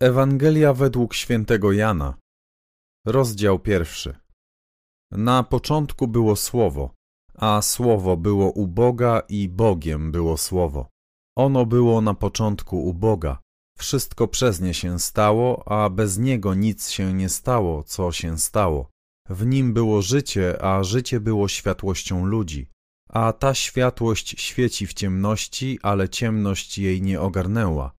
Ewangelia według świętego Jana Rozdział pierwszy Na początku było Słowo, a Słowo było u Boga i Bogiem było Słowo. Ono było na początku u Boga. Wszystko przez nie się stało, a bez niego nic się nie stało, co się stało. W nim było życie, a życie było światłością ludzi. A ta światłość świeci w ciemności, ale ciemność jej nie ogarnęła.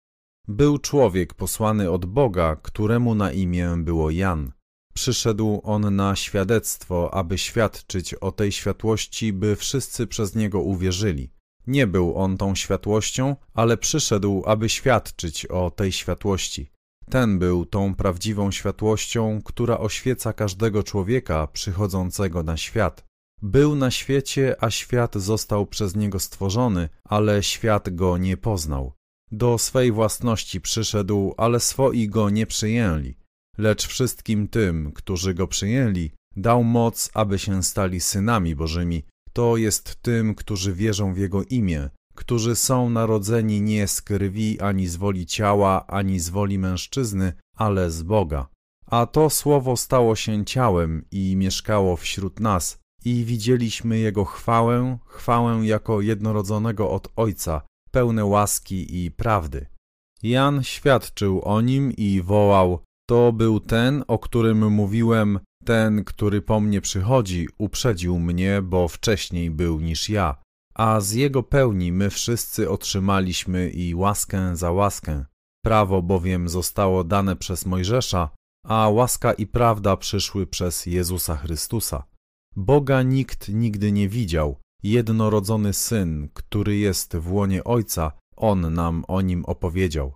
Był człowiek posłany od Boga, któremu na imię było Jan. Przyszedł on na świadectwo, aby świadczyć o tej światłości, by wszyscy przez niego uwierzyli. Nie był on tą światłością, ale przyszedł, aby świadczyć o tej światłości. Ten był tą prawdziwą światłością, która oświeca każdego człowieka przychodzącego na świat. Był na świecie, a świat został przez niego stworzony, ale świat go nie poznał. Do swej własności przyszedł, ale swoi go nie przyjęli. Lecz wszystkim tym, którzy go przyjęli, dał moc, aby się stali synami Bożymi. To jest tym, którzy wierzą w Jego imię, którzy są narodzeni nie z krwi ani z woli ciała, ani z woli mężczyzny, ale z Boga. A to słowo stało się ciałem i mieszkało wśród nas, i widzieliśmy Jego chwałę, chwałę jako jednorodzonego od Ojca, pełne łaski i prawdy. Jan świadczył o nim i wołał: To był ten, o którym mówiłem, ten, który po mnie przychodzi, uprzedził mnie, bo wcześniej był niż ja. A z jego pełni my wszyscy otrzymaliśmy i łaskę za łaskę. Prawo bowiem zostało dane przez Mojżesza, a łaska i prawda przyszły przez Jezusa Chrystusa. Boga nikt nigdy nie widział, jednorodzony Syn, który jest w łonie Ojca, On nam o nim opowiedział.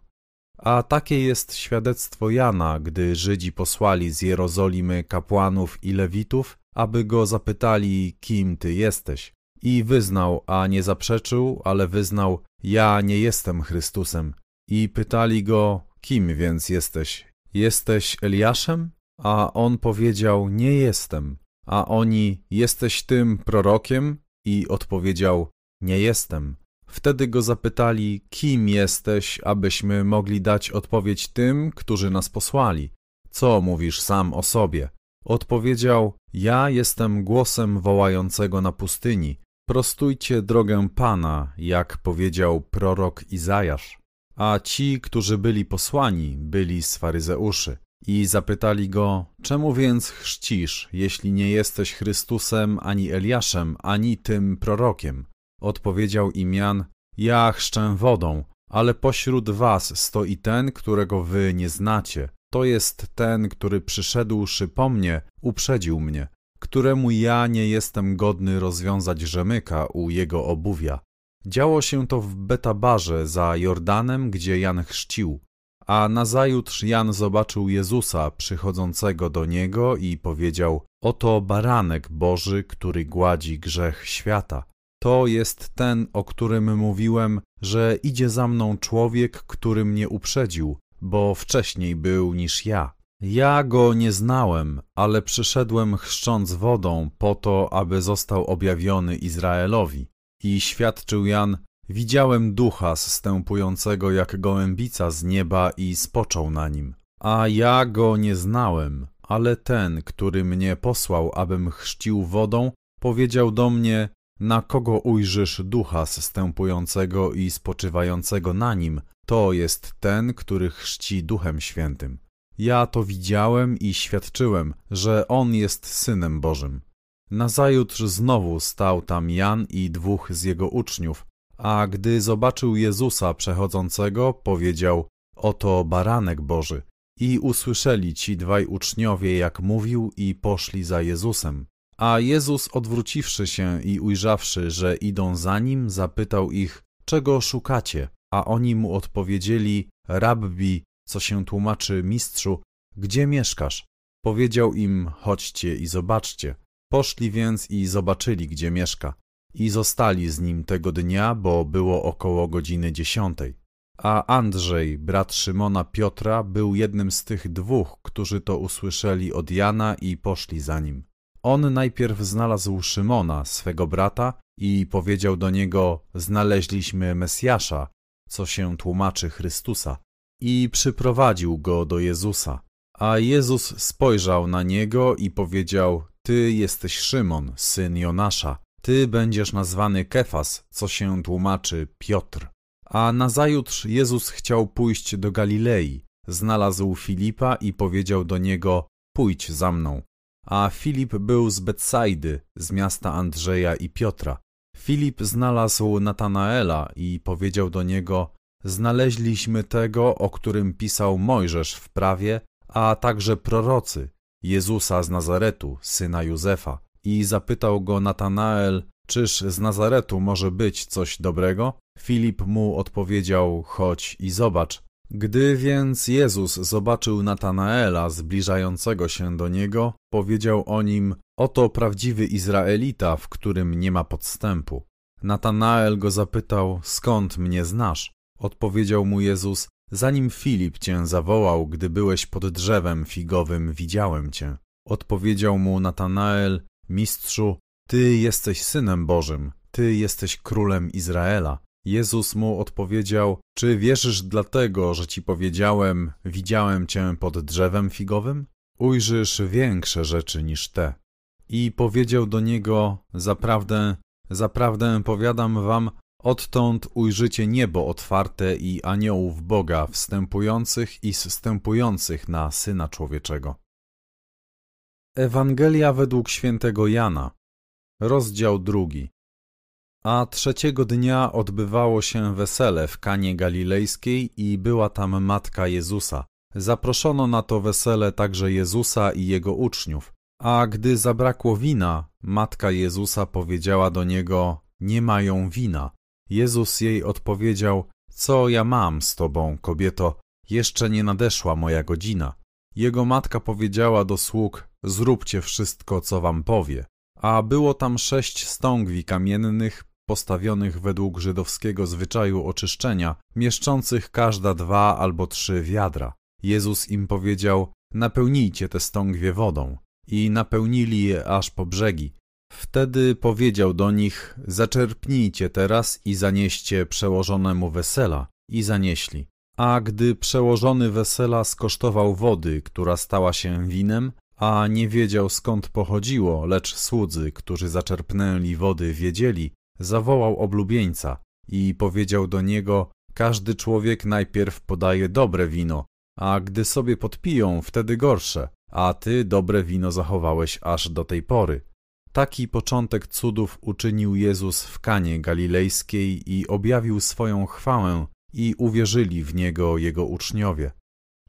A takie jest świadectwo Jana, gdy Żydzi posłali z Jerozolimy kapłanów i lewitów, aby go zapytali, kim ty jesteś. I wyznał, a nie zaprzeczył, ale wyznał, ja nie jestem Chrystusem. I pytali go, kim więc jesteś? Jesteś Eliaszem? A on powiedział, nie jestem. A oni, jesteś tym prorokiem? I odpowiedział: Nie jestem. Wtedy go zapytali: Kim jesteś, abyśmy mogli dać odpowiedź tym, którzy nas posłali? Co mówisz sam o sobie? Odpowiedział: Ja jestem głosem wołającego na pustyni. Prostujcie drogę Pana, jak powiedział prorok Izajasz. A ci, którzy byli posłani, byli z faryzeuszy. I zapytali go, czemu więc chrzcisz, jeśli nie jesteś Chrystusem, ani Eliaszem, ani tym prorokiem? Odpowiedział im Jan, ja chrzczę wodą, ale pośród was stoi ten, którego wy nie znacie. To jest ten, który przyszedłszy po mnie, uprzedził mnie, któremu ja nie jestem godny rozwiązać rzemyka u jego obuwia. Działo się to w Betabarze za Jordanem, gdzie Jan chrzcił. A nazajutrz Jan zobaczył Jezusa przychodzącego do niego i powiedział: Oto baranek Boży, który gładzi grzech świata. To jest ten, o którym mówiłem, że idzie za mną człowiek, który mnie uprzedził, bo wcześniej był niż ja. Ja go nie znałem, ale przyszedłem chrzcząc wodą po to, aby został objawiony Izraelowi. I świadczył Jan, Widziałem ducha zstępującego jak gołębica z nieba i spoczął na nim. A ja go nie znałem, ale ten, który mnie posłał, abym chrzcił wodą, powiedział do mnie, na kogo ujrzysz ducha zstępującego i spoczywającego na nim, to jest ten, który chrzci duchem świętym. Ja to widziałem i świadczyłem, że on jest synem Bożym. Nazajutrz znowu stał tam Jan i dwóch z jego uczniów, a gdy zobaczył Jezusa przechodzącego, powiedział: Oto baranek Boży. I usłyszeli ci dwaj uczniowie, jak mówił, i poszli za Jezusem. A Jezus, odwróciwszy się i ujrzawszy, że idą za nim, zapytał ich: Czego szukacie? A oni mu odpowiedzieli: Rabbi, co się tłumaczy mistrzu, gdzie mieszkasz? Powiedział im: Chodźcie i zobaczcie. Poszli więc i zobaczyli, gdzie mieszka i zostali z nim tego dnia, bo było około godziny dziesiątej. A Andrzej, brat Szymona Piotra, był jednym z tych dwóch, którzy to usłyszeli od Jana i poszli za nim. On najpierw znalazł Szymona, swego brata, i powiedział do niego: Znaleźliśmy Mesjasza, co się tłumaczy Chrystusa. i przyprowadził go do Jezusa. A Jezus spojrzał na niego i powiedział: Ty jesteś Szymon, syn Jonasza. Ty będziesz nazwany Kefas, co się tłumaczy Piotr. A nazajutrz Jezus chciał pójść do Galilei. Znalazł Filipa i powiedział do niego: Pójdź za mną. A Filip był z Betsaidy, z miasta Andrzeja i Piotra. Filip znalazł Natanaela i powiedział do niego: Znaleźliśmy tego, o którym pisał Mojżesz w prawie, a także prorocy, Jezusa z Nazaretu, syna Józefa. I zapytał go Natanael, czyż z Nazaretu może być coś dobrego? Filip mu odpowiedział, chodź i zobacz. Gdy więc Jezus zobaczył Natanaela zbliżającego się do niego, powiedział o nim: Oto prawdziwy Izraelita, w którym nie ma podstępu. Natanael go zapytał: Skąd mnie znasz? Odpowiedział mu Jezus: Zanim Filip cię zawołał, gdy byłeś pod drzewem figowym, widziałem cię. Odpowiedział mu Natanael: Mistrzu, ty jesteś synem Bożym, ty jesteś królem Izraela. Jezus mu odpowiedział: Czy wierzysz dlatego, że ci powiedziałem, widziałem cię pod drzewem figowym? Ujrzysz większe rzeczy niż te. I powiedział do niego: Zaprawdę, zaprawdę powiadam wam, odtąd ujrzycie niebo otwarte i aniołów Boga wstępujących i zstępujących na Syna Człowieczego. Ewangelia według świętego Jana, rozdział drugi. A trzeciego dnia odbywało się wesele w Kanie Galilejskiej i była tam matka Jezusa. Zaproszono na to wesele także Jezusa i jego uczniów. A gdy zabrakło wina, matka Jezusa powiedziała do niego: Nie mają wina. Jezus jej odpowiedział: Co ja mam z tobą, kobieto? Jeszcze nie nadeszła moja godzina. Jego matka powiedziała do sług: Zróbcie wszystko, co wam powie. A było tam sześć stągwi kamiennych, postawionych według żydowskiego zwyczaju oczyszczenia, mieszczących każda dwa albo trzy wiadra. Jezus im powiedział: Napełnijcie te stągwie wodą. I napełnili je aż po brzegi. Wtedy powiedział do nich: Zaczerpnijcie teraz i zanieście przełożonemu wesela. I zanieśli. A gdy przełożony wesela skosztował wody, która stała się winem, a nie wiedział skąd pochodziło, lecz słudzy, którzy zaczerpnęli wody, wiedzieli, zawołał oblubieńca i powiedział do niego: Każdy człowiek najpierw podaje dobre wino, a gdy sobie podpiją, wtedy gorsze, a ty dobre wino zachowałeś aż do tej pory. Taki początek cudów uczynił Jezus w Kanie Galilejskiej i objawił swoją chwałę i uwierzyli w Niego Jego uczniowie.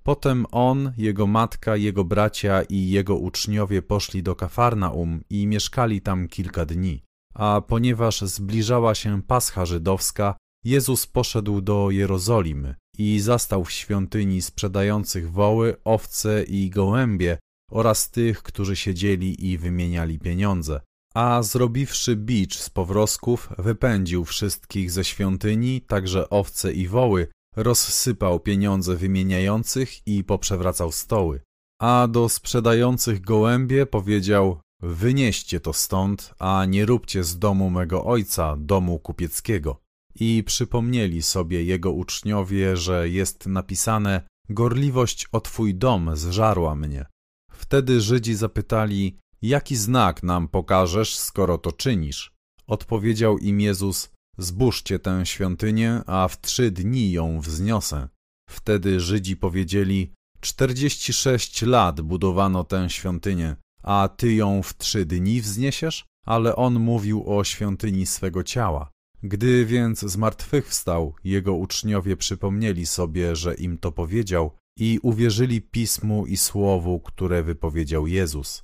Potem on, jego matka, jego bracia i jego uczniowie poszli do Kafarnaum i mieszkali tam kilka dni. A ponieważ zbliżała się Pascha żydowska, Jezus poszedł do Jerozolimy i zastał w świątyni sprzedających woły, owce i gołębie oraz tych, którzy siedzieli i wymieniali pieniądze. A zrobiwszy bicz z powrosków, wypędził wszystkich ze świątyni, także owce i woły, rozsypał pieniądze wymieniających i poprzewracał stoły. A do sprzedających gołębie powiedział: Wynieście to stąd, a nie róbcie z domu mego ojca domu kupieckiego. I przypomnieli sobie jego uczniowie, że jest napisane: Gorliwość o twój dom zżarła mnie. Wtedy Żydzi zapytali: Jaki znak nam pokażesz, skoro to czynisz? Odpowiedział im Jezus: Zbóżcie tę świątynię, a w trzy dni ją wzniosę. Wtedy Żydzi powiedzieli: Czterdzieści sześć lat budowano tę świątynię, a ty ją w trzy dni wzniesiesz? Ale on mówił o świątyni swego ciała. Gdy więc zmartwychwstał, jego uczniowie przypomnieli sobie, że im to powiedział i uwierzyli pismu i słowu, które wypowiedział Jezus.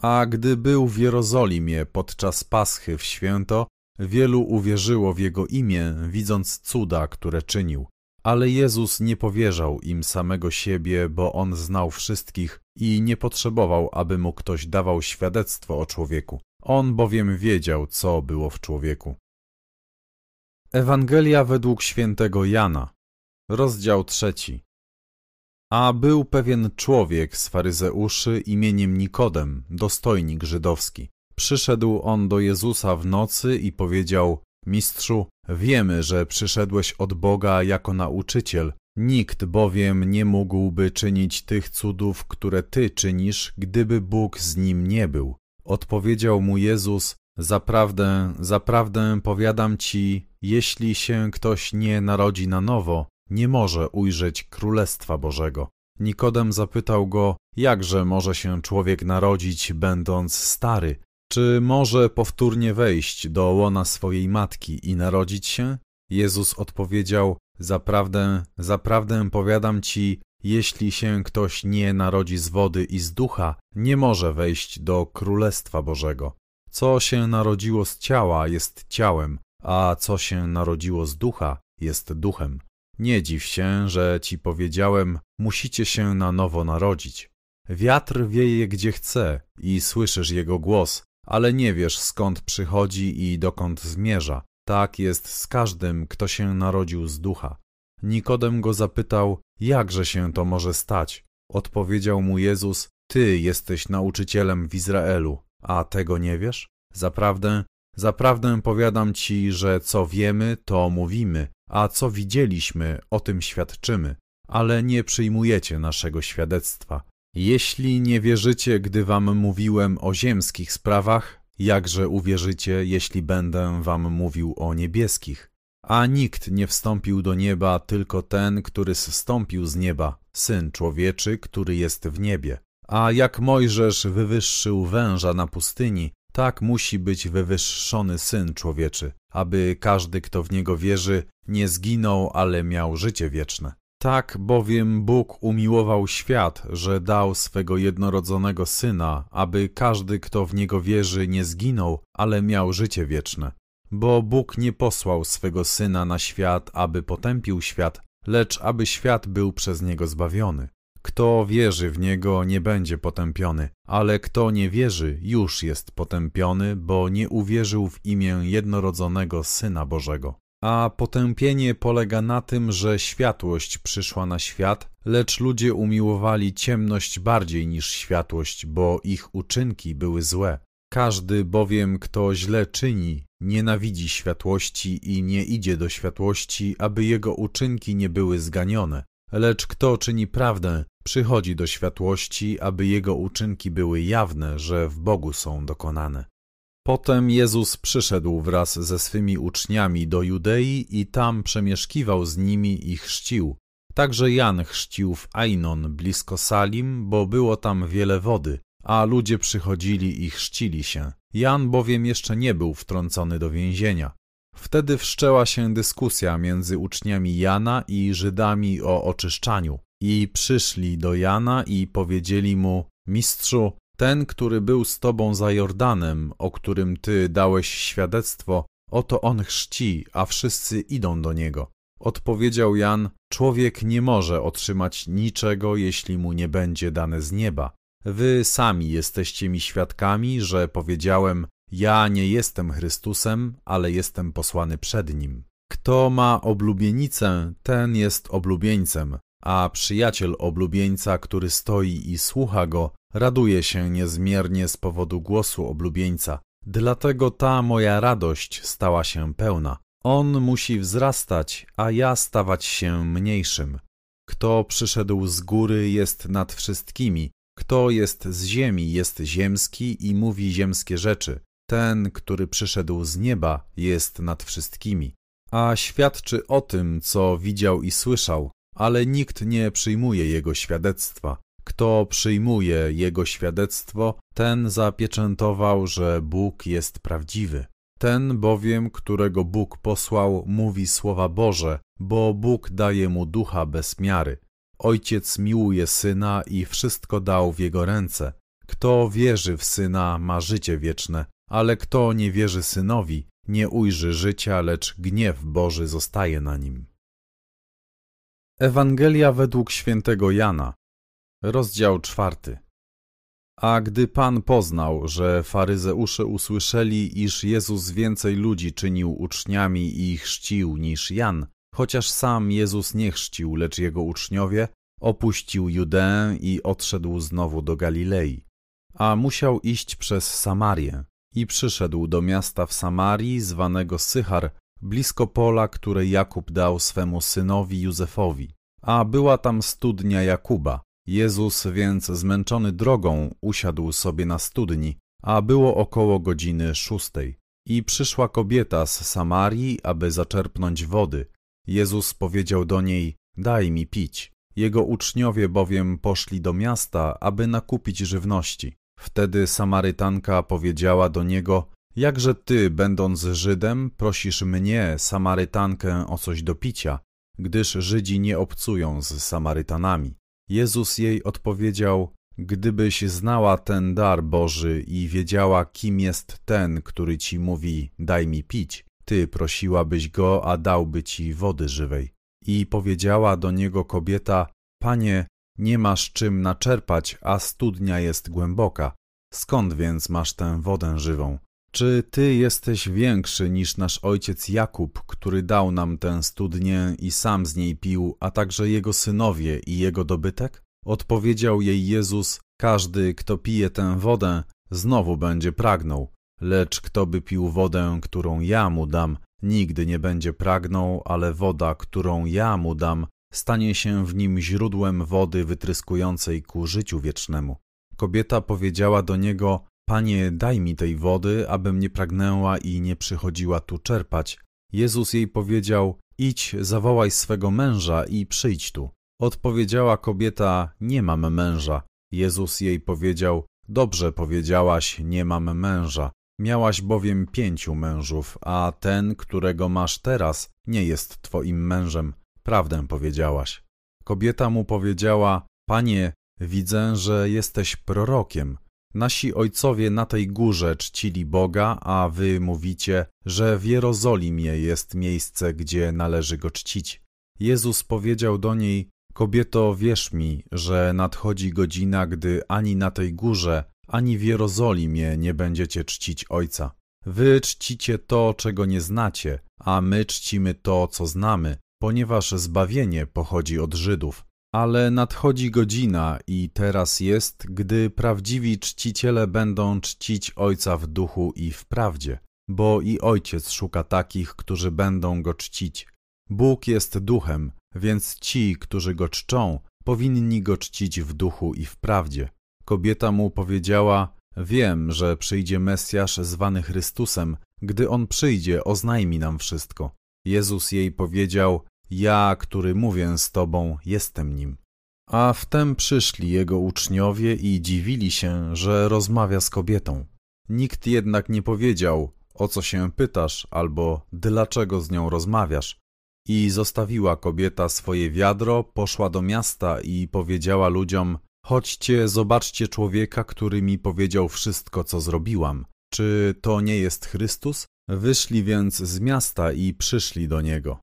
A gdy był w Jerozolimie podczas Paschy w święto, wielu uwierzyło w jego imię, widząc cuda, które czynił. Ale Jezus nie powierzał im samego siebie, bo on znał wszystkich i nie potrzebował, aby mu ktoś dawał świadectwo o człowieku. On bowiem wiedział, co było w człowieku. Ewangelia według świętego Jana, rozdział trzeci. A był pewien człowiek z faryzeuszy imieniem Nikodem, dostojnik żydowski. Przyszedł on do Jezusa w nocy i powiedział: Mistrzu, wiemy, że przyszedłeś od Boga jako nauczyciel, Nikt bowiem nie mógłby czynić tych cudów, które ty czynisz, gdyby Bóg z nim nie był. Odpowiedział mu Jezus: Zaprawdę, zaprawdę powiadam ci, jeśli się ktoś nie narodzi na nowo, nie może ujrzeć Królestwa Bożego. Nikodem zapytał go, jakże może się człowiek narodzić, będąc stary? Czy może powtórnie wejść do łona swojej matki i narodzić się? Jezus odpowiedział, zaprawdę, zaprawdę powiadam ci, jeśli się ktoś nie narodzi z wody i z ducha, nie może wejść do Królestwa Bożego. Co się narodziło z ciała jest ciałem, a co się narodziło z ducha jest duchem. Nie dziw się, że ci powiedziałem, musicie się na nowo narodzić. Wiatr wieje gdzie chce i słyszysz jego głos, ale nie wiesz skąd przychodzi i dokąd zmierza. Tak jest z każdym, kto się narodził z ducha. Nikodem go zapytał, jakże się to może stać? Odpowiedział mu Jezus, Ty jesteś nauczycielem w Izraelu, a tego nie wiesz? Zaprawdę, zaprawdę powiadam ci, że co wiemy, to mówimy, a co widzieliśmy, o tym świadczymy, ale nie przyjmujecie naszego świadectwa. Jeśli nie wierzycie, gdy wam mówiłem o ziemskich sprawach, jakże uwierzycie, jeśli będę wam mówił o niebieskich? A nikt nie wstąpił do nieba, tylko ten, który zstąpił z nieba, Syn Człowieczy, który jest w niebie. A jak Mojżesz wywyższył węża na pustyni, tak musi być wywyższony Syn Człowieczy, aby każdy, kto w Niego wierzy, nie zginął, ale miał życie wieczne. Tak bowiem Bóg umiłował świat, że dał swego jednorodzonego Syna, aby każdy, kto w Niego wierzy, nie zginął, ale miał życie wieczne. Bo Bóg nie posłał swego Syna na świat, aby potępił świat, lecz aby świat był przez Niego zbawiony. Kto wierzy w Niego, nie będzie potępiony, ale kto nie wierzy, już jest potępiony, bo nie uwierzył w imię jednorodzonego Syna Bożego. A potępienie polega na tym, że światłość przyszła na świat, lecz ludzie umiłowali ciemność bardziej niż światłość, bo ich uczynki były złe. Każdy bowiem, kto źle czyni, nienawidzi światłości i nie idzie do światłości, aby jego uczynki nie były zganione. Lecz kto czyni prawdę, przychodzi do światłości, aby jego uczynki były jawne, że w Bogu są dokonane. Potem Jezus przyszedł wraz ze swymi uczniami do Judei i tam przemieszkiwał z nimi i chrzcił. Także Jan chrzcił w Ainon blisko Salim, bo było tam wiele wody, a ludzie przychodzili i chrzcili się. Jan bowiem jeszcze nie był wtrącony do więzienia. Wtedy wszczęła się dyskusja między uczniami Jana i Żydami o oczyszczaniu. I przyszli do Jana i powiedzieli mu: Mistrzu, ten, który był z tobą za Jordanem, o którym ty dałeś świadectwo, oto on chrzci, a wszyscy idą do niego. Odpowiedział Jan: Człowiek nie może otrzymać niczego, jeśli mu nie będzie dane z nieba. Wy sami jesteście mi świadkami, że powiedziałem: Ja nie jestem Chrystusem, ale jestem posłany przed nim. Kto ma oblubienicę, ten jest oblubieńcem, a przyjaciel oblubieńca, który stoi i słucha go, raduje się niezmiernie z powodu głosu oblubieńca. Dlatego ta moja radość stała się pełna. On musi wzrastać, a ja stawać się mniejszym. Kto przyszedł z góry jest nad wszystkimi, kto jest z ziemi jest ziemski i mówi ziemskie rzeczy. Ten, który przyszedł z nieba, jest nad wszystkimi. A świadczy o tym, co widział i słyszał, ale nikt nie przyjmuje jego świadectwa. Kto przyjmuje jego świadectwo, ten zapieczętował, że Bóg jest prawdziwy. Ten bowiem, którego Bóg posłał, mówi słowa Boże, bo Bóg daje mu ducha bez miary. Ojciec miłuje syna i wszystko dał w jego ręce. Kto wierzy w syna, ma życie wieczne, ale kto nie wierzy synowi, nie ujrzy życia, lecz gniew Boży zostaje na nim. Ewangelia według świętego Jana, rozdział czwarty. A gdy Pan poznał, że faryzeusze usłyszeli, iż Jezus więcej ludzi czynił uczniami i chrzcił niż Jan, chociaż sam Jezus nie chrzcił, lecz jego uczniowie, opuścił Judeę i odszedł znowu do Galilei. A musiał iść przez Samarię i przyszedł do miasta w Samarii zwanego Sychar, blisko pola, które Jakub dał swemu synowi Józefowi. a była tam studnia Jakuba. Jezus więc zmęczony drogą usiadł sobie na studni, a było około godziny szóstej. I przyszła kobieta z Samarii, aby zaczerpnąć wody. Jezus powiedział do niej, daj mi pić. Jego uczniowie bowiem poszli do miasta, aby nakupić żywności. Wtedy Samarytanka powiedziała do niego, jakże ty, będąc Żydem, prosisz mnie, Samarytankę, o coś do picia, gdyż Żydzi nie obcują z Samarytanami. Jezus jej odpowiedział, gdybyś znała ten dar Boży i wiedziała, kim jest ten, który ci mówi, daj mi pić, ty prosiłabyś go, a dałby ci wody żywej. I powiedziała do niego kobieta, panie, nie masz czym naczerpać, a studnia jest głęboka. Skąd więc masz tę wodę żywą? Czy ty jesteś większy niż nasz ojciec Jakub, który dał nam tę studnię i sam z niej pił, a także jego synowie i jego dobytek? Odpowiedział jej Jezus: Każdy, kto pije tę wodę, znowu będzie pragnął, lecz kto by pił wodę, którą ja mu dam, nigdy nie będzie pragnął, ale woda, którą ja mu dam, stanie się w nim źródłem wody wytryskującej ku życiu wiecznemu. Kobieta powiedziała do niego: Panie, daj mi tej wody, abym nie pragnęła i nie przychodziła tu czerpać. Jezus jej powiedział: Idź, zawołaj swego męża i przyjdź tu. Odpowiedziała kobieta: Nie mam męża. Jezus jej powiedział: Dobrze powiedziałaś, nie mam męża. Miałaś bowiem pięciu mężów, a ten, którego masz teraz, nie jest twoim mężem. Prawdę powiedziałaś. Kobieta mu powiedziała: Panie, widzę, że jesteś prorokiem. Nasi ojcowie na tej górze czcili Boga, a wy mówicie, że w Jerozolimie jest miejsce, gdzie należy go czcić. Jezus powiedział do niej: Kobieto, wierz mi, że nadchodzi godzina, gdy ani na tej górze, ani w Jerozolimie nie będziecie czcić Ojca. Wy czcicie to, czego nie znacie, a my czcimy to, co znamy, ponieważ zbawienie pochodzi od Żydów. Ale nadchodzi godzina i teraz jest, gdy prawdziwi czciciele będą czcić Ojca w duchu i w prawdzie, bo i Ojciec szuka takich, którzy będą Go czcić. Bóg jest duchem, więc ci, którzy Go czczą, powinni Go czcić w duchu i w prawdzie. Kobieta mu powiedziała, wiem, że przyjdzie Mesjasz zwany Chrystusem, gdy On przyjdzie, oznajmi nam wszystko. Jezus jej powiedział, ja, który mówię z tobą, jestem nim. A wtem przyszli jego uczniowie i dziwili się, że rozmawia z kobietą. Nikt jednak nie powiedział, o co się pytasz, albo dlaczego z nią rozmawiasz. I zostawiła kobieta swoje wiadro, poszła do miasta i powiedziała ludziom: Chodźcie, zobaczcie człowieka, który mi powiedział wszystko, co zrobiłam. Czy to nie jest Chrystus? Wyszli więc z miasta i przyszli do niego.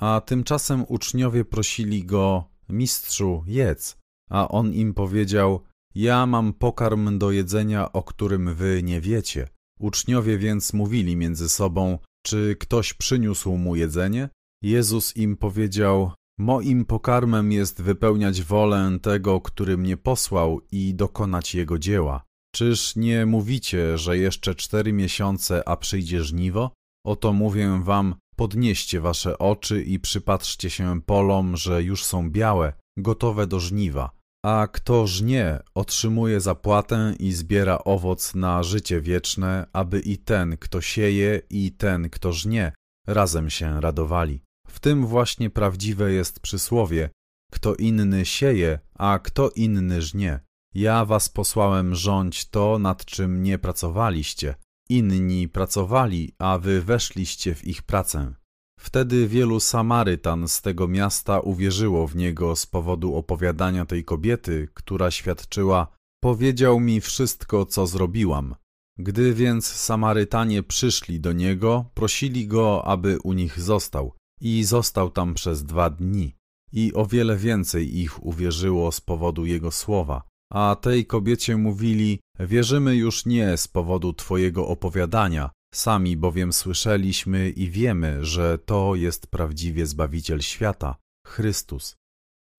A tymczasem uczniowie prosili go, mistrzu, jedz. A on im powiedział, ja mam pokarm do jedzenia, o którym wy nie wiecie. Uczniowie więc mówili między sobą, czy ktoś przyniósł mu jedzenie? Jezus im powiedział, moim pokarmem jest wypełniać wolę tego, który mnie posłał i dokonać jego dzieła. Czyż nie mówicie, że jeszcze cztery miesiące, a przyjdzie żniwo? Oto mówię wam, Podnieście wasze oczy i przypatrzcie się polom, że już są białe, gotowe do żniwa. A kto żnie, otrzymuje zapłatę i zbiera owoc na życie wieczne, aby i ten, kto sieje, i ten, kto żnie, razem się radowali. W tym właśnie prawdziwe jest przysłowie: kto inny sieje, a kto inny żnie. Ja was posłałem rządź to, nad czym nie pracowaliście, Inni pracowali, a wy weszliście w ich pracę. Wtedy wielu Samarytan z tego miasta uwierzyło w niego z powodu opowiadania tej kobiety, która świadczyła: Powiedział mi wszystko, co zrobiłam. Gdy więc Samarytanie przyszli do niego, prosili go, aby u nich został, i został tam przez dwa dni. I o wiele więcej ich uwierzyło z powodu jego słowa. A tej kobiecie mówili: Wierzymy już nie z powodu Twojego opowiadania, sami bowiem słyszeliśmy i wiemy, że to jest prawdziwie Zbawiciel świata, Chrystus.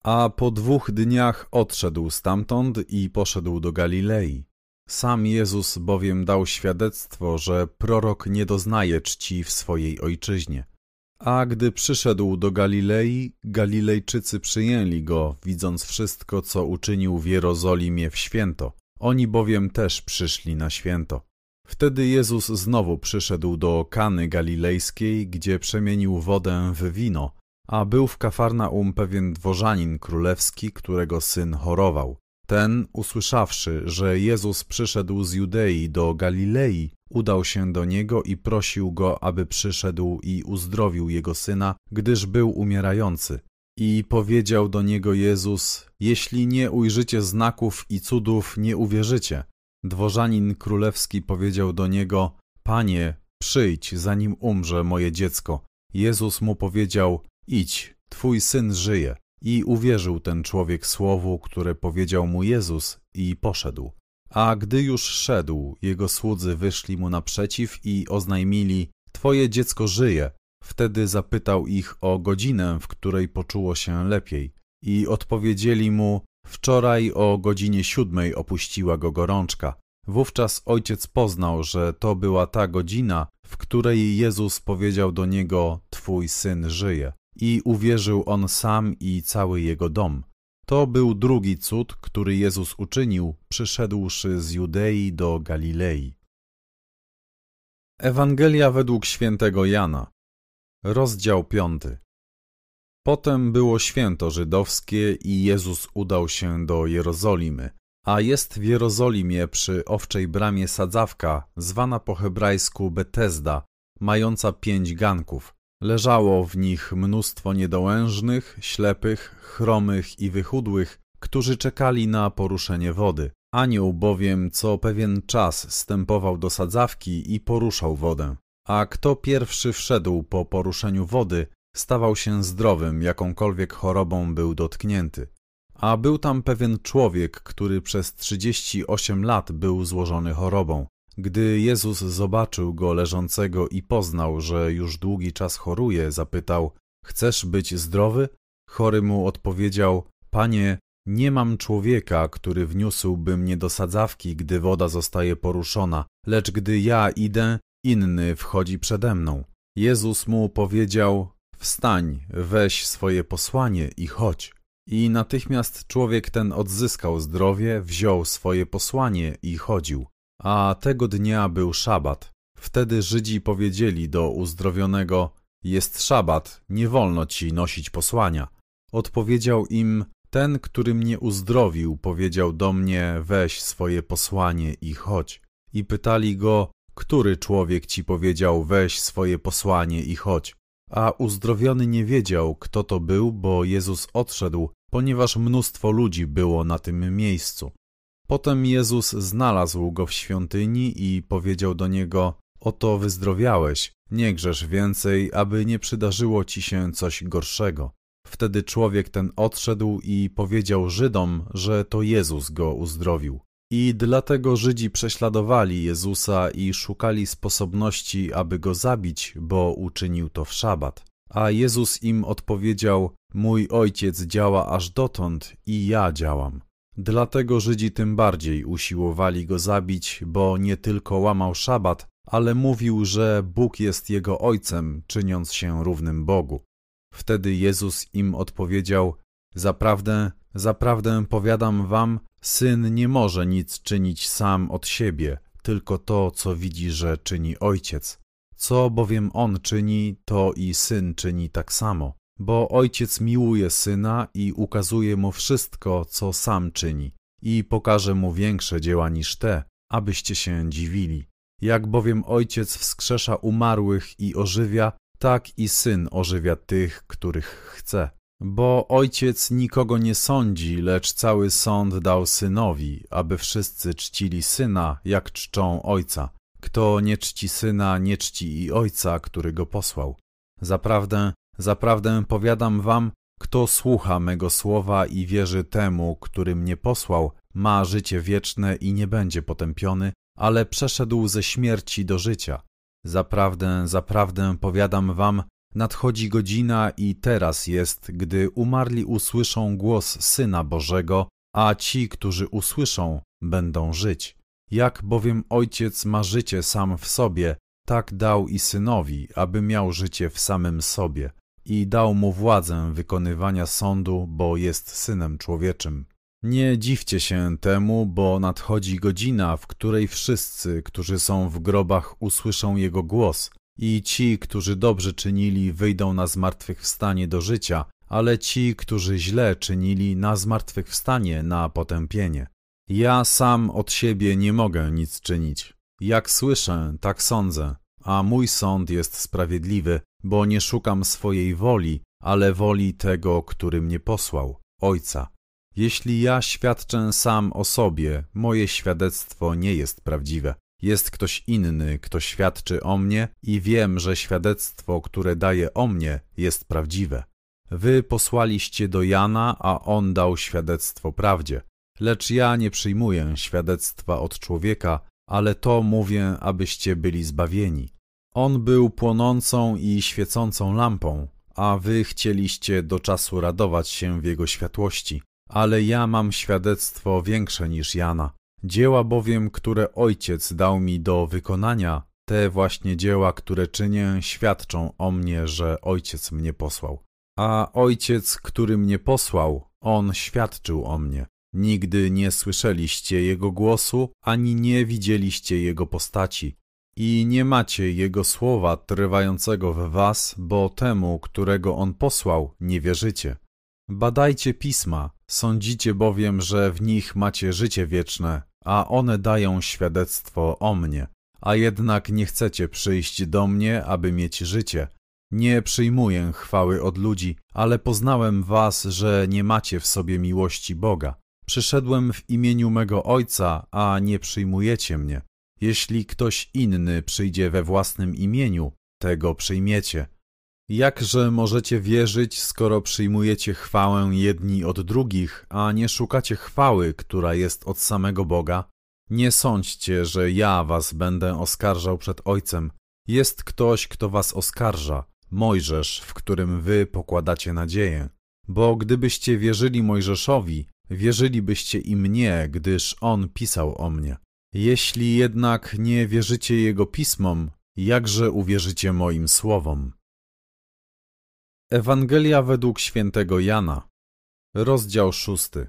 A po dwóch dniach odszedł stamtąd i poszedł do Galilei. Sam Jezus bowiem dał świadectwo, że prorok nie doznaje czci w swojej ojczyźnie. A gdy przyszedł do Galilei, Galilejczycy przyjęli go, widząc wszystko, co uczynił w Jerozolimie w święto. Oni bowiem też przyszli na święto. Wtedy Jezus znowu przyszedł do Kany Galilejskiej, gdzie przemienił wodę w wino, a był w Kafarnaum pewien dworzanin królewski, którego syn chorował. Ten, usłyszawszy, że Jezus przyszedł z Judei do Galilei, udał się do niego i prosił go, aby przyszedł i uzdrowił jego syna, gdyż był umierający. I powiedział do niego Jezus: Jeśli nie ujrzycie znaków i cudów, nie uwierzycie. Dworzanin królewski powiedział do niego: Panie, przyjdź, zanim umrze moje dziecko. Jezus mu powiedział: Idź, twój syn żyje. I uwierzył ten człowiek słowu, które powiedział mu Jezus, i poszedł. A gdy już szedł, jego słudzy wyszli mu naprzeciw i oznajmili: Twoje dziecko żyje. Wtedy zapytał ich o godzinę, w której poczuło się lepiej. I odpowiedzieli mu: Wczoraj o godzinie siódmej opuściła go gorączka. Wówczas ojciec poznał, że to była ta godzina, w której Jezus powiedział do niego: Twój syn żyje. I uwierzył on sam i cały jego dom. To był drugi cud, który Jezus uczynił, przyszedłszy z Judei do Galilei. Ewangelia według świętego Jana, rozdział piąty. Potem było święto żydowskie i Jezus udał się do Jerozolimy, a jest w Jerozolimie przy owczej bramie sadzawka, zwana po hebrajsku Betesda, mająca pięć ganków. Leżało w nich mnóstwo niedołężnych, ślepych, chromych i wychudłych, którzy czekali na poruszenie wody. Anioł bowiem co pewien czas stępował do sadzawki i poruszał wodę. A kto pierwszy wszedł po poruszeniu wody, stawał się zdrowym, jakąkolwiek chorobą był dotknięty. A był tam pewien człowiek, który przez trzydzieści osiem lat był złożony chorobą. Gdy Jezus zobaczył go leżącego i poznał, że już długi czas choruje, zapytał: Chcesz być zdrowy? Chory mu odpowiedział: Panie, nie mam człowieka, który wniósłby mnie do sadzawki, gdy woda zostaje poruszona, lecz gdy ja idę, inny wchodzi przede mną. Jezus mu powiedział: Wstań, weź swoje posłanie i chodź. I natychmiast człowiek ten odzyskał zdrowie, wziął swoje posłanie i chodził. A tego dnia był szabat. Wtedy Żydzi powiedzieli do uzdrowionego: Jest szabat, nie wolno ci nosić posłania. Odpowiedział im: Ten, który mnie uzdrowił, powiedział do mnie: Weź swoje posłanie i chodź. I pytali go: Który człowiek ci powiedział: Weź swoje posłanie i chodź? A uzdrowiony nie wiedział, kto to był, bo Jezus odszedł, ponieważ mnóstwo ludzi było na tym miejscu. Potem Jezus znalazł go w świątyni i powiedział do niego: Oto wyzdrowiałeś, nie grzesz więcej, aby nie przydarzyło ci się coś gorszego. Wtedy człowiek ten odszedł i powiedział Żydom, że to Jezus go uzdrowił. I dlatego Żydzi prześladowali Jezusa i szukali sposobności, aby go zabić, bo uczynił to w szabat. A Jezus im odpowiedział: Mój ojciec działa aż dotąd i ja działam. Dlatego Żydzi tym bardziej usiłowali go zabić, bo nie tylko łamał szabat, ale mówił, że Bóg jest jego ojcem, czyniąc się równym Bogu. Wtedy Jezus im odpowiedział: Zaprawdę, zaprawdę powiadam wam, syn nie może nic czynić sam od siebie, tylko to, co widzi, że czyni ojciec. Co bowiem on czyni, to i syn czyni tak samo bo ojciec miłuje syna i ukazuje mu wszystko, co sam czyni, i pokaże mu większe dzieła niż te, abyście się dziwili. Jak bowiem ojciec wskrzesza umarłych i ożywia, tak i syn ożywia tych, których chce. Bo ojciec nikogo nie sądzi, lecz cały sąd dał synowi, aby wszyscy czcili syna, jak czczą ojca. Kto nie czci syna, nie czci i ojca, który go posłał. Zaprawdę Zaprawdę powiadam wam, kto słucha mego słowa i wierzy temu, który mnie posłał, ma życie wieczne i nie będzie potępiony, ale przeszedł ze śmierci do życia. Zaprawdę, zaprawdę powiadam wam, nadchodzi godzina i teraz jest, gdy umarli usłyszą głos Syna Bożego, a ci, którzy usłyszą, będą żyć. Jak bowiem Ojciec ma życie sam w sobie, tak dał i synowi, aby miał życie w samym sobie i dał mu władzę wykonywania sądu, bo jest synem człowieczym. Nie dziwcie się temu, bo nadchodzi godzina, w której wszyscy, którzy są w grobach, usłyszą jego głos, i ci, którzy dobrze czynili, wyjdą na zmartwychwstanie do życia, ale ci, którzy źle czynili, na zmartwychwstanie, na potępienie. Ja sam od siebie nie mogę nic czynić. Jak słyszę, tak sądzę, a mój sąd jest sprawiedliwy, bo nie szukam swojej woli, ale woli tego, który mnie posłał, Ojca. Jeśli ja świadczę sam o sobie, moje świadectwo nie jest prawdziwe. Jest ktoś inny, kto świadczy o mnie i wiem, że świadectwo, które daje o mnie, jest prawdziwe. Wy posłaliście do Jana, a on dał świadectwo prawdzie. Lecz ja nie przyjmuję świadectwa od człowieka, ale to mówię, abyście byli zbawieni. On był płonącą i świecącą lampą, a wy chcieliście do czasu radować się w jego światłości. Ale ja mam świadectwo większe niż Jana. Dzieła bowiem, które Ojciec dał mi do wykonania, te właśnie dzieła, które czynię, świadczą o mnie, że Ojciec mnie posłał. A Ojciec, który mnie posłał, On świadczył o mnie. Nigdy nie słyszeliście Jego głosu, ani nie widzieliście Jego postaci. I nie macie Jego słowa trwającego w was, bo temu, którego On posłał, nie wierzycie. Badajcie pisma, sądzicie bowiem, że w nich macie życie wieczne, a one dają świadectwo o mnie. A jednak nie chcecie przyjść do mnie, aby mieć życie. Nie przyjmuję chwały od ludzi, ale poznałem was, że nie macie w sobie miłości Boga. Przyszedłem w imieniu mego Ojca, a nie przyjmujecie mnie. Jeśli ktoś inny przyjdzie we własnym imieniu, tego przyjmiecie. Jakże możecie wierzyć, skoro przyjmujecie chwałę jedni od drugich, a nie szukacie chwały, która jest od samego Boga? Nie sądźcie, że ja was będę oskarżał przed Ojcem. Jest ktoś, kto was oskarża, Mojżesz, w którym wy pokładacie nadzieję. Bo gdybyście wierzyli Mojżeszowi, wierzylibyście i mnie, gdyż on pisał o mnie. Jeśli jednak nie wierzycie jego pismom, jakże uwierzycie moim słowom? Ewangelia według świętego Jana, rozdział szósty.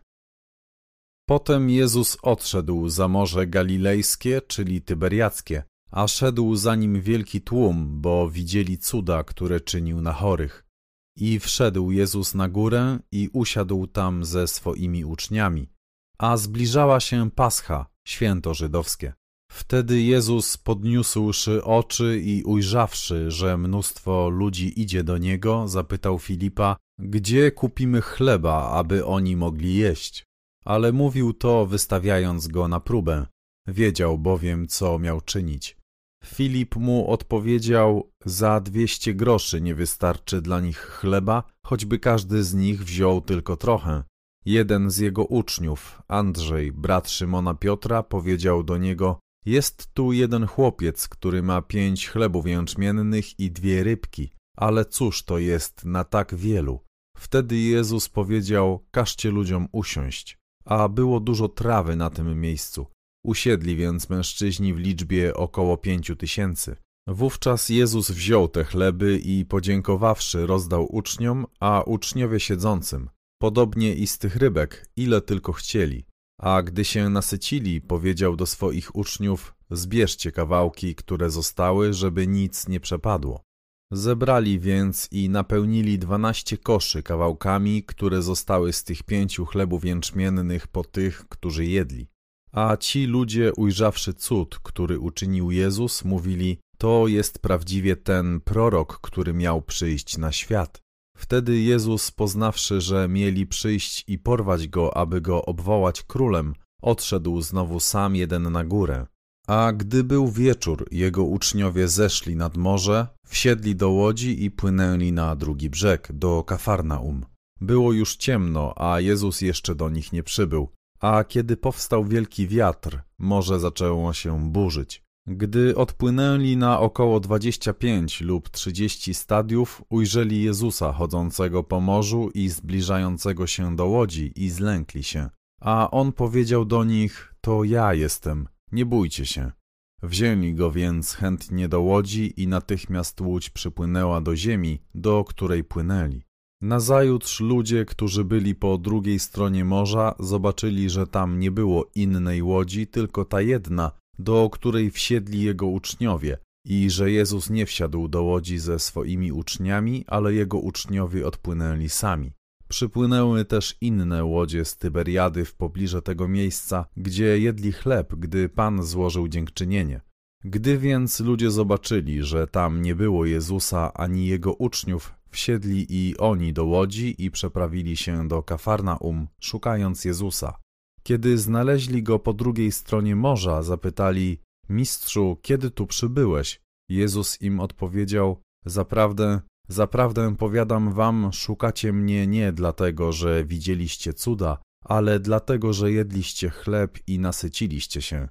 Potem Jezus odszedł za Morze Galilejskie, czyli Tyberiackie, a szedł za nim wielki tłum, bo widzieli cuda, które czynił na chorych. I wszedł Jezus na górę i usiadł tam ze swoimi uczniami. A zbliżała się Pascha, święto żydowskie. Wtedy Jezus podniósłszy oczy i ujrzawszy, że mnóstwo ludzi idzie do Niego, zapytał Filipa, gdzie kupimy chleba, aby oni mogli jeść? Ale mówił to, wystawiając go na próbę. Wiedział bowiem, co miał czynić. Filip mu odpowiedział, za dwieście groszy nie wystarczy dla nich chleba, choćby każdy z nich wziął tylko trochę. Jeden z jego uczniów, Andrzej, brat Szymona Piotra, powiedział do niego, jest tu jeden chłopiec, który ma pięć chlebów jęczmiennych i dwie rybki, ale cóż to jest na tak wielu? Wtedy Jezus powiedział, każcie ludziom usiąść, a było dużo trawy na tym miejscu. Usiedli więc mężczyźni w liczbie około pięciu tysięcy. Wówczas Jezus wziął te chleby i podziękowawszy rozdał uczniom, a uczniowie siedzącym. Podobnie i z tych rybek, ile tylko chcieli. A gdy się nasycili, powiedział do swoich uczniów: Zbierzcie kawałki, które zostały, żeby nic nie przepadło. Zebrali więc i napełnili dwanaście koszy kawałkami, które zostały z tych pięciu chlebów jęczmiennych po tych, którzy jedli. A ci ludzie, ujrzawszy cud, który uczynił Jezus, mówili: To jest prawdziwie ten prorok, który miał przyjść na świat. Wtedy Jezus, poznawszy, że mieli przyjść i porwać go, aby go obwołać królem, odszedł znowu sam jeden na górę. A gdy był wieczór, jego uczniowie zeszli nad morze, wsiedli do łodzi i płynęli na drugi brzeg, do Kafarnaum. Było już ciemno, a Jezus jeszcze do nich nie przybył. A kiedy powstał wielki wiatr, morze zaczęło się burzyć. Gdy odpłynęli na około 25 lub 30 stadiów, ujrzeli Jezusa chodzącego po morzu i zbliżającego się do łodzi i zlękli się. A on powiedział do nich: To ja jestem, nie bójcie się. Wzięli go więc chętnie do łodzi i natychmiast łódź przypłynęła do ziemi, do której płynęli. Nazajutrz ludzie, którzy byli po drugiej stronie morza, zobaczyli, że tam nie było innej łodzi, tylko ta jedna, do której wsiedli jego uczniowie, i że Jezus nie wsiadł do łodzi ze swoimi uczniami, ale jego uczniowie odpłynęli sami. Przypłynęły też inne łodzie z Tyberiady w pobliże tego miejsca, gdzie jedli chleb, gdy Pan złożył dziękczynienie. Gdy więc ludzie zobaczyli, że tam nie było Jezusa ani jego uczniów, wsiedli i oni do łodzi i przeprawili się do Kafarnaum, szukając Jezusa. Kiedy znaleźli go po drugiej stronie morza, zapytali: Mistrzu, kiedy tu przybyłeś? Jezus im odpowiedział: Zaprawdę, zaprawdę powiadam wam, szukacie mnie nie dlatego, że widzieliście cuda, ale dlatego, że jedliście chleb i nasyciliście się.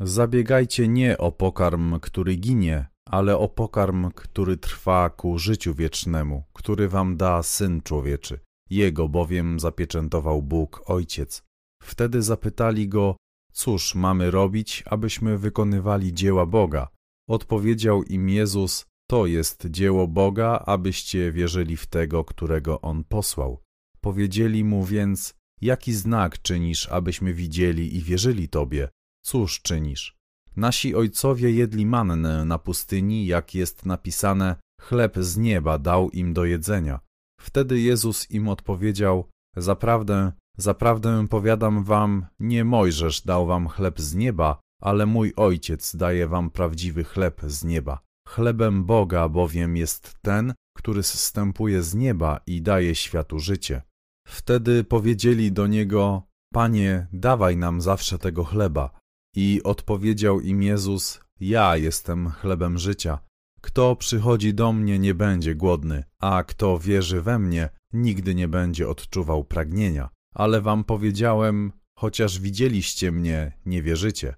Zabiegajcie nie o pokarm, który ginie, ale o pokarm, który trwa ku życiu wiecznemu, który wam da Syn Człowieczy. Jego bowiem zapieczętował Bóg Ojciec. Wtedy zapytali go, cóż mamy robić, abyśmy wykonywali dzieła Boga? Odpowiedział im Jezus, to jest dzieło Boga, abyście wierzyli w tego, którego On posłał. Powiedzieli mu więc, jaki znak czynisz, abyśmy widzieli i wierzyli Tobie? Cóż czynisz? Nasi ojcowie jedli mannę na pustyni, jak jest napisane, chleb z nieba dał im do jedzenia. Wtedy Jezus im odpowiedział, zaprawdę, zaprawdę powiadam wam, nie Mojżesz dał wam chleb z nieba, ale mój Ojciec daje wam prawdziwy chleb z nieba. Chlebem Boga bowiem jest ten, który zstępuje z nieba i daje światu życie. Wtedy powiedzieli do niego, Panie, dawaj nam zawsze tego chleba. I odpowiedział im Jezus, ja jestem chlebem życia. Kto przychodzi do mnie nie będzie głodny, a kto wierzy we mnie nigdy nie będzie odczuwał pragnienia. Ale wam powiedziałem, chociaż widzieliście mnie, nie wierzycie.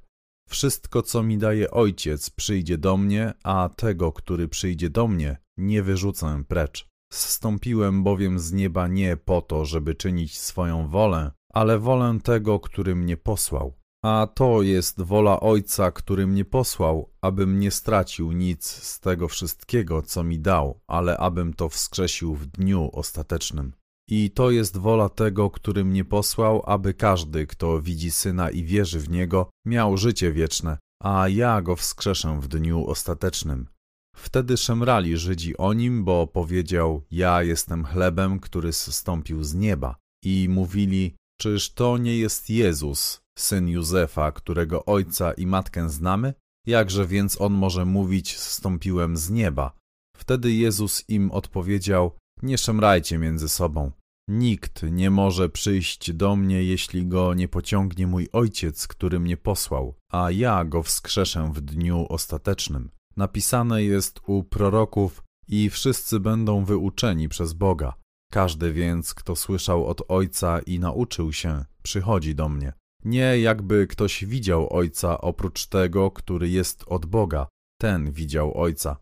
Wszystko, co mi daje Ojciec, przyjdzie do mnie, a tego, który przyjdzie do mnie, nie wyrzucę precz. Zstąpiłem bowiem z nieba nie po to, żeby czynić swoją wolę, ale wolę tego, który mnie posłał. A to jest wola Ojca, który mnie posłał, abym nie stracił nic z tego wszystkiego, co mi dał, ale abym to wskrzesił w dniu ostatecznym. I to jest wola tego, który mnie posłał, aby każdy, kto widzi Syna i wierzy w Niego, miał życie wieczne, a ja go wskrzeszę w dniu ostatecznym. Wtedy szemrali Żydzi o nim, bo powiedział: Ja jestem chlebem, który zstąpił z nieba. I mówili: Czyż to nie jest Jezus, syn Józefa, którego ojca i matkę znamy? Jakże więc on może mówić: Zstąpiłem z nieba? Wtedy Jezus im odpowiedział: Nie szemrajcie między sobą. Nikt nie może przyjść do mnie, jeśli go nie pociągnie mój ojciec, który mnie posłał, a ja go wskrzeszę w dniu ostatecznym. Napisane jest u proroków, i wszyscy będą wyuczeni przez Boga. Każdy więc, kto słyszał od Ojca i nauczył się, przychodzi do mnie. Nie jakby ktoś widział Ojca oprócz tego, który jest od Boga, ten widział Ojca.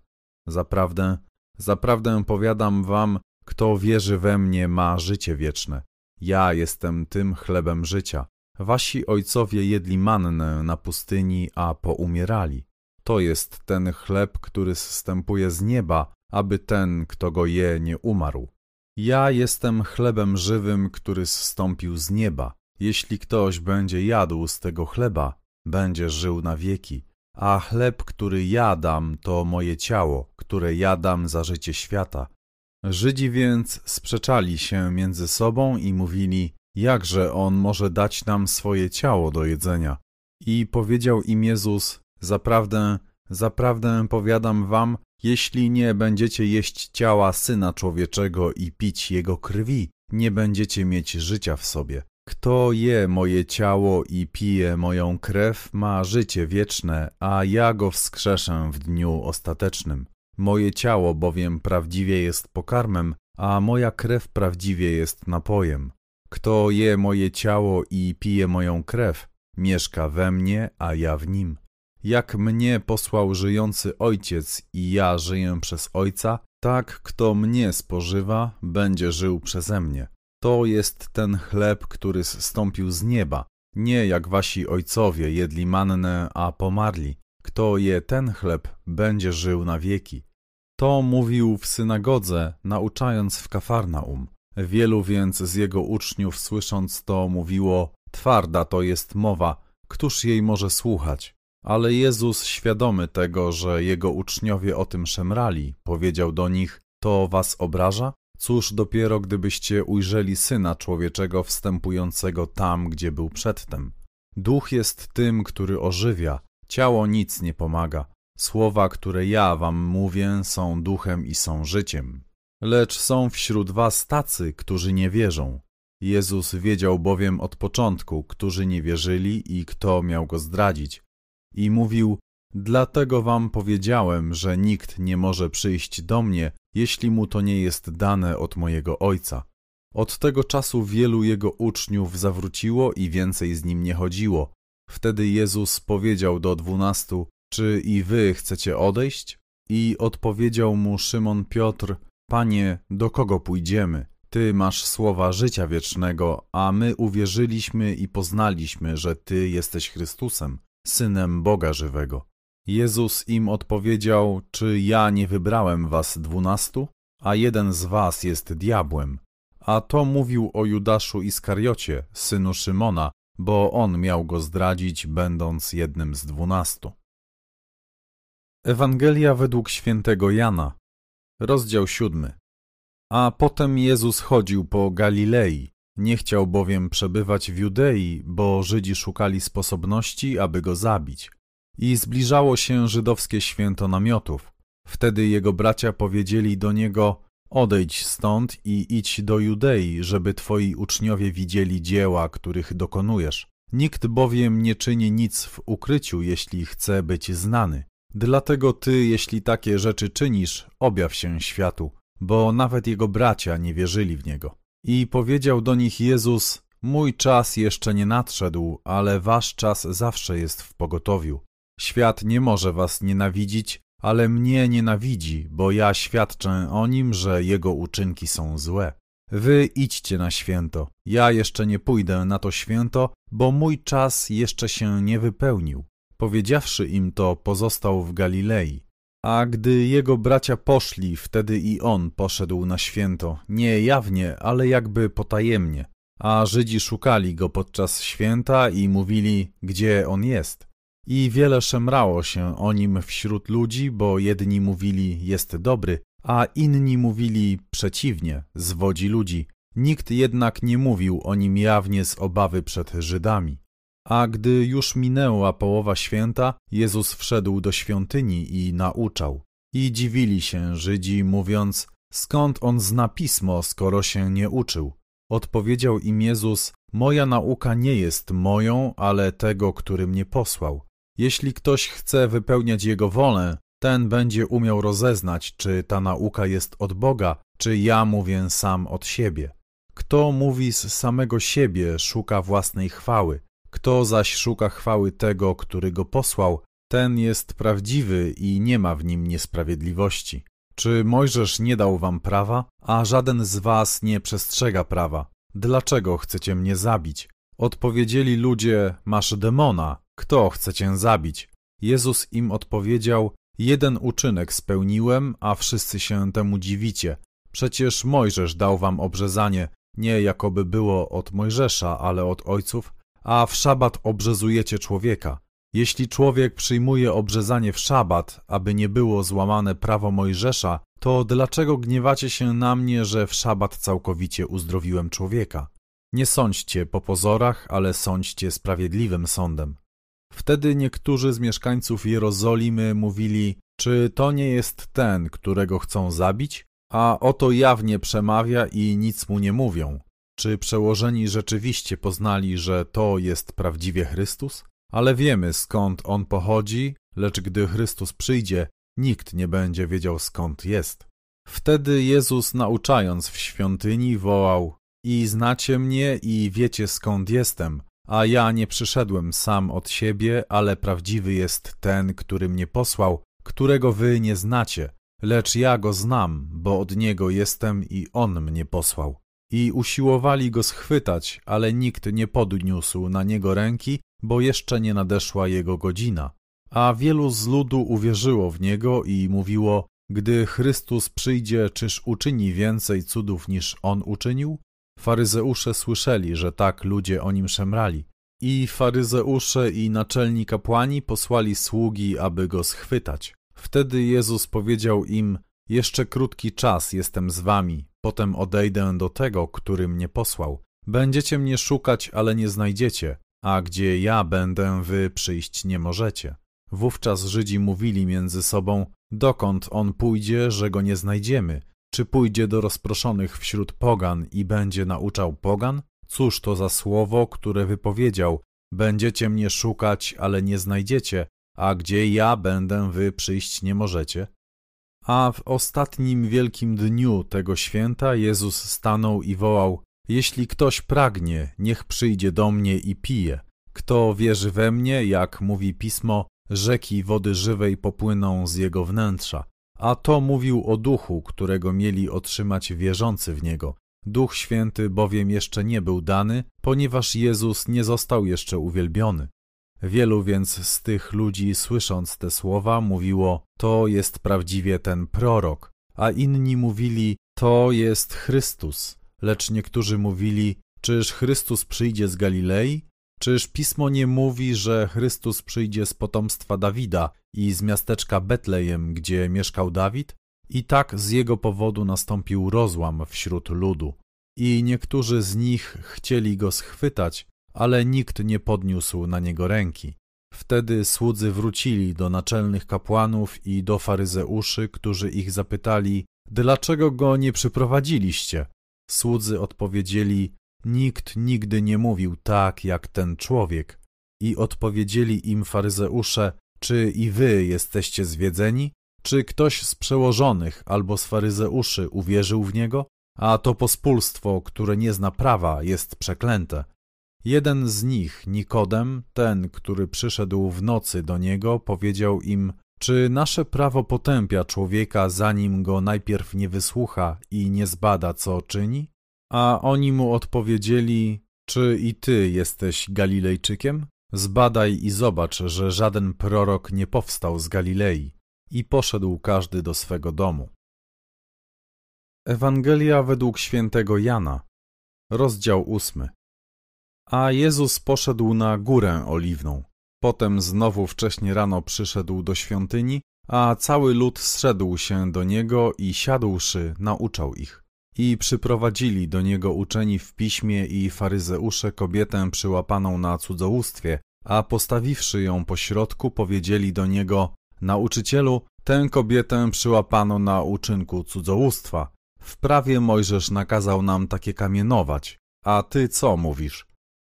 Zaprawdę, zaprawdę powiadam wam, kto wierzy we mnie ma życie wieczne. Ja jestem tym chlebem życia. Wasi ojcowie jedli mannę na pustyni, a poumierali. To jest ten chleb, który zstępuje z nieba, aby ten, kto go je, nie umarł. Ja jestem chlebem żywym, który zstąpił z nieba. Jeśli ktoś będzie jadł z tego chleba, będzie żył na wieki. A chleb, który ja dam, to moje ciało, które ja dam za życie świata. Żydzi więc sprzeczali się między sobą i mówili, jakże on może dać nam swoje ciało do jedzenia. I powiedział im Jezus, zaprawdę, zaprawdę powiadam wam, jeśli nie będziecie jeść ciała Syna Człowieczego i pić Jego krwi, nie będziecie mieć życia w sobie. Kto je moje ciało i pije moją krew, ma życie wieczne, a ja go wskrzeszę w dniu ostatecznym. Moje ciało bowiem prawdziwie jest pokarmem, a moja krew prawdziwie jest napojem. Kto je moje ciało i pije moją krew, mieszka we mnie, a ja w nim. Jak mnie posłał żyjący Ojciec i ja żyję przez Ojca, tak kto mnie spożywa, będzie żył przeze mnie. To jest ten chleb, który zstąpił z nieba, nie jak wasi ojcowie jedli mannę, a pomarli. Kto je ten chleb, będzie żył na wieki. To mówił w synagodze, nauczając w Kafarnaum. Wielu więc z jego uczniów słysząc to mówiło, twarda to jest mowa, któż jej może słuchać? Ale Jezus, świadomy tego, że jego uczniowie o tym szemrali, powiedział do nich, to was obraża? Cóż dopiero gdybyście ujrzeli Syna Człowieczego wstępującego tam, gdzie był przedtem. Duch jest tym, który ożywia, ciało nic nie pomaga. Słowa, które ja wam mówię, są duchem i są życiem. Lecz są wśród was tacy, którzy nie wierzą. Jezus wiedział bowiem od początku, którzy nie wierzyli i kto miał go zdradzić. I mówił, dlatego wam powiedziałem, że nikt nie może przyjść do mnie, jeśli mu to nie jest dane od mojego Ojca. Od tego czasu wielu jego uczniów zawróciło i więcej z nim nie chodziło. Wtedy Jezus powiedział do dwunastu, czy i wy chcecie odejść? I odpowiedział mu Szymon Piotr, Panie, do kogo pójdziemy? Ty masz słowa życia wiecznego, a my uwierzyliśmy i poznaliśmy, że Ty jesteś Chrystusem, Synem Boga żywego. Jezus im odpowiedział, czy ja nie wybrałem was dwunastu, a jeden z was jest diabłem. A to mówił o Judaszu Iskariocie, synu Szymona, bo on miał go zdradzić, będąc jednym z dwunastu. Ewangelia według świętego Jana, rozdział siódmy. A potem Jezus chodził po Galilei, nie chciał bowiem przebywać w Judei, bo Żydzi szukali sposobności, aby go zabić. I zbliżało się żydowskie święto namiotów. Wtedy jego bracia powiedzieli do niego, odejdź stąd i idź do Judei, żeby twoi uczniowie widzieli dzieła, których dokonujesz. Nikt bowiem nie czyni nic w ukryciu, jeśli chce być znany. Dlatego ty, jeśli takie rzeczy czynisz, objaw się światu, bo nawet jego bracia nie wierzyli w niego. I powiedział do nich Jezus, mój czas jeszcze nie nadszedł, ale wasz czas zawsze jest w pogotowiu. Świat nie może was nienawidzić, ale mnie nienawidzi, bo ja świadczę o nim, że jego uczynki są złe. Wy idźcie na święto, ja jeszcze nie pójdę na to święto, bo mój czas jeszcze się nie wypełnił. Powiedziawszy im to, pozostał w Galilei. A gdy jego bracia poszli, wtedy i on poszedł na święto, nie jawnie, ale jakby potajemnie. A Żydzi szukali go podczas święta i mówili, gdzie on jest. I wiele szemrało się o nim wśród ludzi, bo jedni mówili, jest dobry, a inni mówili przeciwnie, zwodzi ludzi. Nikt jednak nie mówił o nim jawnie z obawy przed Żydami. A gdy już minęła połowa święta, Jezus wszedł do świątyni i nauczał. I dziwili się Żydzi, mówiąc, skąd on zna pismo, skoro się nie uczył? Odpowiedział im Jezus, moja nauka nie jest moją, ale tego, który mnie posłał. Jeśli ktoś chce wypełniać jego wolę, ten będzie umiał rozeznać, czy ta nauka jest od Boga, czy ja mówię sam od siebie. Kto mówi z samego siebie, szuka własnej chwały, kto zaś szuka chwały tego, który go posłał, ten jest prawdziwy i nie ma w nim niesprawiedliwości. Czy Mojżesz nie dał wam prawa, a żaden z was nie przestrzega prawa? Dlaczego chcecie mnie zabić? Odpowiedzieli ludzie, masz demona, kto chce cię zabić? Jezus im odpowiedział, jeden uczynek spełniłem, a wszyscy się temu dziwicie. Przecież Mojżesz dał wam obrzezanie, nie jakoby było od Mojżesza, ale od ojców, a w szabat obrzezujecie człowieka. Jeśli człowiek przyjmuje obrzezanie w szabat, aby nie było złamane prawo Mojżesza, to dlaczego gniewacie się na mnie, że w szabat całkowicie uzdrowiłem człowieka? Nie sądźcie po pozorach, ale sądźcie sprawiedliwym sądem. Wtedy niektórzy z mieszkańców Jerozolimy mówili, czy to nie jest ten, którego chcą zabić? A oto jawnie przemawia i nic mu nie mówią. Czy przełożeni rzeczywiście poznali, że to jest prawdziwie Chrystus? Ale wiemy skąd on pochodzi, lecz gdy Chrystus przyjdzie, nikt nie będzie wiedział skąd jest. Wtedy Jezus, nauczając w świątyni, wołał: I znacie mnie, i wiecie skąd jestem, a ja nie przyszedłem sam od siebie, ale prawdziwy jest ten, który mnie posłał, którego wy nie znacie, lecz ja go znam, bo od niego jestem i on mnie posłał. I usiłowali go schwytać, ale nikt nie podniósł na niego ręki, bo jeszcze nie nadeszła jego godzina. A wielu z ludu uwierzyło w niego i mówiło: Gdy Chrystus przyjdzie, czyż uczyni więcej cudów niż on uczynił? Faryzeusze słyszeli, że tak ludzie o nim szemrali. I faryzeusze i naczelni kapłani posłali sługi, aby go schwytać. Wtedy Jezus powiedział im: Jeszcze krótki czas jestem z wami, potem odejdę do tego, który mnie posłał. Będziecie mnie szukać, ale nie znajdziecie, a gdzie ja będę, wy przyjść nie możecie. Wówczas Żydzi mówili między sobą: Dokąd on pójdzie, że go nie znajdziemy? Czy pójdzie do rozproszonych wśród pogan i będzie nauczał pogan? Cóż to za słowo, które wypowiedział: Będziecie mnie szukać, ale nie znajdziecie, a gdzie ja będę, wy przyjść nie możecie? A w ostatnim wielkim dniu tego święta Jezus stanął i wołał: Jeśli ktoś pragnie, niech przyjdzie do mnie i pije. Kto wierzy we mnie, jak mówi pismo, rzeki wody żywej popłyną z jego wnętrza. A to mówił o duchu, którego mieli otrzymać wierzący w niego. Duch Święty bowiem jeszcze nie był dany, ponieważ Jezus nie został jeszcze uwielbiony. Wielu więc z tych ludzi, słysząc te słowa, mówiło: To jest prawdziwie ten prorok, a inni mówili: To jest Chrystus. Lecz niektórzy mówili: Czyż Chrystus przyjdzie z Galilei? Czyż pismo nie mówi, że Chrystus przyjdzie z potomstwa Dawida i z miasteczka Betlejem, gdzie mieszkał Dawid? I tak z jego powodu nastąpił rozłam wśród ludu. I niektórzy z nich chcieli go schwytać, ale nikt nie podniósł na niego ręki. Wtedy słudzy wrócili do naczelnych kapłanów i do faryzeuszy, którzy ich zapytali, dlaczego go nie przyprowadziliście? Słudzy odpowiedzieli, nikt nigdy nie mówił tak jak ten człowiek. I odpowiedzieli im faryzeusze, czy i wy jesteście zwiedzeni? Czy ktoś z przełożonych albo z faryzeuszy uwierzył w niego? A to pospólstwo, które nie zna prawa, jest przeklęte. Jeden z nich, Nikodem, ten, który przyszedł w nocy do niego, powiedział im: Czy nasze prawo potępia człowieka, zanim go najpierw nie wysłucha i nie zbada, co czyni? A oni mu odpowiedzieli: Czy i ty jesteś Galilejczykiem? Zbadaj i zobacz, że żaden prorok nie powstał z Galilei. I poszedł każdy do swego domu. Ewangelia według świętego Jana, rozdział ósmy. A Jezus poszedł na górę oliwną. Potem znowu wcześnie rano przyszedł do świątyni, a cały lud zszedł się do niego i siadłszy, nauczał ich. I przyprowadzili do niego uczeni w piśmie i faryzeusze kobietę przyłapaną na cudzołóstwie, a postawiwszy ją po środku, powiedzieli do niego: Nauczycielu, tę kobietę przyłapano na uczynku cudzołóstwa. W prawie Mojżesz nakazał nam takie kamienować. A ty co mówisz?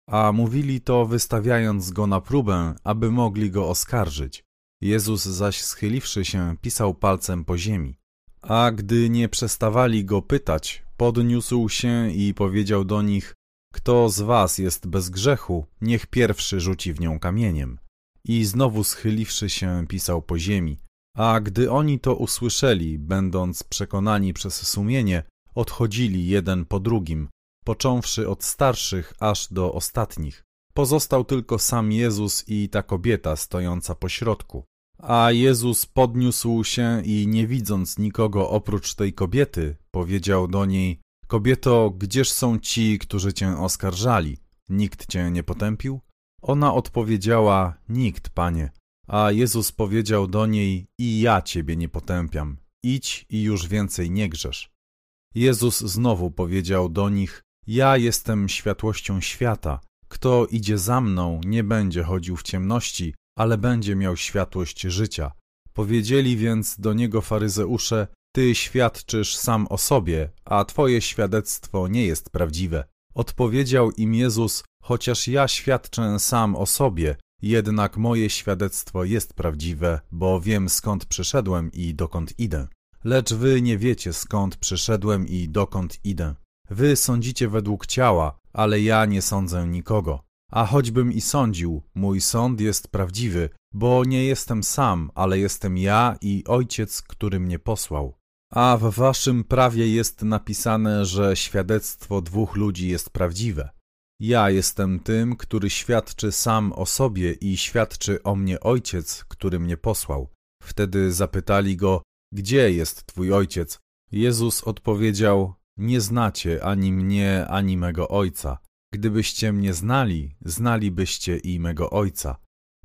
A mówili to wystawiając go na próbę, aby mogli go oskarżyć. Jezus zaś schyliwszy się, pisał palcem po ziemi. A gdy nie przestawali go pytać, podniósł się i powiedział do nich: Kto z was jest bez grzechu, niech pierwszy rzuci w nią kamieniem. I znowu schyliwszy się, pisał po ziemi. A gdy oni to usłyszeli, będąc przekonani przez sumienie, odchodzili jeden po drugim, począwszy od starszych aż do ostatnich. Pozostał tylko sam Jezus i ta kobieta stojąca po środku. A Jezus podniósł się i nie widząc nikogo oprócz tej kobiety, powiedział do niej: Kobieto, gdzież są ci, którzy cię oskarżali? Nikt cię nie potępił? Ona odpowiedziała: Nikt, panie. A Jezus powiedział do niej: I ja ciebie nie potępiam. Idź i już więcej nie grzesz. Jezus znowu powiedział do nich: Ja jestem światłością świata. Kto idzie za mną, nie będzie chodził w ciemności, ale będzie miał światłość życia. Powiedzieli więc do niego faryzeusze: Ty świadczysz sam o sobie, a twoje świadectwo nie jest prawdziwe. Odpowiedział im Jezus: Chociaż ja świadczę sam o sobie, jednak moje świadectwo jest prawdziwe, bo wiem skąd przyszedłem i dokąd idę. Lecz wy nie wiecie skąd przyszedłem i dokąd idę. Wy sądzicie według ciała, ale ja nie sądzę nikogo. A choćbym i sądził, mój sąd jest prawdziwy, bo nie jestem sam, ale jestem ja i Ojciec, który mnie posłał. A w waszym prawie jest napisane, że świadectwo dwóch ludzi jest prawdziwe. Ja jestem tym, który świadczy sam o sobie i świadczy o mnie ojciec, który mnie posłał. Wtedy zapytali go, gdzie jest twój ojciec? Jezus odpowiedział, nie znacie ani mnie, ani mego ojca. Gdybyście mnie znali, znalibyście i mego ojca.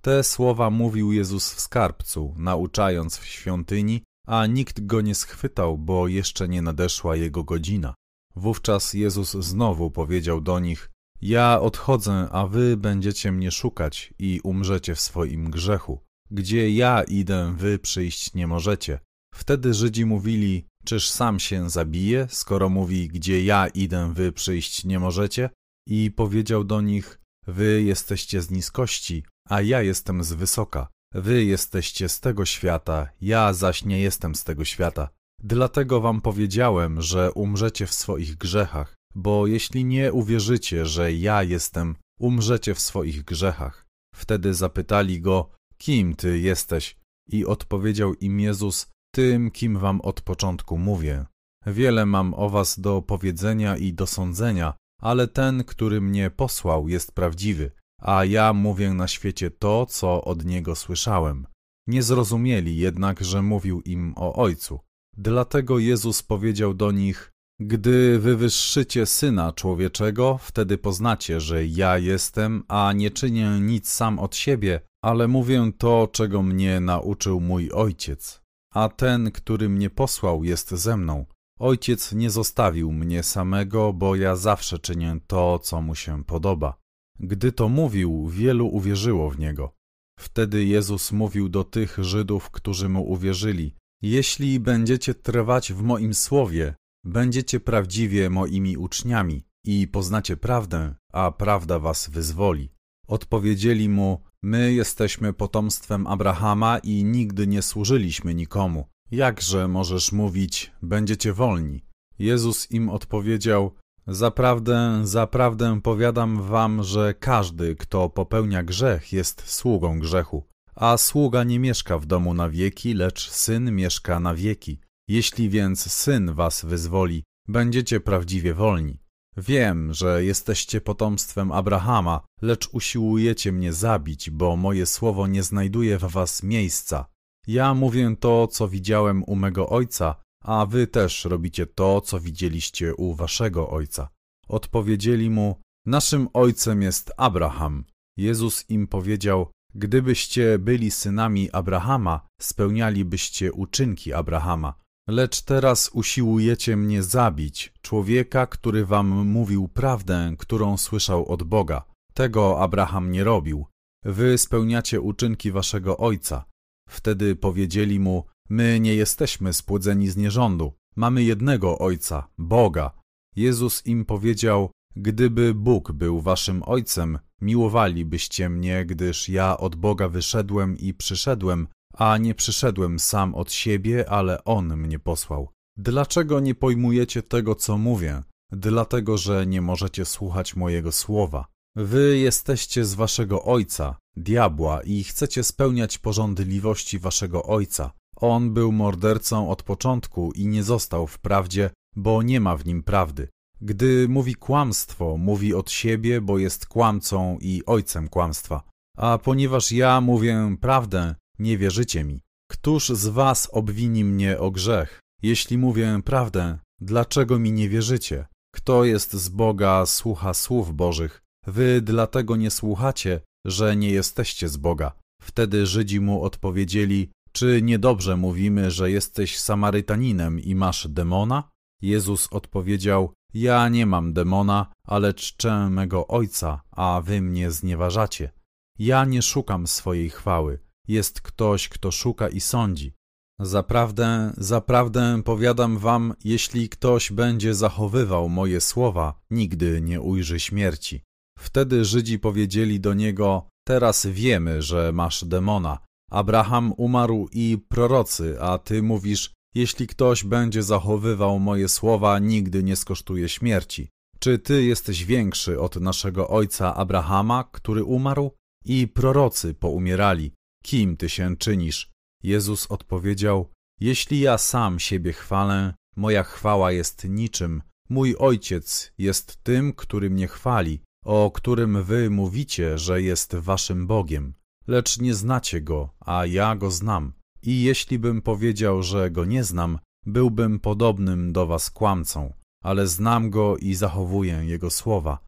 Te słowa mówił Jezus w skarbcu, nauczając w świątyni, a nikt go nie schwytał, bo jeszcze nie nadeszła jego godzina. Wówczas Jezus znowu powiedział do nich: Ja odchodzę, a wy będziecie mnie szukać i umrzecie w swoim grzechu. Gdzie ja idę, wy przyjść nie możecie. Wtedy Żydzi mówili: Czyż sam się zabije, skoro mówi: Gdzie ja idę, wy przyjść nie możecie? I powiedział do nich: Wy jesteście z niskości, a ja jestem z wysoka. Wy jesteście z tego świata, ja zaś nie jestem z tego świata. Dlatego wam powiedziałem, że umrzecie w swoich grzechach, bo jeśli nie uwierzycie, że ja jestem, umrzecie w swoich grzechach. Wtedy zapytali go, kim ty jesteś? I odpowiedział im Jezus, tym, kim wam od początku mówię. Wiele mam o was do powiedzenia i do sądzenia, ale ten, który mnie posłał, jest prawdziwy, a ja mówię na świecie to, co od niego słyszałem. Nie zrozumieli jednak, że mówił im o Ojcu. Dlatego Jezus powiedział do nich: Gdy wywyższycie syna człowieczego, wtedy poznacie, że ja jestem, a nie czynię nic sam od siebie, ale mówię to, czego mnie nauczył mój ojciec. A ten, który mnie posłał, jest ze mną. Ojciec nie zostawił mnie samego, bo ja zawsze czynię to, co mu się podoba. Gdy to mówił, wielu uwierzyło w niego. Wtedy Jezus mówił do tych Żydów, którzy mu uwierzyli: Jeśli będziecie trwać w moim słowie, będziecie prawdziwie moimi uczniami i poznacie prawdę, a prawda was wyzwoli. Odpowiedzieli mu: My jesteśmy potomstwem Abrahama i nigdy nie służyliśmy nikomu. Jakże możesz mówić, będziecie wolni? Jezus im odpowiedział: Zaprawdę, zaprawdę powiadam wam, że każdy, kto popełnia grzech, jest sługą grzechu. A sługa nie mieszka w domu na wieki, lecz syn mieszka na wieki. Jeśli więc syn was wyzwoli, będziecie prawdziwie wolni. Wiem, że jesteście potomstwem Abrahama, lecz usiłujecie mnie zabić, bo moje słowo nie znajduje w was miejsca. Ja mówię to, co widziałem u mego ojca, a wy też robicie to, co widzieliście u waszego ojca. Odpowiedzieli mu, naszym ojcem jest Abraham. Jezus im powiedział, gdybyście byli synami Abrahama, spełnialibyście uczynki Abrahama. Lecz teraz usiłujecie mnie zabić, człowieka, który wam mówił prawdę, którą słyszał od Boga. Tego Abraham nie robił. Wy spełniacie uczynki waszego ojca. Wtedy powiedzieli mu, My nie jesteśmy spłodzeni z nierządu. Mamy jednego Ojca, Boga. Jezus im powiedział, gdyby Bóg był waszym Ojcem, miłowalibyście mnie, gdyż ja od Boga wyszedłem i przyszedłem, a nie przyszedłem sam od siebie, ale On mnie posłał. Dlaczego nie pojmujecie tego, co mówię? Dlatego, że nie możecie słuchać mojego słowa. Wy jesteście z waszego ojca, diabła, i chcecie spełniać porządliwości waszego ojca. On był mordercą od początku i nie został w prawdzie, bo nie ma w nim prawdy. Gdy mówi kłamstwo, mówi od siebie, bo jest kłamcą i ojcem kłamstwa. A ponieważ ja mówię prawdę, nie wierzycie mi. Któż z was obwini mnie o grzech? Jeśli mówię prawdę, dlaczego mi nie wierzycie? Kto jest z Boga, słucha słów Bożych. Wy dlatego nie słuchacie, że nie jesteście z Boga. Wtedy Żydzi mu odpowiedzieli: czy niedobrze mówimy, że jesteś Samarytaninem i masz demona? Jezus odpowiedział: Ja nie mam demona, ale czczę mego Ojca, a wy mnie znieważacie. Ja nie szukam swojej chwały. Jest ktoś, kto szuka i sądzi. Zaprawdę, zaprawdę powiadam wam, jeśli ktoś będzie zachowywał moje słowa, nigdy nie ujrzy śmierci. Wtedy Żydzi powiedzieli do niego: Teraz wiemy, że masz demona. Abraham umarł i prorocy, a ty mówisz, jeśli ktoś będzie zachowywał moje słowa, nigdy nie skosztuje śmierci. Czy ty jesteś większy od naszego ojca Abrahama, który umarł? I prorocy poumierali. Kim ty się czynisz? Jezus odpowiedział, jeśli ja sam siebie chwalę, moja chwała jest niczym. Mój ojciec jest tym, który mnie chwali. O którym wy mówicie, że jest waszym Bogiem, lecz nie znacie go, a ja go znam. I jeśli bym powiedział, że go nie znam, byłbym podobnym do was kłamcą, ale znam go i zachowuję jego słowa.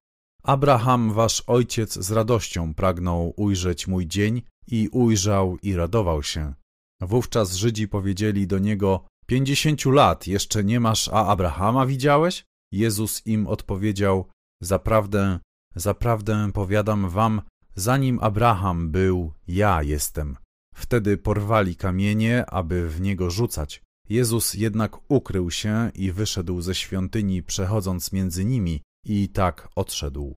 Abraham, wasz ojciec, z radością pragnął ujrzeć mój dzień i ujrzał i radował się. Wówczas Żydzi powiedzieli do niego: Pięćdziesięciu lat jeszcze nie masz, a Abrahama widziałeś? Jezus im odpowiedział: Zaprawdę, zaprawdę powiadam wam, zanim Abraham był, ja jestem. Wtedy porwali kamienie, aby w niego rzucać. Jezus jednak ukrył się i wyszedł ze świątyni, przechodząc między nimi, i tak odszedł.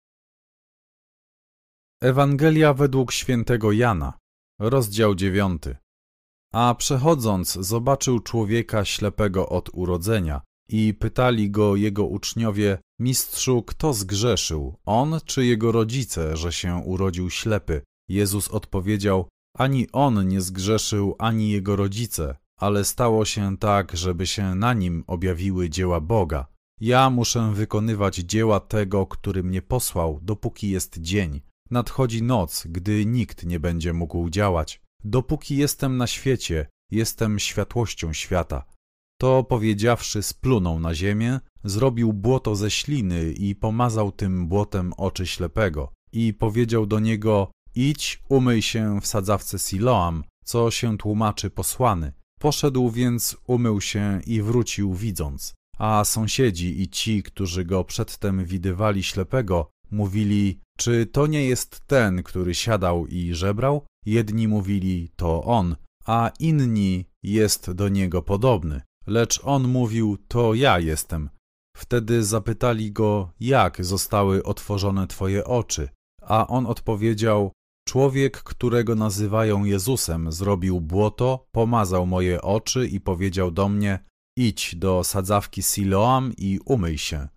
Ewangelia według świętego Jana, rozdział dziewiąty. A przechodząc, zobaczył człowieka ślepego od urodzenia i pytali go jego uczniowie: Mistrzu, kto zgrzeszył, on czy jego rodzice, że się urodził ślepy? Jezus odpowiedział: Ani on nie zgrzeszył, ani jego rodzice, ale stało się tak, żeby się na nim objawiły dzieła Boga. Ja muszę wykonywać dzieła tego, który mnie posłał, dopóki jest dzień. Nadchodzi noc, gdy nikt nie będzie mógł działać. Dopóki jestem na świecie, jestem światłością świata. To powiedziawszy, splunął na ziemię, zrobił błoto ze śliny i pomazał tym błotem oczy ślepego. I powiedział do niego: Idź, umyj się w sadzawce Siloam, co się tłumaczy posłany. Poszedł więc, umył się i wrócił widząc. A sąsiedzi i ci, którzy go przedtem widywali ślepego, mówili: Czy to nie jest ten, który siadał i żebrał? Jedni mówili: To on, a inni jest do niego podobny. Lecz on mówił: To ja jestem. Wtedy zapytali go: Jak zostały otworzone twoje oczy? A on odpowiedział: Człowiek, którego nazywają Jezusem, zrobił błoto, pomazał moje oczy i powiedział do mnie: Idź do sadzawki Siloam i umyj się.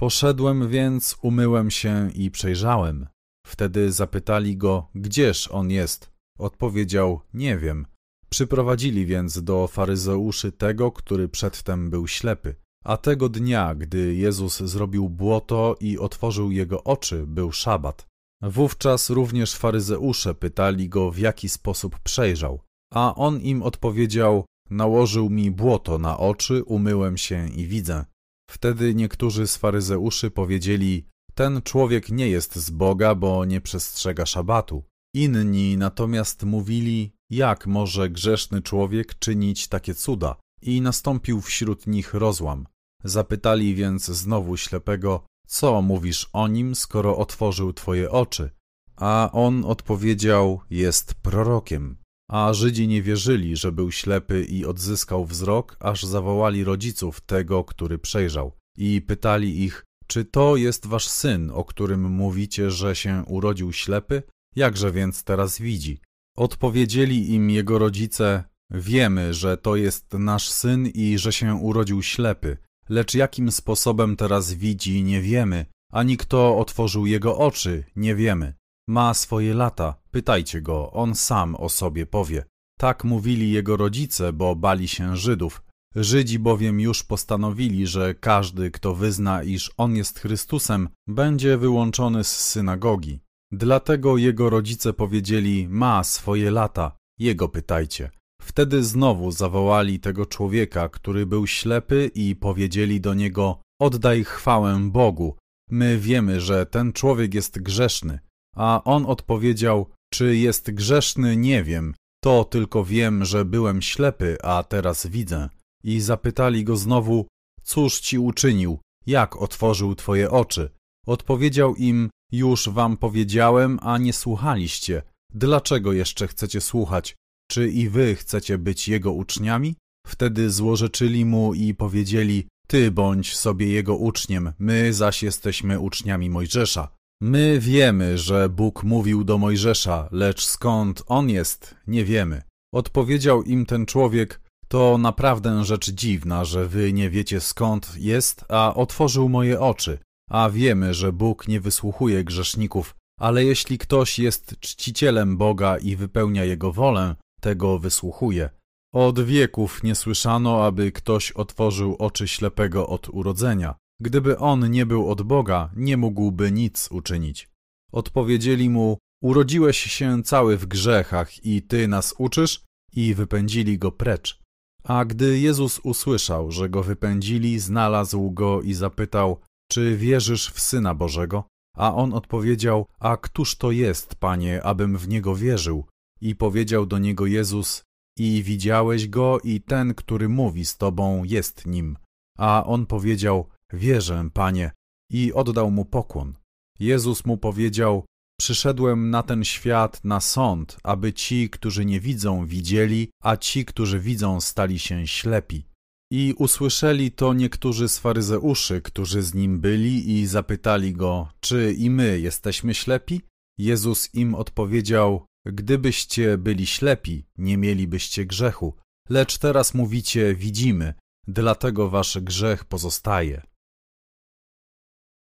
Poszedłem więc, umyłem się i przejrzałem. Wtedy zapytali go: Gdzież on jest? Odpowiedział: Nie wiem. Przyprowadzili więc do faryzeuszy tego, który przedtem był ślepy. A tego dnia, gdy Jezus zrobił błoto i otworzył jego oczy, był szabat. Wówczas również faryzeusze pytali go, w jaki sposób przejrzał. A on im odpowiedział: Nałożył mi błoto na oczy, umyłem się i widzę. Wtedy niektórzy z faryzeuszy powiedzieli: Ten człowiek nie jest z Boga, bo nie przestrzega szabatu. Inni natomiast mówili: Jak może grzeszny człowiek czynić takie cuda? I nastąpił wśród nich rozłam. Zapytali więc znowu ślepego: Co mówisz o nim, skoro otworzył twoje oczy? A on odpowiedział: Jest prorokiem. A Żydzi nie wierzyli, że był ślepy i odzyskał wzrok, aż zawołali rodziców tego, który przejrzał. I pytali ich: Czy to jest wasz syn, o którym mówicie, że się urodził ślepy? Jakże więc teraz widzi? Odpowiedzieli im jego rodzice: Wiemy, że to jest nasz syn i że się urodził ślepy, lecz jakim sposobem teraz widzi, nie wiemy, ani kto otworzył jego oczy, nie wiemy. Ma swoje lata, pytajcie go, on sam o sobie powie. Tak mówili jego rodzice, bo bali się Żydów. Żydzi bowiem już postanowili, że każdy, kto wyzna, iż on jest Chrystusem, będzie wyłączony z synagogi. Dlatego jego rodzice powiedzieli: Ma swoje lata, jego pytajcie. Wtedy znowu zawołali tego człowieka, który był ślepy, i powiedzieli do niego: Oddaj chwałę Bogu. My wiemy, że ten człowiek jest grzeszny. A on odpowiedział: Czy jest grzeszny, nie wiem. To tylko wiem, że byłem ślepy, a teraz widzę. I zapytali go znowu: Cóż ci uczynił? Jak otworzył twoje oczy? Odpowiedział im: Już wam powiedziałem, a nie słuchaliście. Dlaczego jeszcze chcecie słuchać? Czy i wy chcecie być jego uczniami? Wtedy złorzeczyli mu i powiedzieli: Ty bądź sobie jego uczniem, my zaś jesteśmy uczniami Mojżesza. My wiemy, że Bóg mówił do Mojżesza, lecz skąd on jest, nie wiemy. Odpowiedział im ten człowiek: To naprawdę rzecz dziwna, że wy nie wiecie skąd jest, a otworzył moje oczy. A wiemy, że Bóg nie wysłuchuje grzeszników, ale jeśli ktoś jest czcicielem Boga i wypełnia jego wolę, tego wysłuchuje. Od wieków nie słyszano, aby ktoś otworzył oczy ślepego od urodzenia. Gdyby on nie był od Boga, nie mógłby nic uczynić. Odpowiedzieli mu, urodziłeś się cały w grzechach i ty nas uczysz? I wypędzili go precz. A gdy Jezus usłyszał, że go wypędzili, znalazł go i zapytał, czy wierzysz w Syna Bożego? A on odpowiedział, a któż to jest, Panie, abym w Niego wierzył? I powiedział do niego Jezus, i widziałeś go i ten, który mówi z tobą, jest nim. A on powiedział, wierzę, Panie, i oddał mu pokłon. Jezus mu powiedział, przyszedłem na ten świat na sąd, aby ci, którzy nie widzą, widzieli, a ci, którzy widzą, stali się ślepi. I usłyszeli to niektórzy z faryzeuszy, którzy z nim byli i zapytali go, czy i my jesteśmy ślepi? Jezus im odpowiedział, Gdybyście byli ślepi, nie mielibyście grzechu, lecz teraz mówicie widzimy, dlatego wasz grzech pozostaje.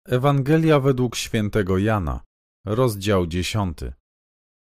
Ewangelia według świętego Jana, rozdział dziesiąty.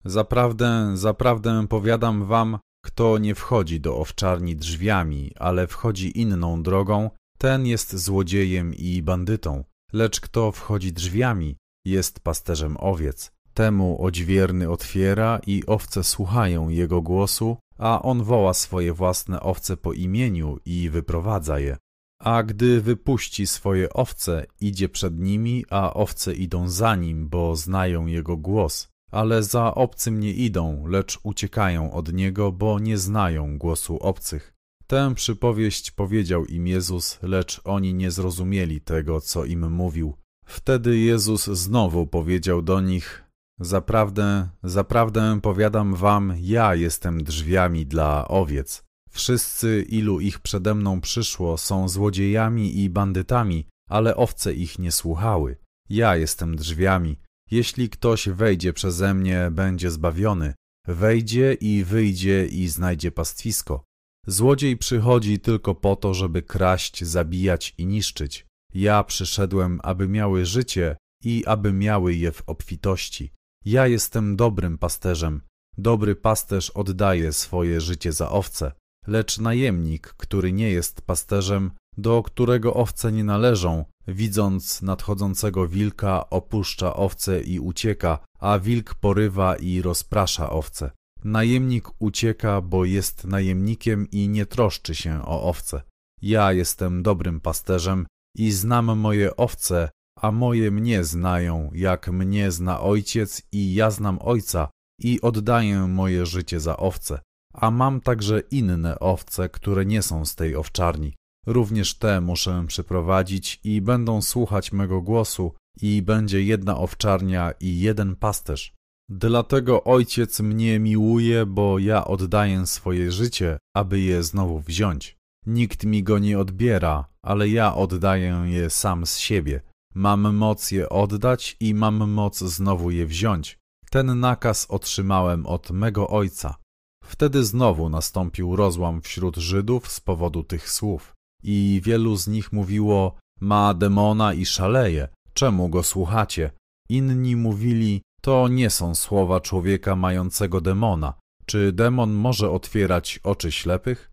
Zaprawdę, zaprawdę powiadam wam, kto nie wchodzi do owczarni drzwiami, ale wchodzi inną drogą, ten jest złodziejem i bandytą, lecz kto wchodzi drzwiami, jest pasterzem owiec. Temu odźwierny otwiera i owce słuchają jego głosu, a on woła swoje własne owce po imieniu i wyprowadza je. A gdy wypuści swoje owce, idzie przed nimi, a owce idą za nim, bo znają jego głos. Ale za obcym nie idą, lecz uciekają od niego, bo nie znają głosu obcych. Tę przypowieść powiedział im Jezus, lecz oni nie zrozumieli tego, co im mówił. Wtedy Jezus znowu powiedział do nich: Zaprawdę, zaprawdę powiadam wam, ja jestem drzwiami dla owiec. Wszyscy, ilu ich przede mną przyszło, są złodziejami i bandytami, ale owce ich nie słuchały. Ja jestem drzwiami. Jeśli ktoś wejdzie przeze mnie, będzie zbawiony. Wejdzie i wyjdzie i znajdzie pastwisko. Złodziej przychodzi tylko po to, żeby kraść, zabijać i niszczyć. Ja przyszedłem, aby miały życie i aby miały je w obfitości. Ja jestem dobrym pasterzem. Dobry pasterz oddaje swoje życie za owce, lecz najemnik, który nie jest pasterzem, do którego owce nie należą, widząc nadchodzącego wilka, opuszcza owce i ucieka, a wilk porywa i rozprasza owce. Najemnik ucieka, bo jest najemnikiem i nie troszczy się o owce. Ja jestem dobrym pasterzem i znam moje owce a moje mnie znają, jak mnie zna ojciec i ja znam ojca i oddaję moje życie za owce. A mam także inne owce, które nie są z tej owczarni. Również te muszę przyprowadzić i będą słuchać mego głosu i będzie jedna owczarnia i jeden pasterz. Dlatego ojciec mnie miłuje, bo ja oddaję swoje życie, aby je znowu wziąć. Nikt mi go nie odbiera, ale ja oddaję je sam z siebie. Mam moc je oddać i mam moc znowu je wziąć. Ten nakaz otrzymałem od mego ojca. Wtedy znowu nastąpił rozłam wśród Żydów z powodu tych słów. I wielu z nich mówiło, ma demona i szaleje, czemu go słuchacie? Inni mówili, to nie są słowa człowieka mającego demona. Czy demon może otwierać oczy ślepych?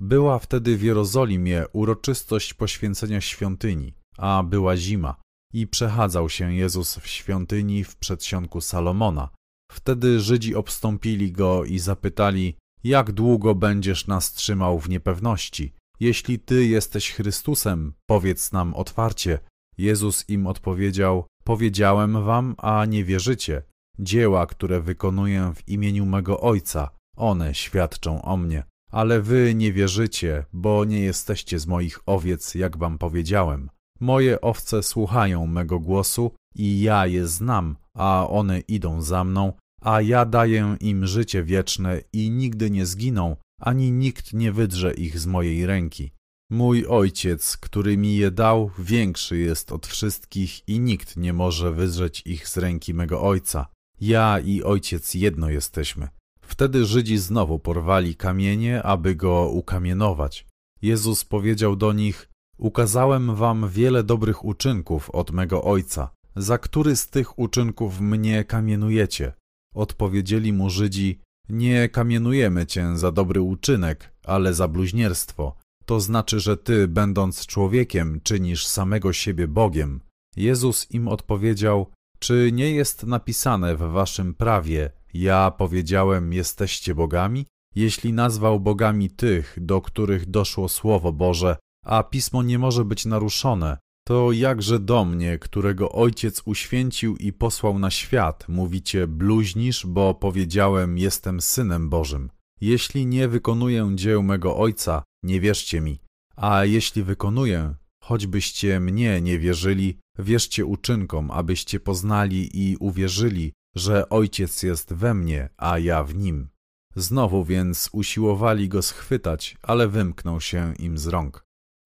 Była wtedy w Jerozolimie uroczystość poświęcenia świątyni a była zima, i przechadzał się Jezus w świątyni w przedsionku Salomona. Wtedy Żydzi obstąpili go i zapytali, jak długo będziesz nas trzymał w niepewności? Jeśli Ty jesteś Chrystusem, powiedz nam otwarcie. Jezus im odpowiedział, powiedziałem wam, a nie wierzycie. Dzieła, które wykonuję w imieniu mego Ojca, one świadczą o mnie. Ale wy nie wierzycie, bo nie jesteście z moich owiec, jak wam powiedziałem. Moje owce słuchają mego głosu i ja je znam, a one idą za mną, a ja daję im życie wieczne i nigdy nie zginą, ani nikt nie wydrze ich z mojej ręki. Mój ojciec, który mi je dał, większy jest od wszystkich i nikt nie może wydrzeć ich z ręki mego ojca. Ja i ojciec jedno jesteśmy. Wtedy Żydzi znowu porwali kamienie, aby go ukamienować. Jezus powiedział do nich: Ukazałem wam wiele dobrych uczynków od mego Ojca. Za który z tych uczynków mnie kamienujecie? Odpowiedzieli mu Żydzi, nie kamienujemy cię za dobry uczynek, ale za bluźnierstwo. To znaczy, że ty, będąc człowiekiem, czynisz samego siebie Bogiem. Jezus im odpowiedział, Czy nie jest napisane w waszym prawie, ja powiedziałem, jesteście bogami? Jeśli nazwał bogami tych, do których doszło Słowo Boże, a pismo nie może być naruszone, to jakże do mnie, którego ojciec uświęcił i posłał na świat, mówicie bluźnisz, bo powiedziałem, jestem synem Bożym. Jeśli nie wykonuję dzieł mego ojca, nie wierzcie mi, a jeśli wykonuję, choćbyście mnie nie wierzyli, wierzcie uczynkom, abyście poznali i uwierzyli, że ojciec jest we mnie, a ja w nim. Znowu więc usiłowali go schwytać, ale wymknął się im z rąk.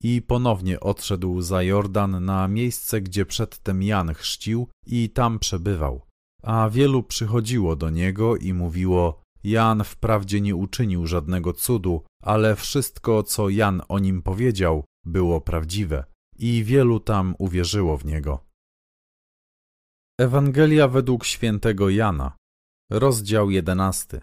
I ponownie odszedł za Jordan na miejsce, gdzie przedtem Jan chrzcił i tam przebywał. A wielu przychodziło do niego i mówiło: Jan wprawdzie nie uczynił żadnego cudu, ale wszystko, co Jan o nim powiedział, było prawdziwe, i wielu tam uwierzyło w niego. Ewangelia według świętego Jana, rozdział jedenasty.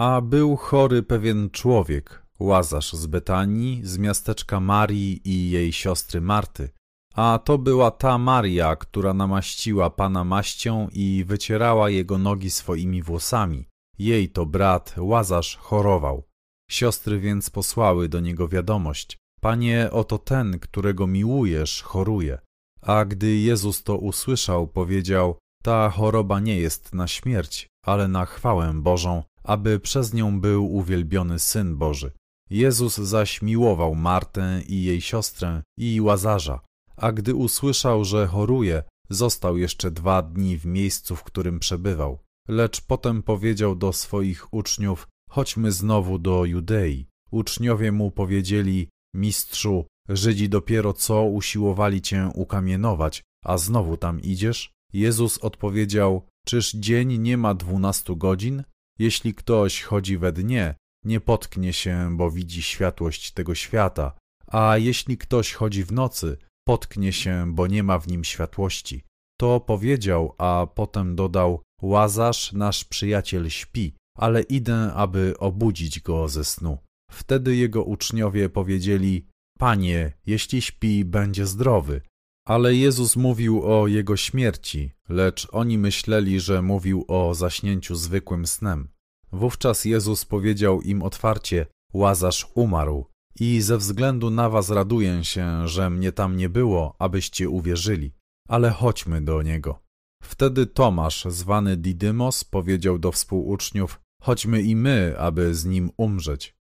A był chory pewien człowiek, Łazarz z Betanii, z miasteczka Marii i jej siostry Marty. A to była ta Maria, która namaściła Pana maścią i wycierała jego nogi swoimi włosami. Jej to brat Łazarz chorował. Siostry więc posłały do niego wiadomość. Panie, oto ten, którego miłujesz, choruje. A gdy Jezus to usłyszał, powiedział, ta choroba nie jest na śmierć, ale na chwałę Bożą, aby przez nią był uwielbiony Syn Boży. Jezus zaś miłował Martę i jej siostrę i Łazarza, a gdy usłyszał, że choruje, został jeszcze dwa dni w miejscu, w którym przebywał. Lecz potem powiedział do swoich uczniów, chodźmy znowu do Judei. Uczniowie mu powiedzieli, mistrzu, Żydzi dopiero co usiłowali cię ukamienować, a znowu tam idziesz? Jezus odpowiedział, czyż dzień nie ma dwunastu godzin? Jeśli ktoś chodzi we dnie, nie potknie się, bo widzi światłość tego świata, a jeśli ktoś chodzi w nocy, potknie się, bo nie ma w nim światłości. To powiedział, a potem dodał: Łazarz, nasz przyjaciel, śpi, ale idę, aby obudzić go ze snu. Wtedy jego uczniowie powiedzieli: Panie, jeśli śpi, będzie zdrowy. Ale Jezus mówił o jego śmierci, lecz oni myśleli, że mówił o zaśnięciu zwykłym snem. Wówczas Jezus powiedział im otwarcie: Łazarz umarł, i ze względu na was raduję się, że mnie tam nie było, abyście uwierzyli, ale chodźmy do niego. Wtedy Tomasz, zwany Didymos, powiedział do współuczniów: Chodźmy i my, aby z nim umrzeć.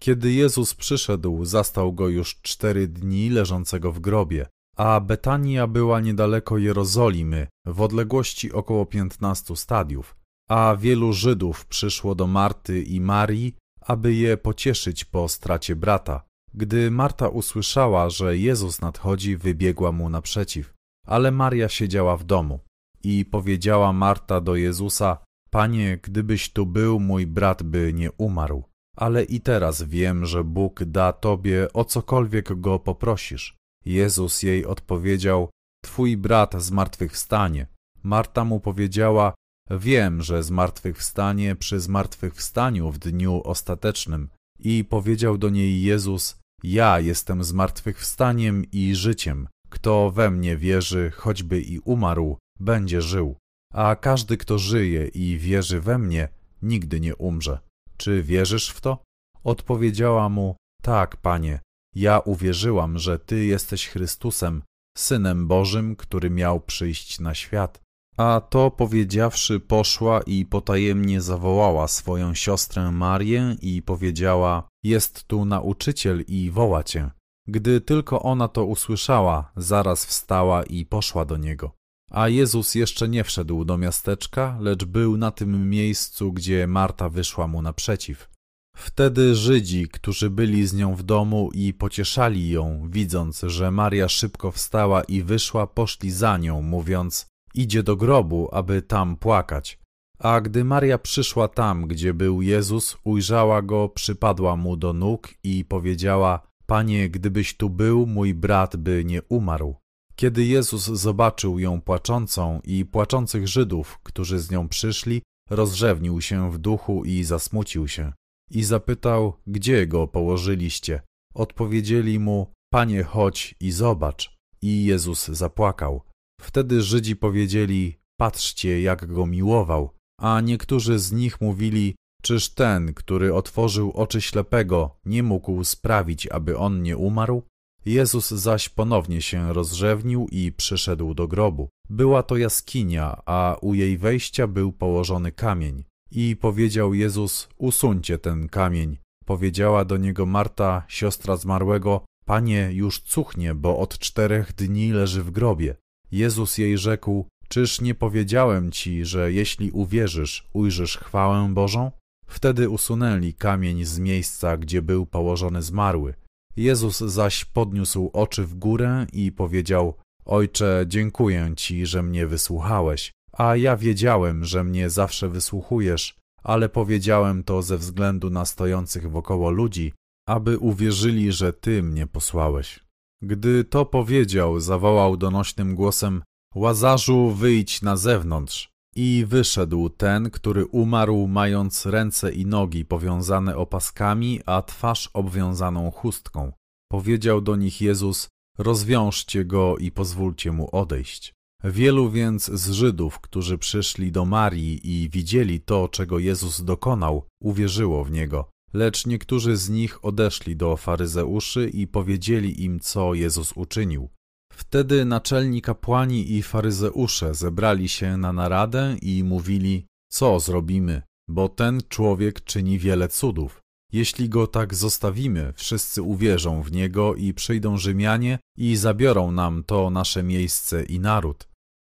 Kiedy Jezus przyszedł, zastał go już cztery dni leżącego w grobie, a Betania była niedaleko Jerozolimy, w odległości około piętnastu stadiów a wielu Żydów przyszło do Marty i Marii, aby je pocieszyć po stracie brata. Gdy Marta usłyszała, że Jezus nadchodzi, wybiegła mu naprzeciw, ale Maria siedziała w domu. I powiedziała Marta do Jezusa: Panie, gdybyś tu był, mój brat by nie umarł. Ale i teraz wiem, że Bóg da tobie o cokolwiek go poprosisz. Jezus jej odpowiedział: Twój brat zmartwychwstanie. Marta mu powiedziała: Wiem, że zmartwychwstanie przy zmartwychwstaniu w dniu ostatecznym. I powiedział do niej Jezus, ja jestem zmartwychwstaniem i życiem. Kto we mnie wierzy, choćby i umarł, będzie żył. A każdy, kto żyje i wierzy we mnie, nigdy nie umrze. Czy wierzysz w to? Odpowiedziała mu, tak, panie, ja uwierzyłam, że ty jesteś Chrystusem, Synem Bożym, który miał przyjść na świat. A to powiedziawszy, poszła i potajemnie zawołała swoją siostrę Marię i powiedziała: Jest tu nauczyciel i woła cię. Gdy tylko ona to usłyszała, zaraz wstała i poszła do niego. A Jezus jeszcze nie wszedł do miasteczka, lecz był na tym miejscu, gdzie Marta wyszła mu naprzeciw. Wtedy Żydzi, którzy byli z nią w domu i pocieszali ją, widząc, że Maria szybko wstała i wyszła, poszli za nią, mówiąc: idzie do grobu, aby tam płakać. A gdy Maria przyszła tam, gdzie był Jezus, ujrzała go, przypadła mu do nóg i powiedziała: Panie, gdybyś tu był, mój brat by nie umarł. Kiedy Jezus zobaczył ją płaczącą i płaczących Żydów, którzy z nią przyszli, rozrzewnił się w duchu i zasmucił się. I zapytał, gdzie go położyliście? Odpowiedzieli mu, Panie, chodź i zobacz. I Jezus zapłakał. Wtedy Żydzi powiedzieli: Patrzcie, jak go miłował. A niektórzy z nich mówili: Czyż ten, który otworzył oczy ślepego, nie mógł sprawić, aby on nie umarł? Jezus zaś ponownie się rozrzewnił i przyszedł do grobu. Była to jaskinia, a u jej wejścia był położony kamień. I powiedział Jezus: Usuńcie ten kamień. Powiedziała do niego Marta, siostra zmarłego: Panie, już cuchnie, bo od czterech dni leży w grobie. Jezus jej rzekł: Czyż nie powiedziałem ci, że jeśli uwierzysz, ujrzysz chwałę Bożą? Wtedy usunęli kamień z miejsca, gdzie był położony zmarły. Jezus zaś podniósł oczy w górę i powiedział: Ojcze, dziękuję ci, że mnie wysłuchałeś, a ja wiedziałem, że mnie zawsze wysłuchujesz, ale powiedziałem to ze względu na stojących wokoło ludzi, aby uwierzyli, że ty mnie posłałeś. Gdy to powiedział, zawołał donośnym głosem: Łazarzu, wyjdź na zewnątrz. I wyszedł ten, który umarł, mając ręce i nogi powiązane opaskami, a twarz obwiązaną chustką. Powiedział do nich Jezus: Rozwiążcie go i pozwólcie mu odejść. Wielu więc z Żydów, którzy przyszli do Marii i widzieli to, czego Jezus dokonał, uwierzyło w niego. Lecz niektórzy z nich odeszli do faryzeuszy i powiedzieli im, co Jezus uczynił. Wtedy naczelni kapłani i faryzeusze zebrali się na naradę i mówili: Co zrobimy, bo ten człowiek czyni wiele cudów. Jeśli go tak zostawimy, wszyscy uwierzą w niego i przyjdą Rzymianie i zabiorą nam to nasze miejsce i naród.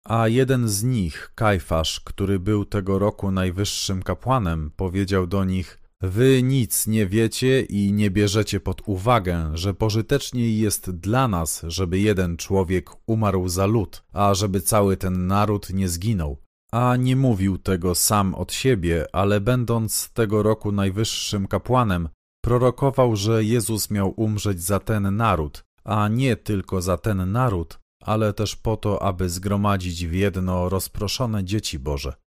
A jeden z nich, Kajfasz, który był tego roku najwyższym kapłanem, powiedział do nich: Wy nic nie wiecie i nie bierzecie pod uwagę, że pożyteczniej jest dla nas, żeby jeden człowiek umarł za lud, a żeby cały ten naród nie zginął. A nie mówił tego sam od siebie, ale będąc tego roku najwyższym kapłanem, prorokował, że Jezus miał umrzeć za ten naród, a nie tylko za ten naród, ale też po to, aby zgromadzić w jedno rozproszone dzieci Boże.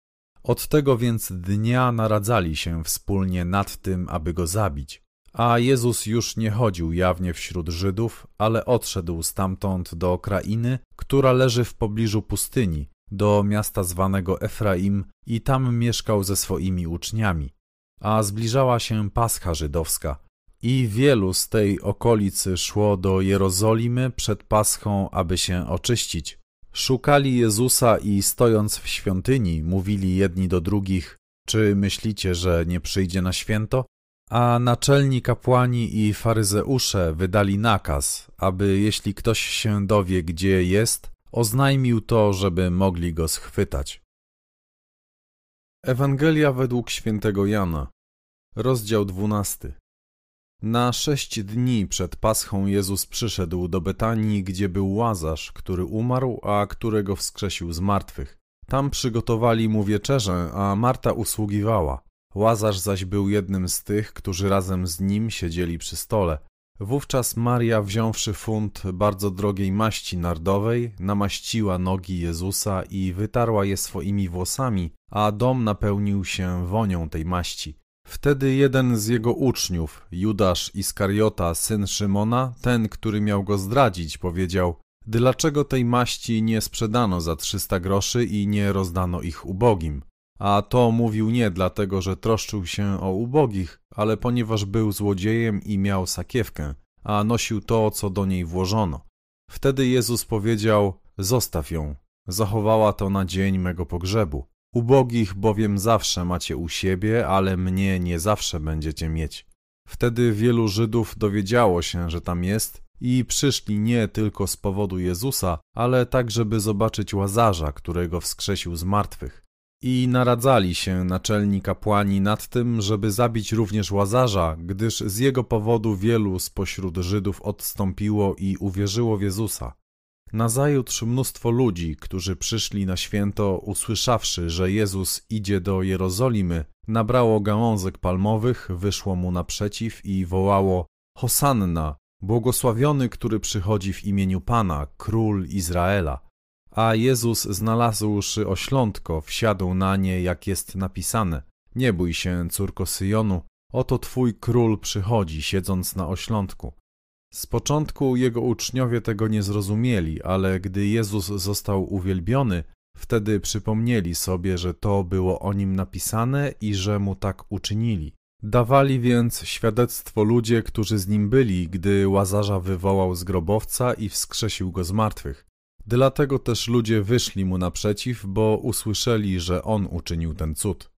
Od tego więc dnia naradzali się wspólnie nad tym, aby go zabić. A Jezus już nie chodził jawnie wśród Żydów, ale odszedł stamtąd do krainy, która leży w pobliżu pustyni, do miasta zwanego Efraim i tam mieszkał ze swoimi uczniami. A zbliżała się Pascha żydowska i wielu z tej okolicy szło do Jerozolimy przed Paschą, aby się oczyścić. Szukali Jezusa i stojąc w świątyni, mówili jedni do drugich: Czy myślicie, że nie przyjdzie na święto? A naczelni kapłani i faryzeusze wydali nakaz, aby jeśli ktoś się dowie, gdzie jest, oznajmił to, żeby mogli go schwytać. Ewangelia według świętego Jana, rozdział dwunasty. Na sześć dni przed Paschą Jezus przyszedł do Betanii, gdzie był Łazarz, który umarł, a którego wskrzesił z martwych. Tam przygotowali mu wieczerzę, a Marta usługiwała. Łazarz zaś był jednym z tych, którzy razem z nim siedzieli przy stole. Wówczas Maria, wziąwszy funt bardzo drogiej maści nardowej, namaściła nogi Jezusa i wytarła je swoimi włosami, a dom napełnił się wonią tej maści. Wtedy jeden z jego uczniów, Judasz Iskariota, syn Szymona, ten, który miał go zdradzić, powiedział: Dlaczego tej maści nie sprzedano za trzysta groszy i nie rozdano ich ubogim? A to mówił nie dlatego, że troszczył się o ubogich, ale ponieważ był złodziejem i miał sakiewkę, a nosił to, co do niej włożono. Wtedy Jezus powiedział: Zostaw ją, zachowała to na dzień mego pogrzebu. Ubogich bowiem zawsze macie u siebie, ale mnie nie zawsze będziecie mieć. Wtedy wielu Żydów dowiedziało się, że tam jest i przyszli nie tylko z powodu Jezusa, ale tak, żeby zobaczyć Łazarza, którego wskrzesił z martwych. I naradzali się naczelni kapłani nad tym, żeby zabić również Łazarza, gdyż z jego powodu wielu spośród Żydów odstąpiło i uwierzyło w Jezusa. Nazajutrz mnóstwo ludzi, którzy przyszli na święto, usłyszawszy, że Jezus idzie do Jerozolimy, nabrało gałązek palmowych, wyszło mu naprzeciw i wołało Hosanna, błogosławiony, który przychodzi w imieniu Pana, król Izraela. A Jezus, znalazłszy oślątko, wsiadł na nie, jak jest napisane. Nie bój się, córko Syjonu, oto twój król przychodzi, siedząc na oślątku. Z początku jego uczniowie tego nie zrozumieli, ale gdy Jezus został uwielbiony, wtedy przypomnieli sobie, że to było o nim napisane i że mu tak uczynili. Dawali więc świadectwo ludzie, którzy z nim byli, gdy Łazarza wywołał z grobowca i wskrzesił go z martwych. Dlatego też ludzie wyszli mu naprzeciw, bo usłyszeli, że on uczynił ten cud.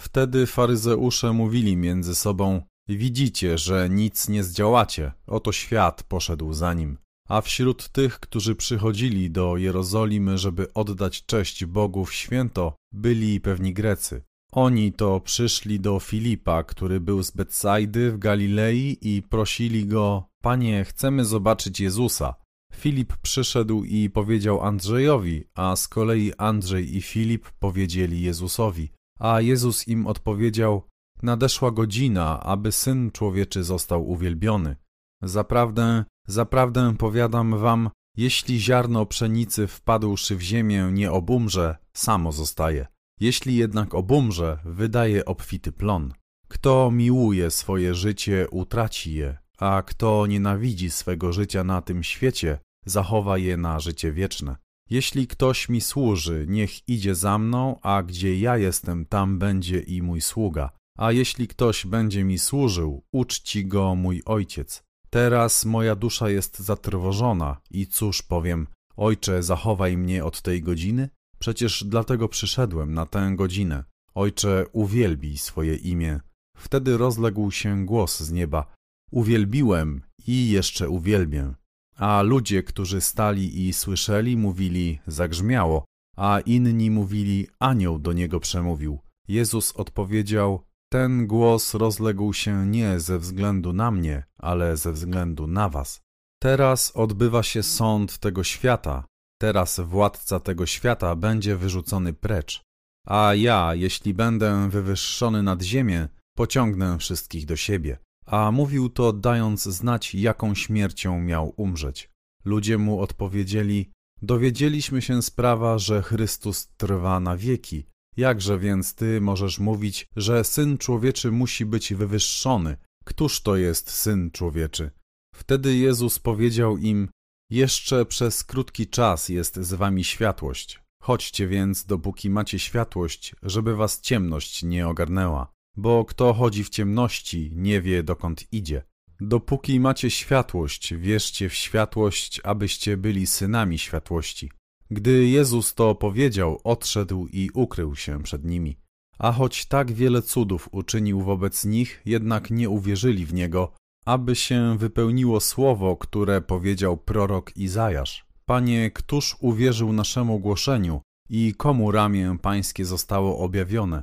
Wtedy faryzeusze mówili między sobą: Widzicie, że nic nie zdziałacie, oto świat poszedł za nim. A wśród tych, którzy przychodzili do Jerozolimy, żeby oddać cześć Bogu w święto, byli pewni Grecy. Oni to przyszli do Filipa, który był z Betsaidy w Galilei i prosili go: Panie, chcemy zobaczyć Jezusa. Filip przyszedł i powiedział Andrzejowi, a z kolei Andrzej i Filip powiedzieli Jezusowi. A Jezus im odpowiedział: Nadeszła godzina, aby syn człowieczy został uwielbiony. Zaprawdę, zaprawdę powiadam wam, jeśli ziarno pszenicy wpadłszy w ziemię nie obumrze, samo zostaje. Jeśli jednak obumrze, wydaje obfity plon. Kto miłuje swoje życie, utraci je, a kto nienawidzi swego życia na tym świecie, zachowa je na życie wieczne. Jeśli ktoś mi służy, niech idzie za mną, a gdzie ja jestem, tam będzie i mój sługa. A jeśli ktoś będzie mi służył, uczci go mój ojciec. Teraz moja dusza jest zatrwożona i cóż powiem, ojcze, zachowaj mnie od tej godziny? Przecież dlatego przyszedłem na tę godzinę. Ojcze, uwielbij swoje imię. Wtedy rozległ się głos z nieba. Uwielbiłem i jeszcze uwielbię. A ludzie, którzy stali i słyszeli, mówili, zagrzmiało, a inni mówili, anioł do niego przemówił. Jezus odpowiedział, ten głos rozległ się nie ze względu na mnie, ale ze względu na was. Teraz odbywa się sąd tego świata, teraz władca tego świata będzie wyrzucony precz. A ja, jeśli będę wywyższony nad ziemię, pociągnę wszystkich do siebie a mówił to dając znać, jaką śmiercią miał umrzeć. Ludzie mu odpowiedzieli: Dowiedzieliśmy się sprawa, że Chrystus trwa na wieki. Jakże więc ty możesz mówić, że syn człowieczy musi być wywyższony? Któż to jest syn człowieczy? Wtedy Jezus powiedział im: Jeszcze przez krótki czas jest z wami światłość. Chodźcie więc, dopóki macie światłość, żeby was ciemność nie ogarnęła bo kto chodzi w ciemności, nie wie dokąd idzie. Dopóki macie światłość, wierzcie w światłość, abyście byli synami światłości. Gdy Jezus to powiedział, odszedł i ukrył się przed nimi. A choć tak wiele cudów uczynił wobec nich, jednak nie uwierzyli w Niego, aby się wypełniło słowo, które powiedział prorok Izajasz. Panie, któż uwierzył naszemu głoszeniu i komu ramię pańskie zostało objawione?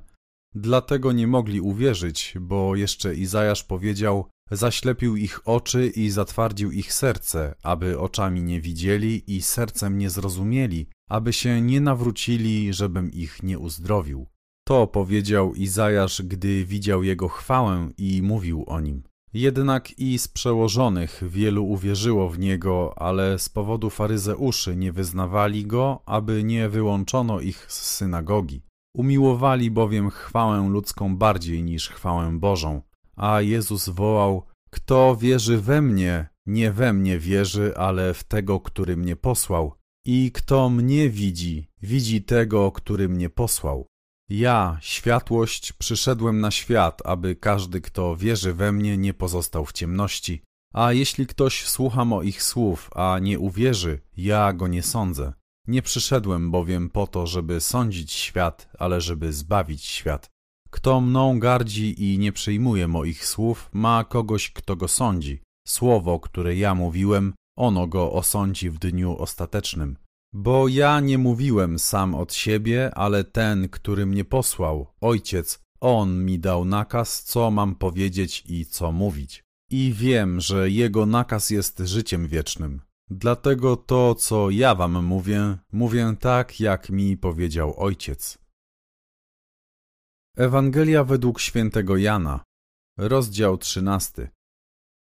Dlatego nie mogli uwierzyć, bo jeszcze Izajasz powiedział: Zaślepił ich oczy i zatwardził ich serce, aby oczami nie widzieli i sercem nie zrozumieli, aby się nie nawrócili, żebym ich nie uzdrowił. To powiedział Izajasz, gdy widział jego chwałę i mówił o nim. Jednak i z przełożonych wielu uwierzyło w niego, ale z powodu faryzeuszy nie wyznawali go, aby nie wyłączono ich z synagogi. Umiłowali bowiem chwałę ludzką bardziej niż chwałę Bożą. A Jezus wołał: Kto wierzy we mnie, nie we mnie wierzy, ale w tego, który mnie posłał. I kto mnie widzi, widzi tego, który mnie posłał. Ja, światłość, przyszedłem na świat, aby każdy, kto wierzy we mnie, nie pozostał w ciemności. A jeśli ktoś słucha moich słów, a nie uwierzy, ja go nie sądzę. Nie przyszedłem bowiem po to, żeby sądzić świat, ale żeby zbawić świat. Kto mną gardzi i nie przyjmuje moich słów, ma kogoś, kto go sądzi. Słowo, które ja mówiłem, ono go osądzi w dniu ostatecznym. Bo ja nie mówiłem sam od siebie, ale ten, który mnie posłał, ojciec, on mi dał nakaz, co mam powiedzieć i co mówić. I wiem, że jego nakaz jest życiem wiecznym. Dlatego to, co ja wam mówię, mówię tak, jak mi powiedział Ojciec. Ewangelia według świętego Jana, rozdział 13.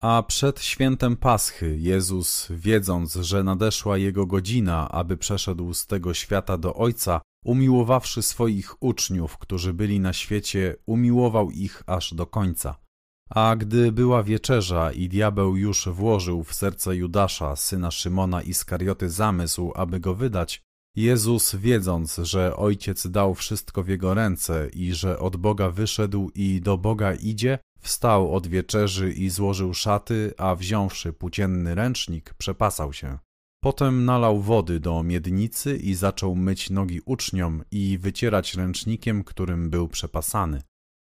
A przed świętem Paschy Jezus, wiedząc, że nadeszła jego godzina, aby przeszedł z tego świata do Ojca, umiłowawszy swoich uczniów, którzy byli na świecie, umiłował ich aż do końca. A gdy była wieczerza i diabeł już włożył w serce Judasza, syna Szymona Iskarioty, zamysł, aby go wydać, Jezus, wiedząc, że Ojciec dał wszystko w jego ręce i że od Boga wyszedł i do Boga idzie, wstał od wieczerzy i złożył szaty, a wziąwszy płócienny ręcznik, przepasał się. Potem nalał wody do miednicy i zaczął myć nogi uczniom i wycierać ręcznikiem, którym był przepasany.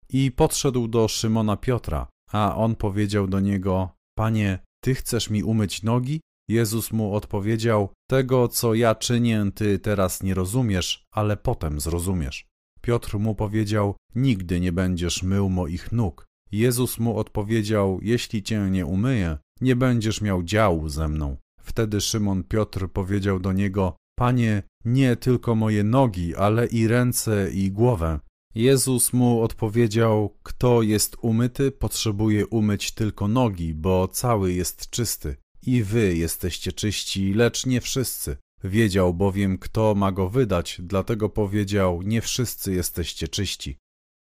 I podszedł do Szymona Piotra, a on powiedział do niego: Panie, ty chcesz mi umyć nogi? Jezus mu odpowiedział: Tego, co ja czynię, ty teraz nie rozumiesz, ale potem zrozumiesz. Piotr mu powiedział: Nigdy nie będziesz mył moich nóg. Jezus mu odpowiedział: Jeśli cię nie umyję, nie będziesz miał działu ze mną. Wtedy Szymon Piotr powiedział do niego: Panie, nie tylko moje nogi, ale i ręce i głowę. Jezus mu odpowiedział: Kto jest umyty, potrzebuje umyć tylko nogi, bo cały jest czysty. I wy jesteście czyści, lecz nie wszyscy. Wiedział bowiem, kto ma go wydać, dlatego powiedział: Nie wszyscy jesteście czyści.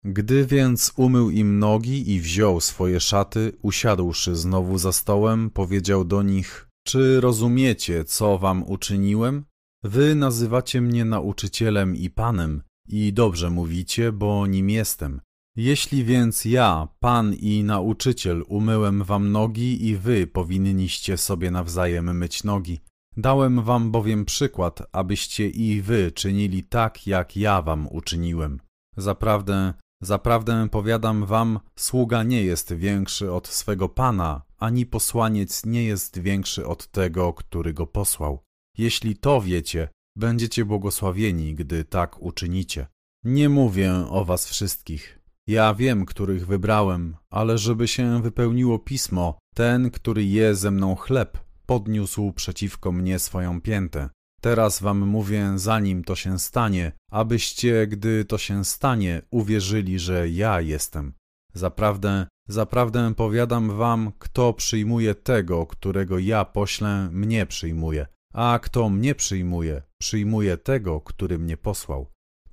Gdy więc umył im nogi i wziął swoje szaty, usiadłszy znowu za stołem, powiedział do nich: Czy rozumiecie, co wam uczyniłem? Wy nazywacie mnie nauczycielem i panem, i dobrze mówicie, bo nim jestem. Jeśli więc ja, Pan i nauczyciel, umyłem wam nogi i wy powinniście sobie nawzajem myć nogi. Dałem wam bowiem przykład, abyście i wy czynili tak, jak ja wam uczyniłem. Zaprawdę, zaprawdę powiadam wam, sługa nie jest większy od swego Pana, ani posłaniec nie jest większy od tego, który go posłał. Jeśli to wiecie, będziecie błogosławieni, gdy tak uczynicie. Nie mówię o was wszystkich, ja wiem, których wybrałem, ale żeby się wypełniło pismo, ten, który je ze mną chleb, podniósł przeciwko mnie swoją piętę. Teraz wam mówię, zanim to się stanie, abyście, gdy to się stanie, uwierzyli, że ja jestem. Zaprawdę, zaprawdę powiadam wam, kto przyjmuje tego, którego ja poślę, mnie przyjmuje, a kto mnie przyjmuje, przyjmuje tego, który mnie posłał.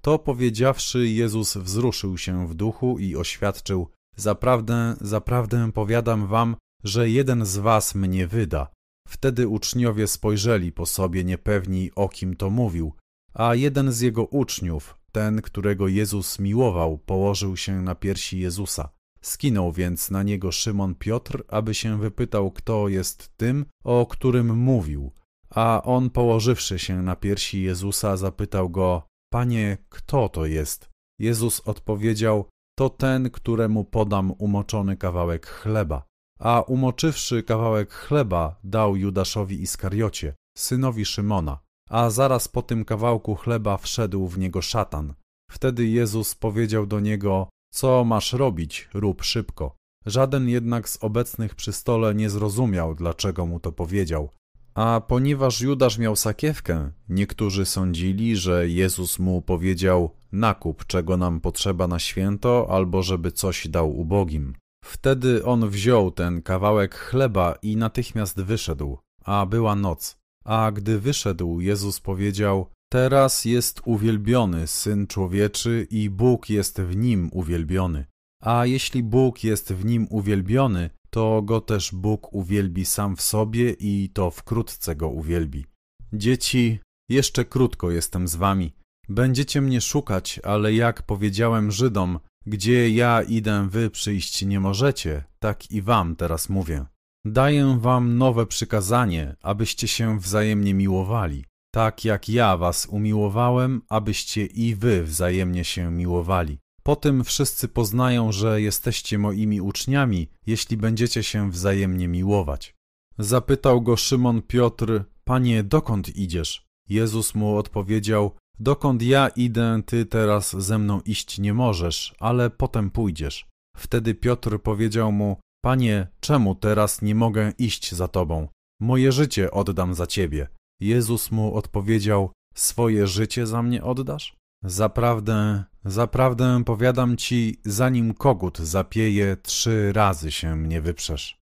To powiedziawszy, Jezus wzruszył się w duchu i oświadczył: Zaprawdę, zaprawdę powiadam wam, że jeden z was mnie wyda. Wtedy uczniowie spojrzeli po sobie niepewni, o kim to mówił, a jeden z jego uczniów, ten, którego Jezus miłował, położył się na piersi Jezusa. Skinął więc na niego Szymon Piotr, aby się wypytał, kto jest tym, o którym mówił. A on, położywszy się na piersi Jezusa, zapytał go: Panie, kto to jest? Jezus odpowiedział: To ten, któremu podam umoczony kawałek chleba. A umoczywszy kawałek chleba, dał Judaszowi Iskariocie, synowi Szymona. A zaraz po tym kawałku chleba wszedł w niego szatan. Wtedy Jezus powiedział do niego: Co masz robić, rób szybko. Żaden jednak z obecnych przy stole nie zrozumiał, dlaczego mu to powiedział. A ponieważ Judasz miał sakiewkę, niektórzy sądzili, że Jezus mu powiedział: Nakup, czego nam potrzeba na święto, albo żeby coś dał ubogim. Wtedy on wziął ten kawałek chleba i natychmiast wyszedł, a była noc. A gdy wyszedł, Jezus powiedział: Teraz jest uwielbiony syn człowieczy i Bóg jest w nim uwielbiony. A jeśli Bóg jest w nim uwielbiony, to go też Bóg uwielbi sam w sobie i to wkrótce go uwielbi. Dzieci, jeszcze krótko jestem z wami. Będziecie mnie szukać, ale jak powiedziałem Żydom, gdzie ja idę, wy przyjść nie możecie, tak i wam teraz mówię. Daję wam nowe przykazanie, abyście się wzajemnie miłowali, tak jak ja was umiłowałem, abyście i wy wzajemnie się miłowali. Po tym wszyscy poznają, że jesteście moimi uczniami, jeśli będziecie się wzajemnie miłować. Zapytał go Szymon Piotr, Panie, dokąd idziesz? Jezus mu odpowiedział, Dokąd ja idę, ty teraz ze mną iść nie możesz, ale potem pójdziesz. Wtedy Piotr powiedział mu, Panie, czemu teraz nie mogę iść za tobą? Moje życie oddam za ciebie. Jezus mu odpowiedział, Swoje życie za mnie oddasz? Zaprawdę, zaprawdę powiadam ci, zanim kogut zapieje, trzy razy się mnie wyprzesz.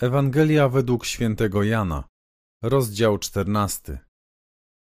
Ewangelia według świętego Jana, rozdział czternasty.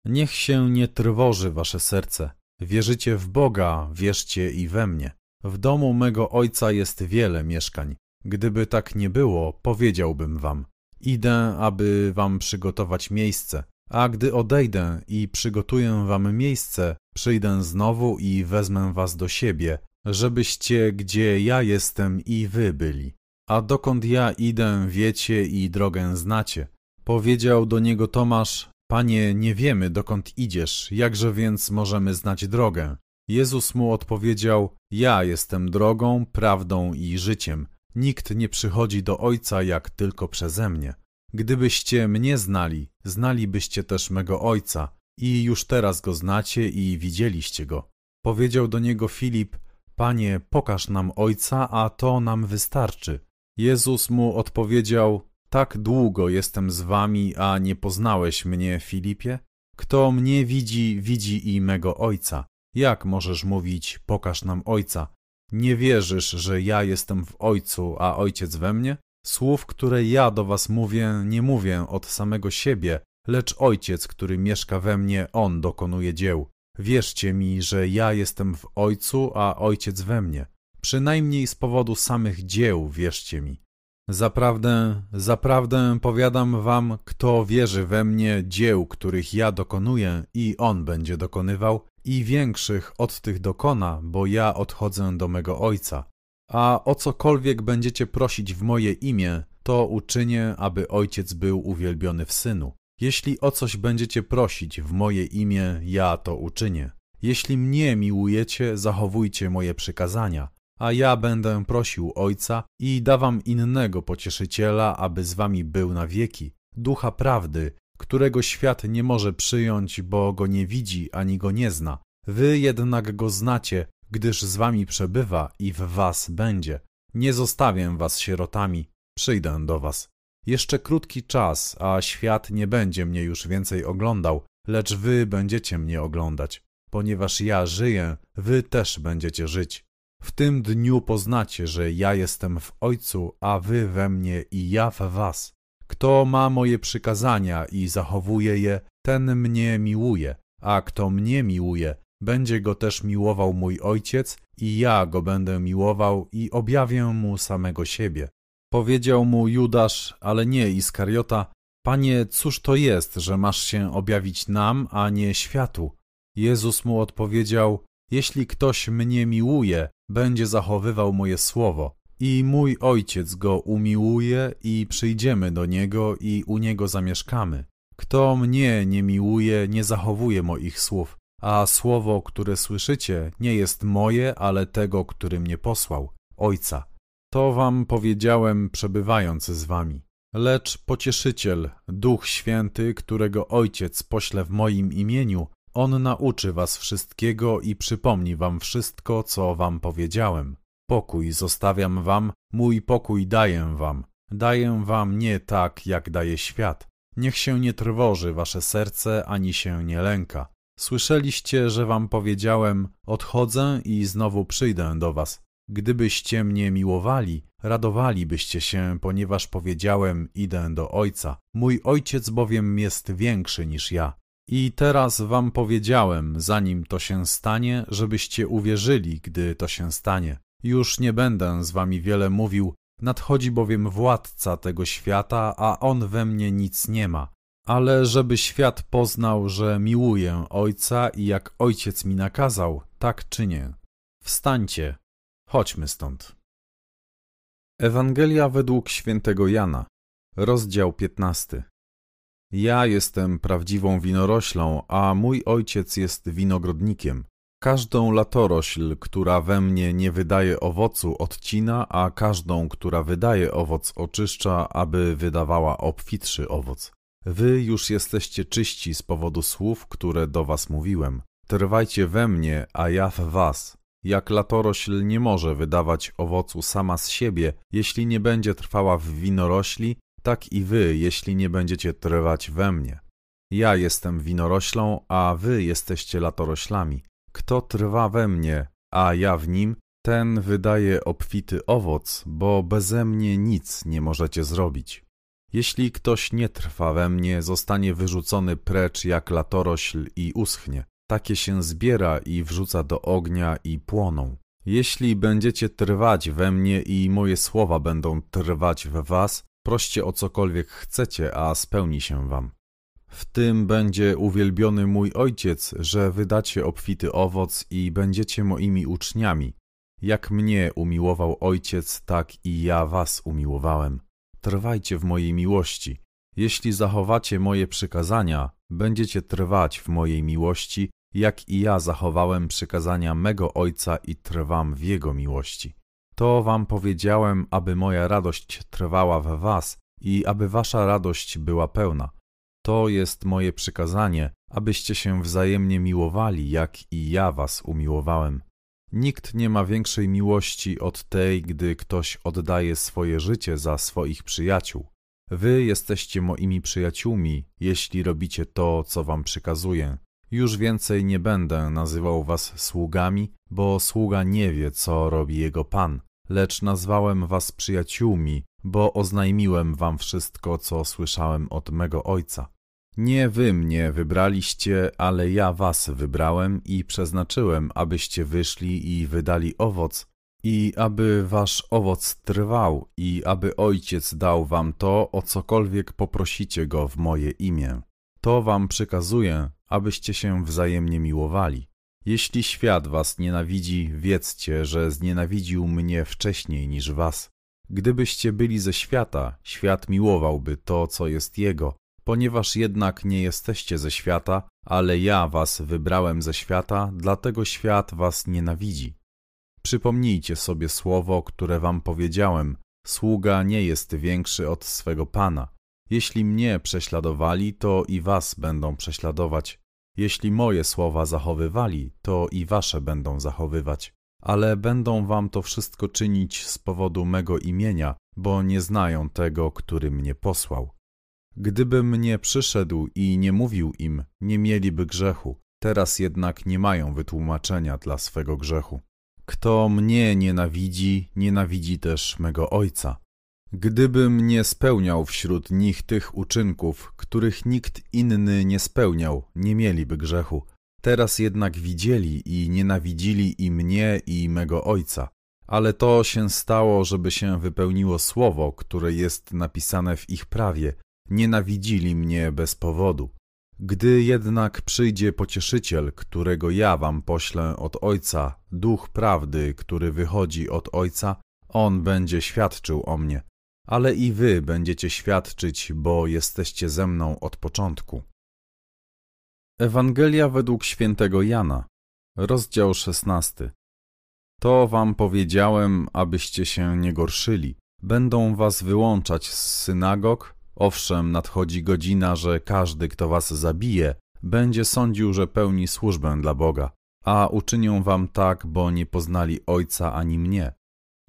Niech się nie trwoży wasze serce. Wierzycie w Boga, wierzcie i we mnie. W domu mego ojca jest wiele mieszkań. Gdyby tak nie było, powiedziałbym wam. Idę, aby wam przygotować miejsce, a gdy odejdę i przygotuję wam miejsce, przyjdę znowu i wezmę was do siebie, żebyście gdzie ja jestem i wy byli. A dokąd ja idę, wiecie i drogę znacie. Powiedział do niego Tomasz: Panie, nie wiemy dokąd idziesz, jakże więc możemy znać drogę? Jezus mu odpowiedział: Ja jestem drogą, prawdą i życiem. Nikt nie przychodzi do Ojca jak tylko przeze mnie. Gdybyście mnie znali, znalibyście też mego Ojca, i już teraz go znacie i widzieliście go. Powiedział do niego Filip: Panie, pokaż nam Ojca, a to nam wystarczy. Jezus mu odpowiedział: Tak długo jestem z wami, a nie poznałeś mnie, Filipie? Kto mnie widzi, widzi i mego Ojca. Jak możesz mówić: Pokaż nam Ojca? Nie wierzysz, że ja jestem w Ojcu, a Ojciec we mnie? Słów, które ja do was mówię, nie mówię od samego siebie, lecz Ojciec, który mieszka we mnie, On dokonuje dzieł. Wierzcie mi, że ja jestem w Ojcu, a Ojciec we mnie. Przynajmniej z powodu samych dzieł wierzcie mi. Zaprawdę, zaprawdę powiadam wam, kto wierzy we mnie dzieł, których ja dokonuję i on będzie dokonywał, i większych od tych dokona, bo ja odchodzę do mego Ojca. A o cokolwiek będziecie prosić w moje imię, to uczynię, aby Ojciec był uwielbiony w Synu. Jeśli o coś będziecie prosić w moje imię, ja to uczynię. Jeśli mnie miłujecie, zachowujcie moje przykazania, a ja będę prosił Ojca i dawam innego pocieszyciela, aby z wami był na wieki, ducha prawdy, którego świat nie może przyjąć, bo go nie widzi ani go nie zna. Wy jednak go znacie, gdyż z wami przebywa i w was będzie. Nie zostawię was sierotami, przyjdę do was. Jeszcze krótki czas, a świat nie będzie mnie już więcej oglądał, lecz wy będziecie mnie oglądać. Ponieważ ja żyję, wy też będziecie żyć. W tym dniu poznacie, że ja jestem w Ojcu, a wy we mnie i ja w was. Kto ma moje przykazania i zachowuje je, ten mnie miłuje, a kto mnie miłuje, będzie go też miłował mój Ojciec i ja go będę miłował i objawię mu samego siebie. Powiedział mu Judasz, ale nie Iskariota, Panie, cóż to jest, że masz się objawić nam, a nie światu? Jezus mu odpowiedział, jeśli ktoś mnie miłuje, będzie zachowywał moje słowo, i mój ojciec go umiłuje, i przyjdziemy do niego, i u niego zamieszkamy. Kto mnie nie miłuje, nie zachowuje moich słów, a słowo, które słyszycie, nie jest moje, ale tego, który mnie posłał, ojca. To wam powiedziałem, przebywając z wami. Lecz pocieszyciel, Duch Święty, którego Ojciec pośle w moim imieniu, on nauczy was wszystkiego i przypomni wam wszystko, co wam powiedziałem. Pokój zostawiam wam, mój pokój daję wam. Daję wam nie tak, jak daje świat. Niech się nie trwoży wasze serce, ani się nie lęka. Słyszeliście, że wam powiedziałem: Odchodzę i znowu przyjdę do was. Gdybyście mnie miłowali, radowalibyście się, ponieważ powiedziałem: Idę do Ojca. Mój ojciec bowiem jest większy niż ja. I teraz wam powiedziałem, zanim to się stanie, żebyście uwierzyli, gdy to się stanie. Już nie będę z wami wiele mówił, nadchodzi bowiem władca tego świata, a on we mnie nic nie ma. Ale żeby świat poznał, że miłuję Ojca i jak Ojciec mi nakazał, tak czynię. Wstańcie, chodźmy stąd. Ewangelia według świętego Jana, rozdział 15. Ja jestem prawdziwą winoroślą, a mój ojciec jest winogrodnikiem. Każdą latorośl, która we mnie nie wydaje owocu, odcina, a każdą, która wydaje owoc, oczyszcza, aby wydawała obfitszy owoc. Wy już jesteście czyści z powodu słów, które do was mówiłem. Trwajcie we mnie, a ja w was. Jak latorośl nie może wydawać owocu sama z siebie, jeśli nie będzie trwała w winorośli, tak i wy, jeśli nie będziecie trwać we mnie. Ja jestem winoroślą, a wy jesteście latoroślami. Kto trwa we mnie, a ja w nim, ten wydaje obfity owoc, bo beze mnie nic nie możecie zrobić. Jeśli ktoś nie trwa we mnie, zostanie wyrzucony precz jak latorośl i uschnie. Takie się zbiera i wrzuca do ognia i płoną. Jeśli będziecie trwać we mnie i moje słowa będą trwać we was, proście o cokolwiek chcecie, a spełni się wam. W tym będzie uwielbiony mój Ojciec, że wydacie obfity owoc i będziecie moimi uczniami. Jak mnie umiłował Ojciec, tak i ja was umiłowałem. Trwajcie w mojej miłości. Jeśli zachowacie moje przykazania, będziecie trwać w mojej miłości, jak i ja zachowałem przykazania mego Ojca i trwam w Jego miłości. To wam powiedziałem, aby moja radość trwała w was i aby wasza radość była pełna. To jest moje przykazanie, abyście się wzajemnie miłowali, jak i ja was umiłowałem. Nikt nie ma większej miłości od tej, gdy ktoś oddaje swoje życie za swoich przyjaciół. Wy jesteście moimi przyjaciółmi, jeśli robicie to, co wam przykazuję. Już więcej nie będę nazywał was sługami, bo sługa nie wie, co robi jego pan, lecz nazwałem was przyjaciółmi, bo oznajmiłem wam wszystko, co słyszałem od mego ojca. Nie wy mnie wybraliście, ale ja was wybrałem i przeznaczyłem, abyście wyszli i wydali owoc, i aby wasz owoc trwał, i aby ojciec dał wam to, o cokolwiek poprosicie go w moje imię. To wam przykazuję, abyście się wzajemnie miłowali. Jeśli świat was nienawidzi, wiedzcie, że znienawidził mnie wcześniej niż was. Gdybyście byli ze świata, świat miłowałby to, co jest jego. Ponieważ jednak nie jesteście ze świata, ale ja was wybrałem ze świata, dlatego świat was nienawidzi. Przypomnijcie sobie słowo, które wam powiedziałem: Sługa nie jest większy od swego pana. Jeśli mnie prześladowali, to i was będą prześladować. Jeśli moje słowa zachowywali, to i wasze będą zachowywać. Ale będą wam to wszystko czynić z powodu mego imienia, bo nie znają tego, który mnie posłał. Gdybym nie przyszedł i nie mówił im, nie mieliby grzechu, teraz jednak nie mają wytłumaczenia dla swego grzechu. Kto mnie nienawidzi, nienawidzi też mego Ojca. Gdybym nie spełniał wśród nich tych uczynków, których nikt inny nie spełniał, nie mieliby grzechu. Teraz jednak widzieli i nienawidzili i mnie, i mego Ojca. Ale to się stało, żeby się wypełniło słowo, które jest napisane w ich prawie. Nienawidzili mnie bez powodu. Gdy jednak przyjdzie pocieszyciel, którego ja wam poślę od Ojca, duch prawdy, który wychodzi od Ojca, on będzie świadczył o mnie ale i wy będziecie świadczyć, bo jesteście ze mną od początku. Ewangelia według świętego Jana, rozdział szesnasty. To wam powiedziałem, abyście się nie gorszyli. Będą was wyłączać z synagog. Owszem, nadchodzi godzina, że każdy, kto was zabije, będzie sądził, że pełni służbę dla Boga. A uczynią wam tak, bo nie poznali Ojca ani mnie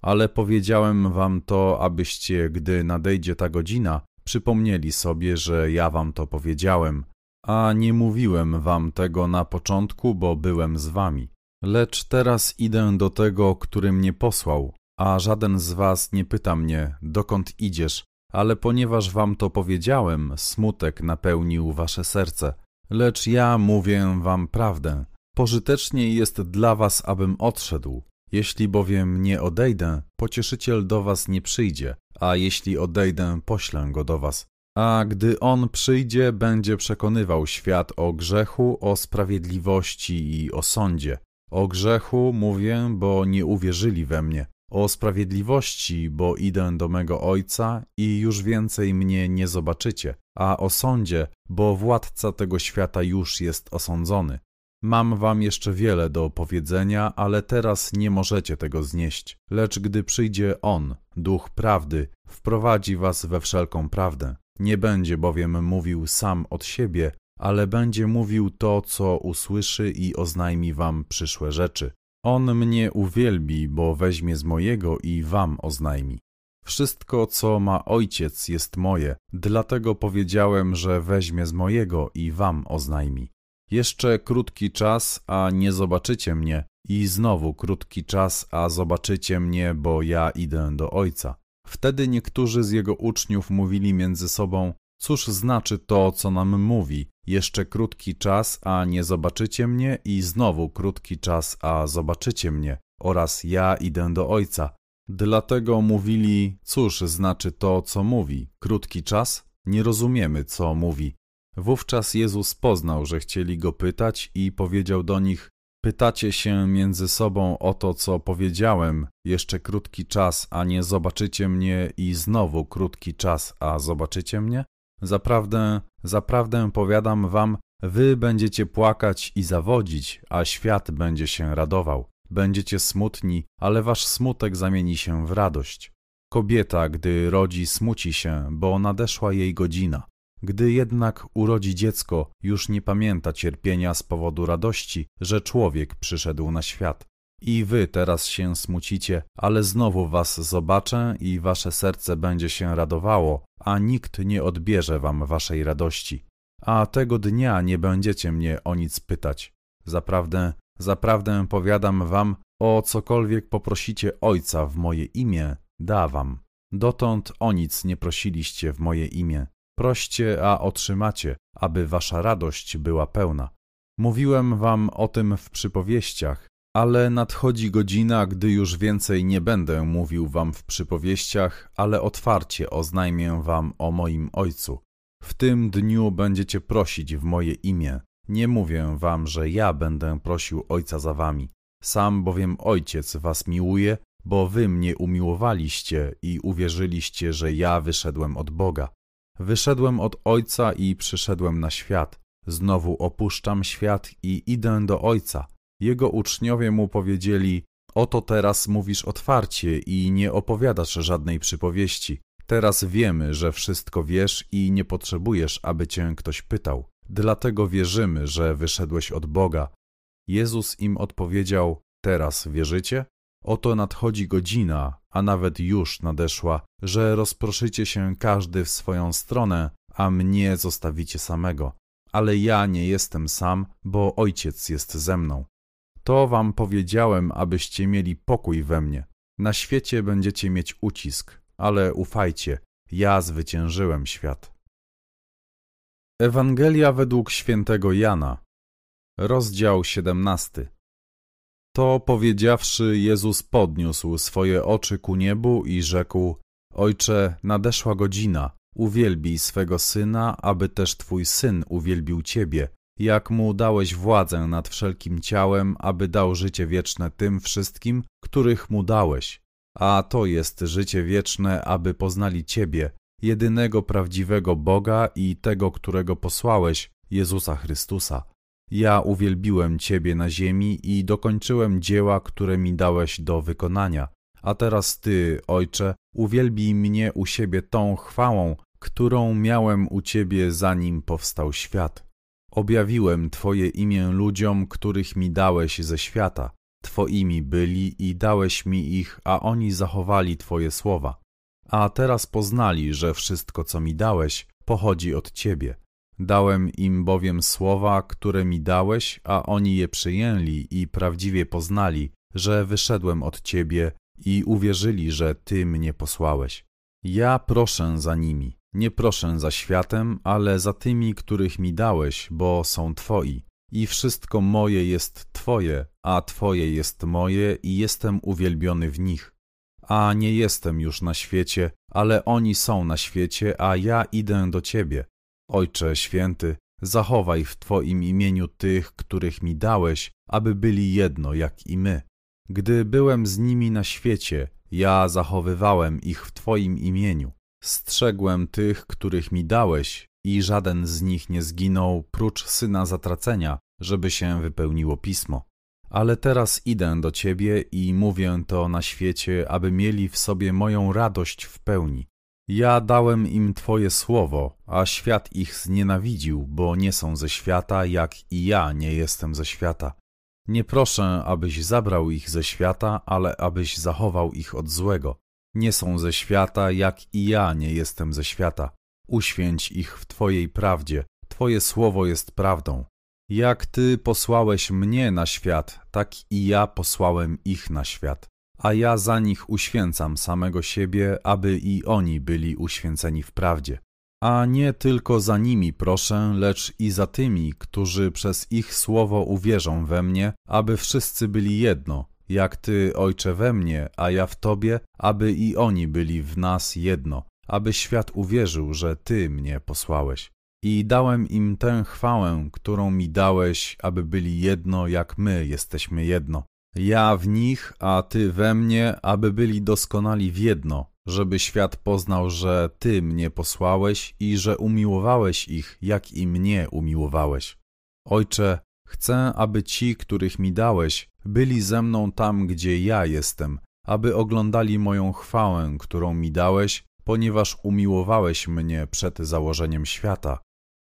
ale powiedziałem wam to, abyście, gdy nadejdzie ta godzina, przypomnieli sobie, że ja wam to powiedziałem, a nie mówiłem wam tego na początku, bo byłem z wami. Lecz teraz idę do tego, który mnie posłał, a żaden z was nie pyta mnie, dokąd idziesz, ale ponieważ wam to powiedziałem, smutek napełnił wasze serce. Lecz ja mówię wam prawdę. Pożytecznie jest dla was, abym odszedł, jeśli bowiem nie odejdę, pocieszyciel do was nie przyjdzie, a jeśli odejdę, poślę go do was. A gdy on przyjdzie, będzie przekonywał świat o grzechu, o sprawiedliwości i o sądzie. O grzechu mówię, bo nie uwierzyli we mnie. O sprawiedliwości, bo idę do mego Ojca i już więcej mnie nie zobaczycie. A o sądzie, bo władca tego świata już jest osądzony. Mam wam jeszcze wiele do powiedzenia, ale teraz nie możecie tego znieść. Lecz gdy przyjdzie On, Duch Prawdy, wprowadzi was we wszelką prawdę. Nie będzie bowiem mówił sam od siebie, ale będzie mówił to, co usłyszy i oznajmi wam przyszłe rzeczy. On mnie uwielbi, bo weźmie z mojego i wam oznajmi. Wszystko, co ma ojciec, jest moje, dlatego powiedziałem, że weźmie z mojego i wam oznajmi. Jeszcze krótki czas, a nie zobaczycie mnie, i znowu krótki czas, a zobaczycie mnie, bo ja idę do Ojca. Wtedy niektórzy z jego uczniów mówili między sobą: Cóż znaczy to, co nam mówi? Jeszcze krótki czas, a nie zobaczycie mnie, i znowu krótki czas, a zobaczycie mnie. oraz ja idę do Ojca. Dlatego mówili, cóż znaczy to, co mówi. Krótki czas? Nie rozumiemy, co mówi. Wówczas Jezus poznał, że chcieli go pytać i powiedział do nich: Pytacie się między sobą o to, co powiedziałem, jeszcze krótki czas, a nie zobaczycie mnie, i znowu krótki czas, a zobaczycie mnie? Zaprawdę, zaprawdę powiadam wam, wy będziecie płakać i zawodzić, a świat będzie się radował. Będziecie smutni, ale wasz smutek zamieni się w radość. Kobieta, gdy rodzi, smuci się, bo nadeszła jej godzina. Gdy jednak urodzi dziecko, już nie pamięta cierpienia z powodu radości, że człowiek przyszedł na świat. I wy teraz się smucicie, ale znowu was zobaczę i wasze serce będzie się radowało, a nikt nie odbierze wam waszej radości. A tego dnia nie będziecie mnie o nic pytać. Zaprawdę, zaprawdę powiadam wam, o cokolwiek poprosicie Ojca w moje imię, da wam. Dotąd o nic nie prosiliście w moje imię. Proście, a otrzymacie, aby wasza radość była pełna. Mówiłem wam o tym w przypowieściach, ale nadchodzi godzina, gdy już więcej nie będę mówił wam w przypowieściach, ale otwarcie oznajmię wam o moim Ojcu. W tym dniu będziecie prosić w moje imię. Nie mówię wam, że ja będę prosił Ojca za wami. Sam bowiem Ojciec was miłuje, bo wy mnie umiłowaliście i uwierzyliście, że ja wyszedłem od Boga. Wyszedłem od Ojca i przyszedłem na świat. Znowu opuszczam świat i idę do Ojca. Jego uczniowie mu powiedzieli: Oto teraz mówisz otwarcie i nie opowiadasz żadnej przypowieści. Teraz wiemy, że wszystko wiesz i nie potrzebujesz, aby cię ktoś pytał. Dlatego wierzymy, że wyszedłeś od Boga. Jezus im odpowiedział: Teraz wierzycie? Oto nadchodzi godzina, a nawet już nadeszła, że rozproszycie się każdy w swoją stronę, a mnie zostawicie samego. Ale ja nie jestem sam, bo Ojciec jest ze mną. To wam powiedziałem, abyście mieli pokój we mnie. Na świecie będziecie mieć ucisk, ale ufajcie, ja zwyciężyłem świat. Ewangelia według świętego Jana, rozdział 17. To powiedziawszy, Jezus podniósł swoje oczy ku niebu i rzekł: Ojcze, nadeszła godzina, uwielbij swego syna, aby też twój syn uwielbił ciebie, jak mu dałeś władzę nad wszelkim ciałem, aby dał życie wieczne tym wszystkim, których mu dałeś. A to jest życie wieczne, aby poznali ciebie, jedynego prawdziwego Boga i tego, którego posłałeś, Jezusa Chrystusa. Ja uwielbiłem Ciebie na ziemi i dokończyłem dzieła, które mi dałeś do wykonania. A teraz Ty, Ojcze, uwielbij mnie u siebie tą chwałą, którą miałem u Ciebie zanim powstał świat. Objawiłem Twoje imię ludziom, których mi dałeś ze świata. Twoimi byli i dałeś mi ich, a oni zachowali Twoje słowa. A teraz poznali, że wszystko, co mi dałeś, pochodzi od Ciebie. Dałem im bowiem słowa, które mi dałeś, a oni je przyjęli i prawdziwie poznali, że wyszedłem od Ciebie i uwierzyli, że Ty mnie posłałeś. Ja proszę za nimi, nie proszę za światem, ale za tymi, których mi dałeś, bo są Twoi. I wszystko moje jest Twoje, a Twoje jest moje i jestem uwielbiony w nich. A nie jestem już na świecie, ale oni są na świecie, a ja idę do Ciebie. Ojcze święty, zachowaj w Twoim imieniu tych, których mi dałeś, aby byli jedno jak i my. Gdy byłem z nimi na świecie, ja zachowywałem ich w Twoim imieniu. Strzegłem tych, których mi dałeś, i żaden z nich nie zginął, prócz syna zatracenia, żeby się wypełniło pismo. Ale teraz idę do Ciebie i mówię to na świecie, aby mieli w sobie moją radość w pełni. Ja dałem im Twoje słowo, a świat ich znienawidził, bo nie są ze świata, jak i ja nie jestem ze świata. Nie proszę, abyś zabrał ich ze świata, ale abyś zachował ich od złego. Nie są ze świata, jak i ja nie jestem ze świata. Uświęć ich w Twojej prawdzie, Twoje słowo jest prawdą. Jak Ty posłałeś mnie na świat, tak i ja posłałem ich na świat a ja za nich uświęcam samego siebie, aby i oni byli uświęceni w prawdzie. A nie tylko za nimi proszę, lecz i za tymi, którzy przez ich słowo uwierzą we mnie, aby wszyscy byli jedno, jak Ty, Ojcze, we mnie, a ja w Tobie, aby i oni byli w nas jedno, aby świat uwierzył, że Ty mnie posłałeś. I dałem im tę chwałę, którą mi dałeś, aby byli jedno, jak my jesteśmy jedno. Ja w nich, a Ty we mnie, aby byli doskonali w jedno, żeby świat poznał, że Ty mnie posłałeś i że umiłowałeś ich, jak i mnie umiłowałeś. Ojcze, chcę, aby ci, których mi dałeś, byli ze mną tam, gdzie ja jestem, aby oglądali moją chwałę, którą mi dałeś, ponieważ umiłowałeś mnie przed założeniem świata.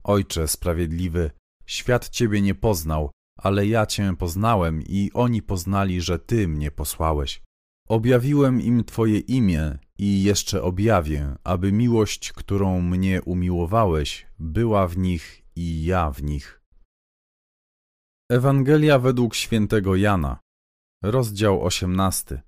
Ojcze sprawiedliwy, świat Ciebie nie poznał, ale ja Cię poznałem i oni poznali, że Ty mnie posłałeś. Objawiłem im Twoje imię i jeszcze objawię, aby miłość, którą mnie umiłowałeś, była w nich i ja w nich. Ewangelia według świętego Jana, rozdział 18.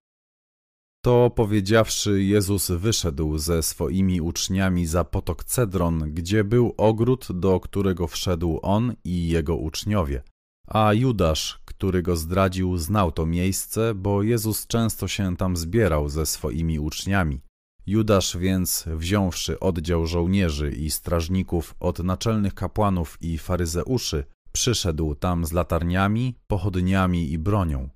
To powiedziawszy, Jezus wyszedł ze swoimi uczniami za potok Cedron, gdzie był ogród, do którego wszedł on i jego uczniowie. A Judasz, który go zdradził, znał to miejsce, bo Jezus często się tam zbierał ze swoimi uczniami. Judasz więc, wziąwszy oddział żołnierzy i strażników od naczelnych kapłanów i faryzeuszy, przyszedł tam z latarniami, pochodniami i bronią.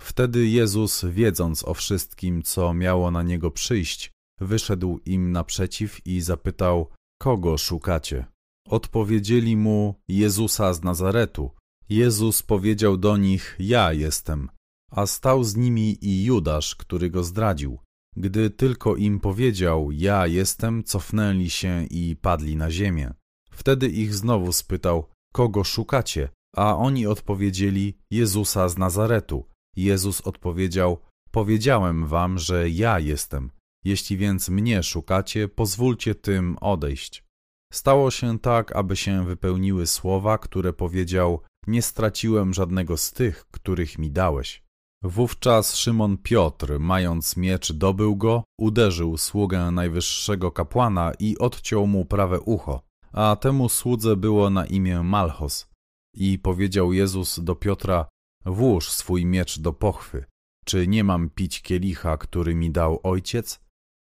Wtedy Jezus, wiedząc o wszystkim, co miało na niego przyjść, wyszedł im naprzeciw i zapytał: Kogo szukacie? Odpowiedzieli mu: Jezusa z Nazaretu. Jezus powiedział do nich: Ja jestem. A stał z nimi i Judasz, który go zdradził. Gdy tylko im powiedział: Ja jestem, cofnęli się i padli na ziemię. Wtedy ich znowu spytał: Kogo szukacie? A oni odpowiedzieli: Jezusa z Nazaretu. Jezus odpowiedział: Powiedziałem wam, że ja jestem. Jeśli więc mnie szukacie, pozwólcie tym odejść. Stało się tak, aby się wypełniły słowa, które powiedział: Nie straciłem żadnego z tych, których mi dałeś. Wówczas Szymon Piotr, mając miecz, dobył go, uderzył sługę najwyższego kapłana i odciął mu prawe ucho, a temu słudze było na imię Malchos. I powiedział Jezus do Piotra: Włóż swój miecz do pochwy. Czy nie mam pić kielicha, który mi dał ojciec?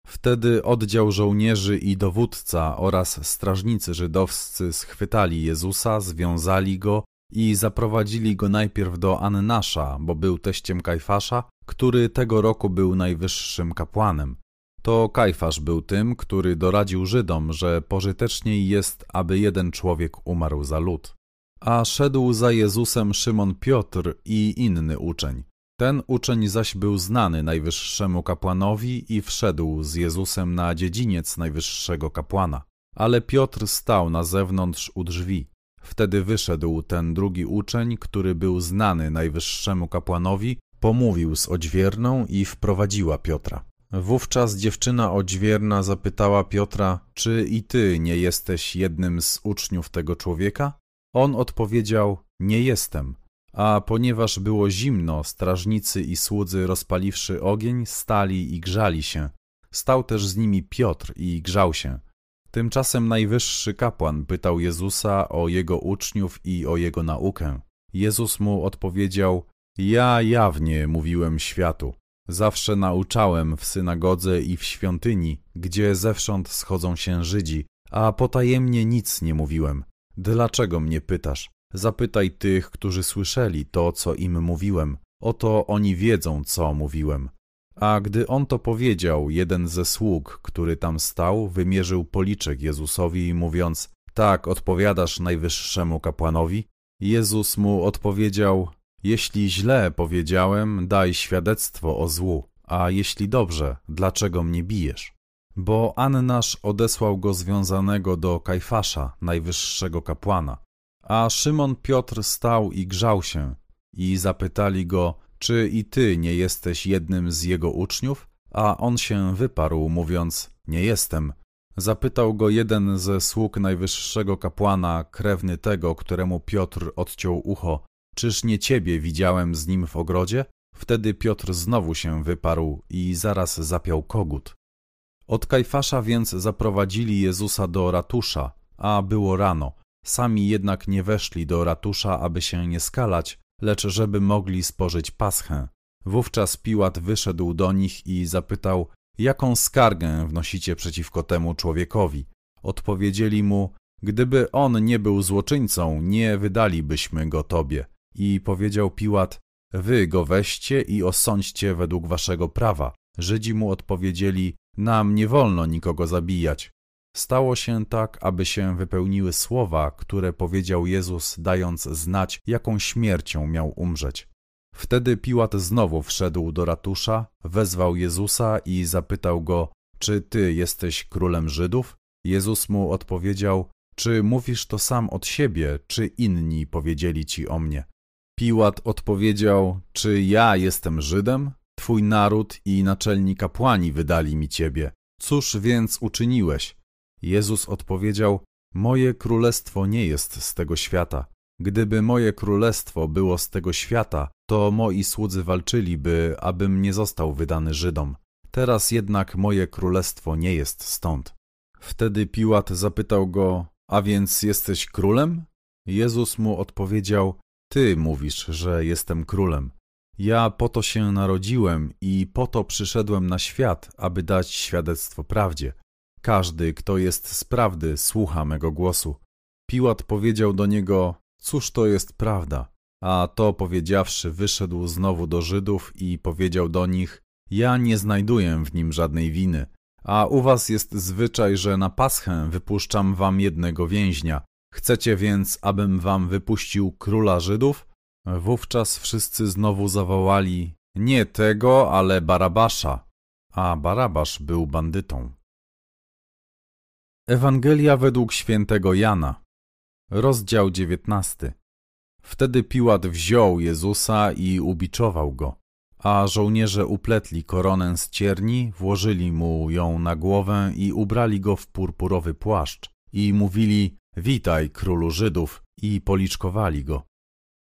Wtedy oddział żołnierzy i dowódca oraz strażnicy żydowscy schwytali Jezusa, związali go i zaprowadzili go najpierw do Annasza, bo był teściem Kajfasza, który tego roku był najwyższym kapłanem. To Kajfasz był tym, który doradził Żydom, że pożyteczniej jest, aby jeden człowiek umarł za lud. A szedł za Jezusem Szymon Piotr i inny uczeń. Ten uczeń zaś był znany najwyższemu kapłanowi i wszedł z Jezusem na dziedziniec najwyższego kapłana. Ale Piotr stał na zewnątrz u drzwi. Wtedy wyszedł ten drugi uczeń, który był znany najwyższemu kapłanowi, pomówił z odźwierną i wprowadziła Piotra. Wówczas dziewczyna odźwierna zapytała Piotra, czy i ty nie jesteś jednym z uczniów tego człowieka? On odpowiedział, nie jestem. A ponieważ było zimno, strażnicy i słudzy rozpaliwszy ogień, stali i grzali się. Stał też z nimi Piotr i grzał się. Tymczasem najwyższy kapłan pytał Jezusa o jego uczniów i o jego naukę. Jezus mu odpowiedział: Ja jawnie mówiłem światu. Zawsze nauczałem w synagodze i w świątyni, gdzie zewsząd schodzą się Żydzi, a potajemnie nic nie mówiłem. Dlaczego mnie pytasz? Zapytaj tych, którzy słyszeli to, co im mówiłem. Oto oni wiedzą, co mówiłem. A gdy on to powiedział, jeden ze sług, który tam stał, wymierzył policzek Jezusowi, mówiąc: Tak, odpowiadasz najwyższemu kapłanowi? Jezus mu odpowiedział: Jeśli źle powiedziałem, daj świadectwo o złu, a jeśli dobrze, dlaczego mnie bijesz? Bo Annasz odesłał go związanego do Kajfasza, najwyższego kapłana. A Szymon Piotr stał i grzał się, i zapytali go: czy i ty nie jesteś jednym z jego uczniów? A on się wyparł, mówiąc: Nie jestem. Zapytał go jeden ze sług najwyższego kapłana, krewny tego, któremu Piotr odciął ucho: Czyż nie ciebie widziałem z nim w ogrodzie? Wtedy Piotr znowu się wyparł i zaraz zapiał kogut. Od Kajfasza więc zaprowadzili Jezusa do ratusza, a było rano. Sami jednak nie weszli do ratusza, aby się nie skalać, lecz żeby mogli spożyć paschę. Wówczas Piłat wyszedł do nich i zapytał, jaką skargę wnosicie przeciwko temu człowiekowi. Odpowiedzieli mu, gdyby on nie był złoczyńcą, nie wydalibyśmy go tobie. I powiedział Piłat, wy go weźcie i osądźcie według waszego prawa. Żydzi mu odpowiedzieli, nam nie wolno nikogo zabijać. Stało się tak, aby się wypełniły słowa, które powiedział Jezus, dając znać, jaką śmiercią miał umrzeć. Wtedy Piłat znowu wszedł do ratusza, wezwał Jezusa i zapytał go, czy ty jesteś królem Żydów? Jezus mu odpowiedział, czy mówisz to sam od siebie, czy inni powiedzieli ci o mnie? Piłat odpowiedział, czy ja jestem Żydem? Twój naród i naczelni kapłani wydali mi ciebie. Cóż więc uczyniłeś? Jezus odpowiedział, moje królestwo nie jest z tego świata. Gdyby moje królestwo było z tego świata, to moi słudzy walczyliby, abym nie został wydany Żydom. Teraz jednak moje królestwo nie jest stąd. Wtedy Piłat zapytał go, a więc jesteś królem? Jezus mu odpowiedział, ty mówisz, że jestem królem. Ja po to się narodziłem i po to przyszedłem na świat, aby dać świadectwo prawdzie. Każdy, kto jest z prawdy, słucha mego głosu. Piłat powiedział do niego, cóż to jest prawda? A to powiedziawszy, wyszedł znowu do Żydów i powiedział do nich, ja nie znajduję w nim żadnej winy. A u was jest zwyczaj, że na paschę wypuszczam wam jednego więźnia. Chcecie więc, abym wam wypuścił króla Żydów? Wówczas wszyscy znowu zawołali, nie tego, ale Barabasza. A Barabasz był bandytą. Ewangelia według świętego Jana, rozdział 19. Wtedy Piłat wziął Jezusa i ubiczował go, a żołnierze upletli koronę z cierni, włożyli mu ją na głowę i ubrali go w purpurowy płaszcz i mówili: Witaj, królu Żydów, i policzkowali go.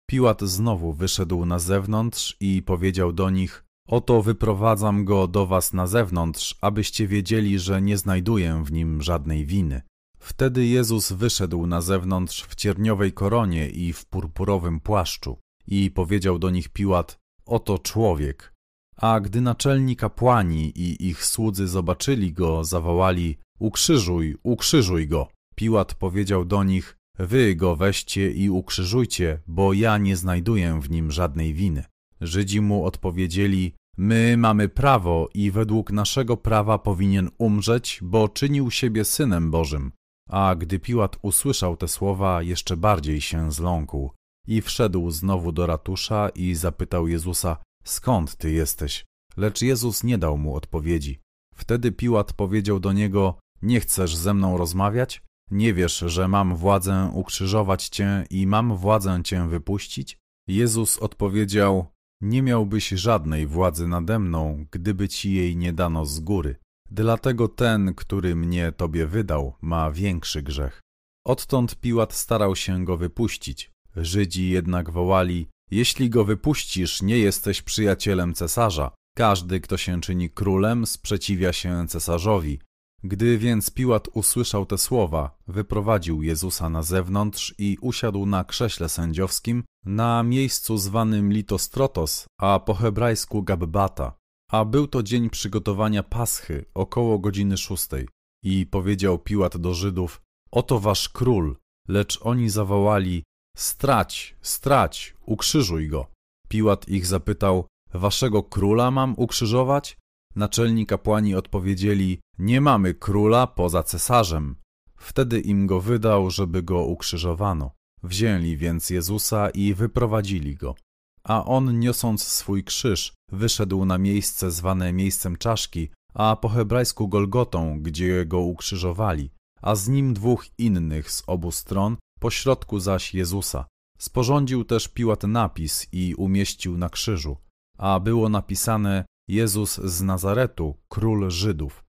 Piłat znowu wyszedł na zewnątrz i powiedział do nich: Oto wyprowadzam go do was na zewnątrz, abyście wiedzieli, że nie znajduję w nim żadnej winy. Wtedy Jezus wyszedł na zewnątrz w cierniowej koronie i w purpurowym płaszczu i powiedział do nich Piłat: Oto człowiek. A gdy naczelni kapłani i ich słudzy zobaczyli go, zawołali: Ukrzyżuj, ukrzyżuj go. Piłat powiedział do nich: Wy go weźcie i ukrzyżujcie, bo ja nie znajduję w nim żadnej winy. Żydzi mu odpowiedzieli: My mamy prawo i według naszego prawa powinien umrzeć, bo czynił siebie synem Bożym. A gdy Piłat usłyszał te słowa, jeszcze bardziej się zląkł i wszedł znowu do ratusza i zapytał Jezusa: Skąd ty jesteś? Lecz Jezus nie dał mu odpowiedzi. Wtedy Piłat powiedział do niego: Nie chcesz ze mną rozmawiać? Nie wiesz, że mam władzę ukrzyżować cię i mam władzę cię wypuścić? Jezus odpowiedział: Nie miałbyś żadnej władzy nade mną, gdyby ci jej nie dano z góry. Dlatego ten, który mnie tobie wydał, ma większy grzech. Odtąd Piłat starał się go wypuścić. Żydzi jednak wołali: Jeśli go wypuścisz, nie jesteś przyjacielem cesarza. Każdy, kto się czyni królem, sprzeciwia się cesarzowi. Gdy więc Piłat usłyszał te słowa, wyprowadził Jezusa na zewnątrz i usiadł na krześle sędziowskim na miejscu zwanym Litostrotos, a po hebrajsku Gabbata. A był to dzień przygotowania Paschy, około godziny szóstej. I powiedział Piłat do Żydów, oto wasz król, lecz oni zawołali, strać, strać, ukrzyżuj go. Piłat ich zapytał, waszego króla mam ukrzyżować? Naczelni kapłani odpowiedzieli, nie mamy króla poza cesarzem. Wtedy im go wydał, żeby go ukrzyżowano. Wzięli więc Jezusa i wyprowadzili go. A on, niosąc swój krzyż, wyszedł na miejsce zwane miejscem czaszki, a po hebrajsku Golgotą, gdzie go ukrzyżowali, a z nim dwóch innych z obu stron, po środku zaś Jezusa. Sporządził też Piłat napis i umieścił na krzyżu, a było napisane Jezus z Nazaretu, król Żydów.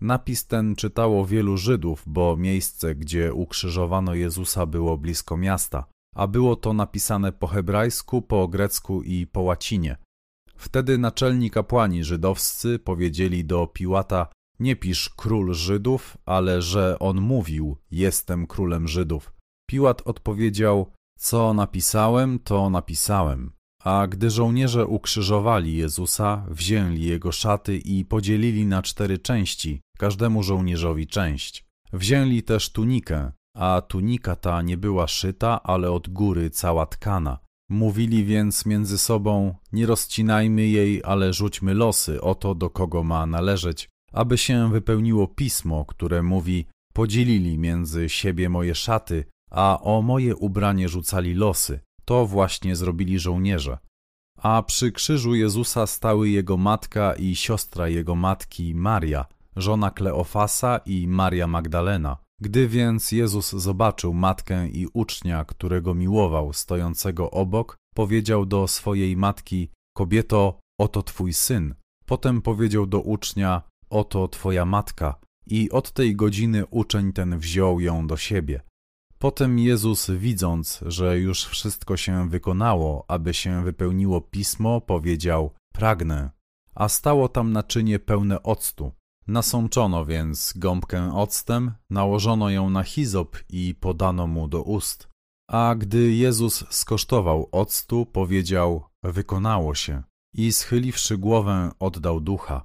Napis ten czytało wielu Żydów, bo miejsce, gdzie ukrzyżowano Jezusa było blisko miasta, a było to napisane po hebrajsku, po grecku i po łacinie. Wtedy naczelni kapłani żydowscy powiedzieli do Piłata: Nie pisz król Żydów, ale że on mówił: Jestem królem Żydów. Piłat odpowiedział: Co napisałem, to napisałem. A gdy żołnierze ukrzyżowali Jezusa, wzięli jego szaty i podzielili na cztery części, każdemu żołnierzowi część. Wzięli też tunikę, a tunika ta nie była szyta, ale od góry cała tkana. Mówili więc między sobą: Nie rozcinajmy jej, ale rzućmy losy o to, do kogo ma należeć, aby się wypełniło pismo, które mówi: Podzielili między siebie moje szaty, a o moje ubranie rzucali losy. To właśnie zrobili żołnierze. A przy krzyżu Jezusa stały jego matka i siostra jego matki Maria, żona Kleofasa i Maria Magdalena. Gdy więc Jezus zobaczył matkę i ucznia, którego miłował, stojącego obok, powiedział do swojej matki: Kobieto, oto twój syn. Potem powiedział do ucznia: Oto twoja matka. I od tej godziny uczeń ten wziął ją do siebie. Potem Jezus, widząc, że już wszystko się wykonało, aby się wypełniło pismo, powiedział: Pragnę. A stało tam naczynie pełne octu. Nasączono więc gąbkę octem, nałożono ją na hizop i podano mu do ust. A gdy Jezus skosztował octu, powiedział: Wykonało się. I schyliwszy głowę, oddał ducha.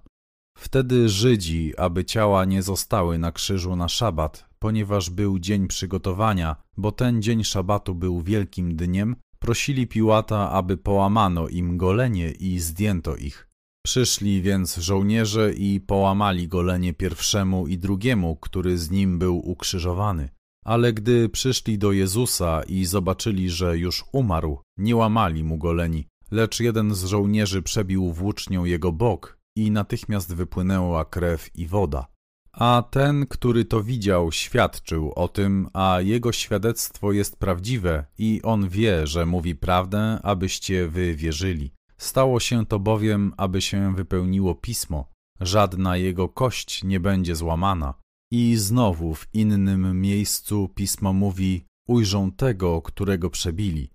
Wtedy Żydzi, aby ciała nie zostały na krzyżu na szabat, ponieważ był dzień przygotowania, bo ten dzień szabatu był wielkim dniem, prosili Piłata, aby połamano im golenie i zdjęto ich. Przyszli więc żołnierze i połamali golenie pierwszemu i drugiemu, który z nim był ukrzyżowany. Ale gdy przyszli do Jezusa i zobaczyli, że już umarł, nie łamali mu goleni, lecz jeden z żołnierzy przebił włócznią jego bok i natychmiast wypłynęła krew i woda. A ten, który to widział, świadczył o tym, a jego świadectwo jest prawdziwe i on wie, że mówi prawdę, abyście wy wierzyli. Stało się to bowiem, aby się wypełniło pismo, żadna jego kość nie będzie złamana. I znowu w innym miejscu pismo mówi: Ujrzą tego, którego przebili.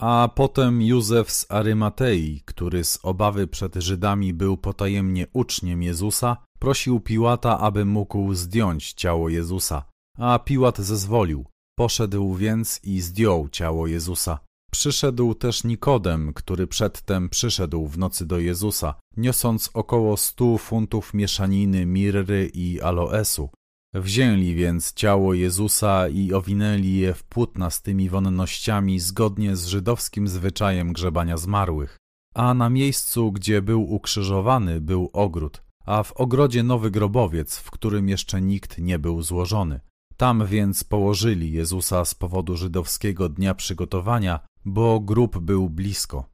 A potem Józef z Arymatei, który z obawy przed Żydami był potajemnie uczniem Jezusa, prosił Piłata, aby mógł zdjąć ciało Jezusa. A Piłat zezwolił. Poszedł więc i zdjął ciało Jezusa. Przyszedł też Nikodem, który przedtem przyszedł w nocy do Jezusa, niosąc około stu funtów mieszaniny mirry i aloesu. Wzięli więc ciało Jezusa i owinęli je w płótna z tymi wonnościami zgodnie z żydowskim zwyczajem grzebania zmarłych. A na miejscu, gdzie był ukrzyżowany, był ogród, a w ogrodzie nowy grobowiec, w którym jeszcze nikt nie był złożony. Tam więc położyli Jezusa z powodu żydowskiego dnia przygotowania, bo grób był blisko.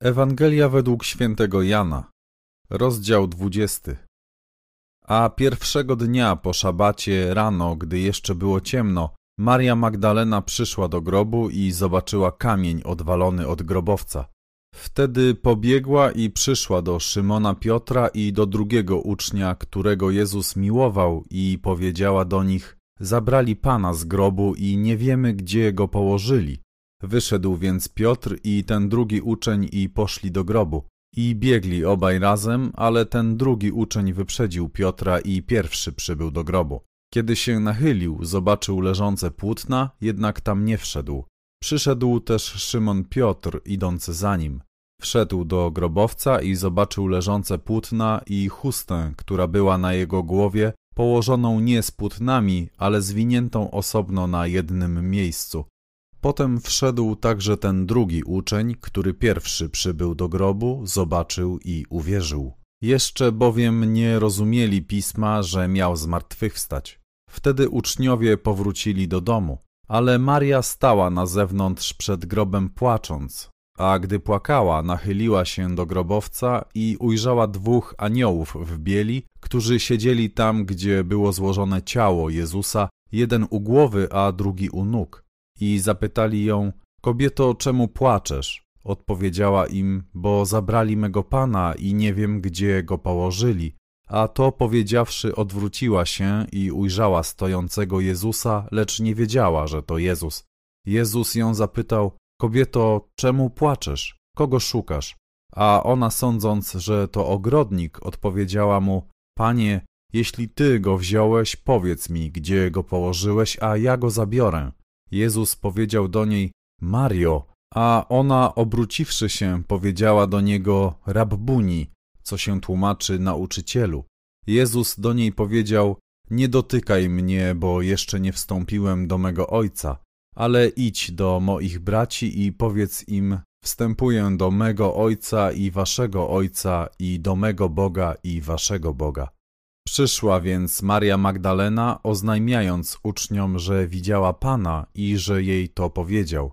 Ewangelia według świętego Jana, rozdział 20. A pierwszego dnia po szabacie rano, gdy jeszcze było ciemno, Maria Magdalena przyszła do grobu i zobaczyła kamień odwalony od grobowca. Wtedy pobiegła i przyszła do Szymona Piotra i do drugiego ucznia, którego Jezus miłował i powiedziała do nich, zabrali Pana z grobu i nie wiemy, gdzie go położyli. Wyszedł więc Piotr i ten drugi uczeń i poszli do grobu. I biegli obaj razem, ale ten drugi uczeń wyprzedził Piotra i pierwszy przybył do grobu. Kiedy się nachylił, zobaczył leżące płótna, jednak tam nie wszedł. Przyszedł też Szymon Piotr, idący za nim. Wszedł do grobowca i zobaczył leżące płótna i chustę, która była na jego głowie, położoną nie z płótnami, ale zwiniętą osobno na jednym miejscu. Potem wszedł także ten drugi uczeń, który pierwszy przybył do grobu, zobaczył i uwierzył. Jeszcze bowiem nie rozumieli pisma, że miał zmartwychwstać. Wtedy uczniowie powrócili do domu, ale Maria stała na zewnątrz przed grobem płacząc, a gdy płakała, nachyliła się do grobowca i ujrzała dwóch aniołów w bieli, którzy siedzieli tam, gdzie było złożone ciało Jezusa, jeden u głowy, a drugi u nóg i zapytali ją: Kobieto, czemu płaczesz? Odpowiedziała im: Bo zabrali mego pana i nie wiem, gdzie go położyli. A to powiedziawszy, odwróciła się i ujrzała stojącego Jezusa, lecz nie wiedziała, że to Jezus. Jezus ją zapytał: Kobieto, czemu płaczesz? Kogo szukasz? A ona, sądząc, że to ogrodnik, odpowiedziała mu: Panie, jeśli ty go wziąłeś, powiedz mi, gdzie go położyłeś, a ja go zabiorę. Jezus powiedział do niej: Mario. A ona, obróciwszy się, powiedziała do niego Rabbuni, co się tłumaczy nauczycielu. Jezus do niej powiedział: Nie dotykaj mnie, bo jeszcze nie wstąpiłem do mego ojca, ale idź do moich braci i powiedz im: Wstępuję do mego ojca i waszego ojca, i do mego Boga i waszego Boga. Przyszła więc Maria Magdalena, oznajmiając uczniom, że widziała Pana i że jej to powiedział.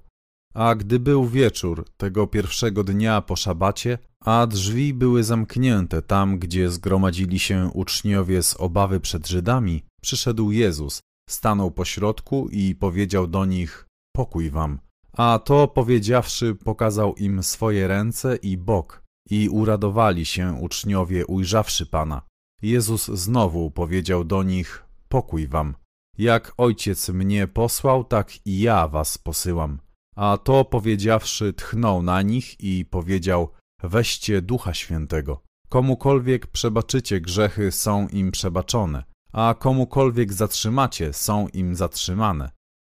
A gdy był wieczór tego pierwszego dnia po szabacie, a drzwi były zamknięte tam, gdzie zgromadzili się uczniowie z obawy przed Żydami, przyszedł Jezus, stanął pośrodku i powiedział do nich: Pokój wam. A to powiedziawszy, pokazał im swoje ręce i bok, i uradowali się uczniowie, ujrzawszy Pana. Jezus znowu powiedział do nich: Pokój wam. Jak ojciec mnie posłał, tak i ja was posyłam. A to powiedziawszy, tchnął na nich i powiedział: Weźcie ducha świętego. Komukolwiek przebaczycie grzechy, są im przebaczone, a komukolwiek zatrzymacie, są im zatrzymane.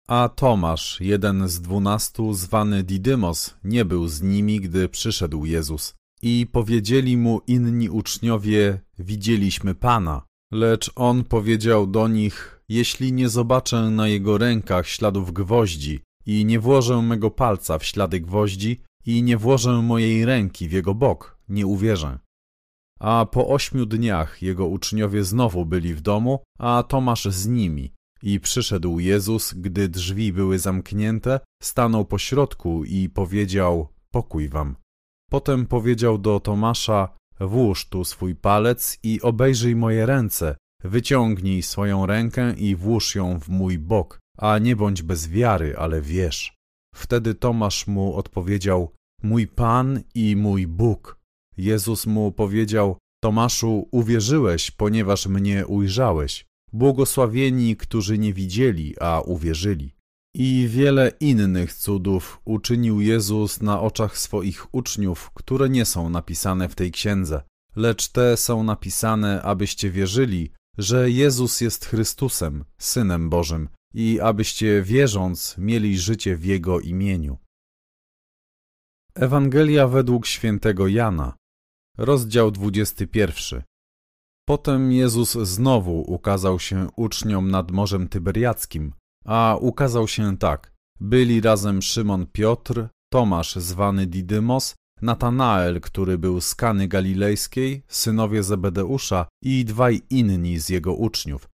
A Tomasz, jeden z dwunastu, zwany Didymos, nie był z nimi, gdy przyszedł Jezus. I powiedzieli mu inni uczniowie: Widzieliśmy Pana. Lecz on powiedział do nich: Jeśli nie zobaczę na jego rękach śladów gwoździ, i nie włożę mego palca w ślady gwoździ, i nie włożę mojej ręki w jego bok, nie uwierzę. A po ośmiu dniach jego uczniowie znowu byli w domu, a Tomasz z nimi. I przyszedł Jezus, gdy drzwi były zamknięte, stanął pośrodku i powiedział: Pokój wam. Potem powiedział do Tomasza: Włóż tu swój palec i obejrzyj moje ręce. Wyciągnij swoją rękę i włóż ją w mój bok, a nie bądź bez wiary, ale wierz. Wtedy Tomasz mu odpowiedział: Mój Pan i mój Bóg. Jezus mu powiedział: Tomaszu, uwierzyłeś, ponieważ mnie ujrzałeś. Błogosławieni, którzy nie widzieli, a uwierzyli. I wiele innych cudów uczynił Jezus na oczach swoich uczniów, które nie są napisane w tej księdze, lecz te są napisane, abyście wierzyli, że Jezus jest Chrystusem, Synem Bożym, i abyście wierząc mieli życie w Jego imieniu. Ewangelia według świętego Jana, rozdział 21. Potem Jezus znowu ukazał się uczniom nad Morzem Tyberiackim, a ukazał się tak. Byli razem Szymon Piotr, Tomasz zwany Didymos, Natanael, który był z Kany Galilejskiej, synowie Zebedeusza i dwaj inni z jego uczniów.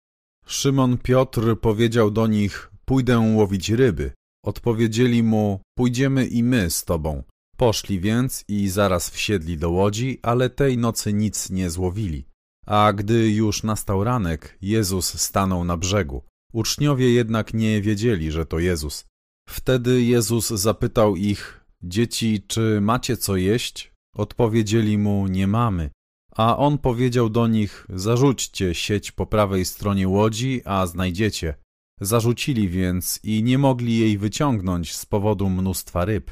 Szymon Piotr powiedział do nich, pójdę łowić ryby. Odpowiedzieli mu, pójdziemy i my z tobą. Poszli więc i zaraz wsiedli do łodzi, ale tej nocy nic nie złowili. A gdy już nastał ranek, Jezus stanął na brzegu. Uczniowie jednak nie wiedzieli, że to Jezus. Wtedy Jezus zapytał ich, dzieci, czy macie co jeść? Odpowiedzieli mu, nie mamy. A on powiedział do nich, zarzućcie sieć po prawej stronie łodzi, a znajdziecie. Zarzucili więc i nie mogli jej wyciągnąć z powodu mnóstwa ryb.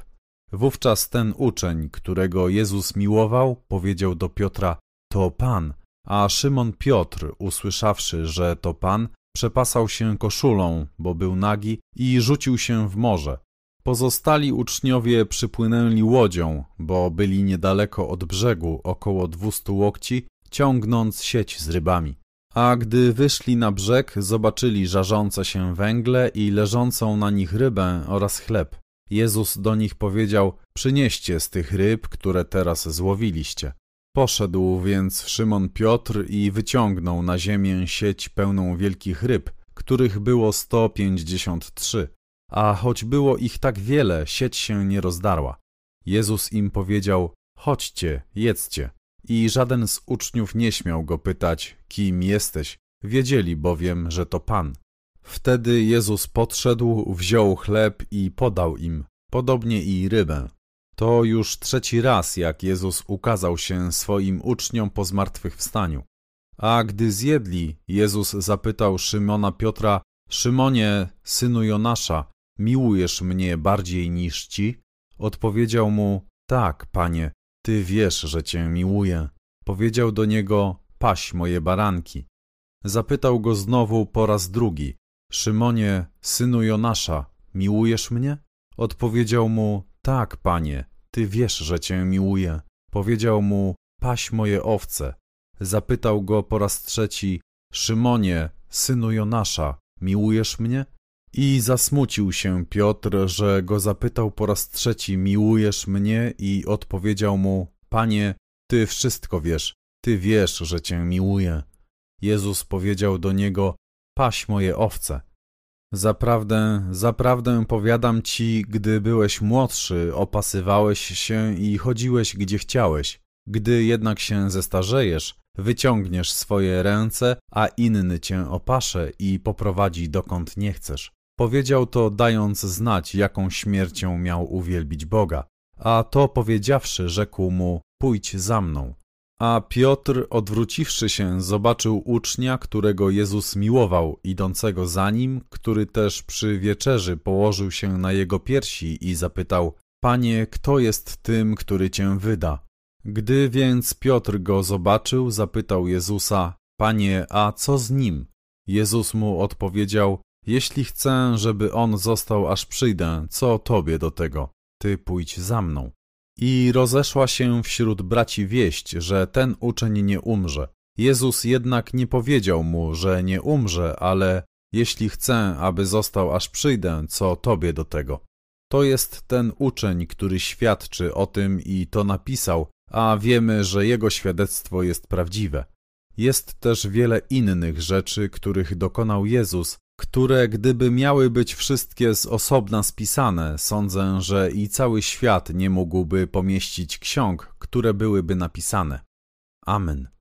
Wówczas ten uczeń, którego Jezus miłował, powiedział do Piotra, to Pan. A Szymon Piotr, usłyszawszy, że to Pan, przepasał się koszulą, bo był nagi i rzucił się w morze. Pozostali uczniowie przypłynęli łodzią, bo byli niedaleko od brzegu, około dwustu łokci, ciągnąc sieć z rybami. A gdy wyszli na brzeg, zobaczyli żarzące się węgle i leżącą na nich rybę oraz chleb. Jezus do nich powiedział: Przynieście z tych ryb, które teraz złowiliście. Poszedł więc Szymon Piotr i wyciągnął na ziemię sieć pełną wielkich ryb, których było sto pięćdziesiąt trzy. A choć było ich tak wiele, sieć się nie rozdarła. Jezus im powiedział: Chodźcie, jedzcie. I żaden z uczniów nie śmiał go pytać, kim jesteś, wiedzieli bowiem, że to Pan. Wtedy Jezus podszedł, wziął chleb i podał im, podobnie i rybę. To już trzeci raz, jak Jezus ukazał się swoim uczniom po zmartwychwstaniu. A gdy zjedli, Jezus zapytał Szymona Piotra, Szymonie, synu Jonasza, miłujesz mnie bardziej niż ci? Odpowiedział mu, tak, panie, ty wiesz, że cię miłuję. Powiedział do niego, paś moje baranki. Zapytał go znowu po raz drugi, Szymonie, synu Jonasza, miłujesz mnie? Odpowiedział mu, Tak, panie, ty wiesz, że cię miłuję. Powiedział mu, paś moje owce. Zapytał go po raz trzeci, Szymonie, synu Jonasza, miłujesz mnie? I zasmucił się Piotr, że go zapytał po raz trzeci, miłujesz mnie? I odpowiedział mu, panie, ty wszystko wiesz, ty wiesz, że cię miłuję. Jezus powiedział do niego, paś moje owce. Zaprawdę, zaprawdę powiadam ci, gdy byłeś młodszy, opasywałeś się i chodziłeś gdzie chciałeś. Gdy jednak się zestarzejesz, wyciągniesz swoje ręce, a inny cię opasze i poprowadzi dokąd nie chcesz. Powiedział to, dając znać, jaką śmiercią miał uwielbić Boga. A to powiedziawszy, rzekł mu: Pójdź za mną. A Piotr, odwróciwszy się, zobaczył ucznia, którego Jezus miłował, idącego za nim, który też przy wieczerzy położył się na jego piersi i zapytał: Panie, kto jest tym, który cię wyda? Gdy więc Piotr go zobaczył, zapytał Jezusa: Panie, a co z nim? Jezus mu odpowiedział: Jeśli chcę, żeby on został aż przyjdę, co tobie do tego? Ty pójdź za mną. I rozeszła się wśród braci wieść, że ten uczeń nie umrze. Jezus jednak nie powiedział mu, że nie umrze, ale jeśli chcę, aby został aż przyjdę, co tobie do tego? To jest ten uczeń, który świadczy o tym i to napisał, a wiemy, że jego świadectwo jest prawdziwe. Jest też wiele innych rzeczy, których dokonał Jezus, które gdyby miały być wszystkie z osobna spisane, sądzę, że i cały świat nie mógłby pomieścić ksiąg, które byłyby napisane. Amen.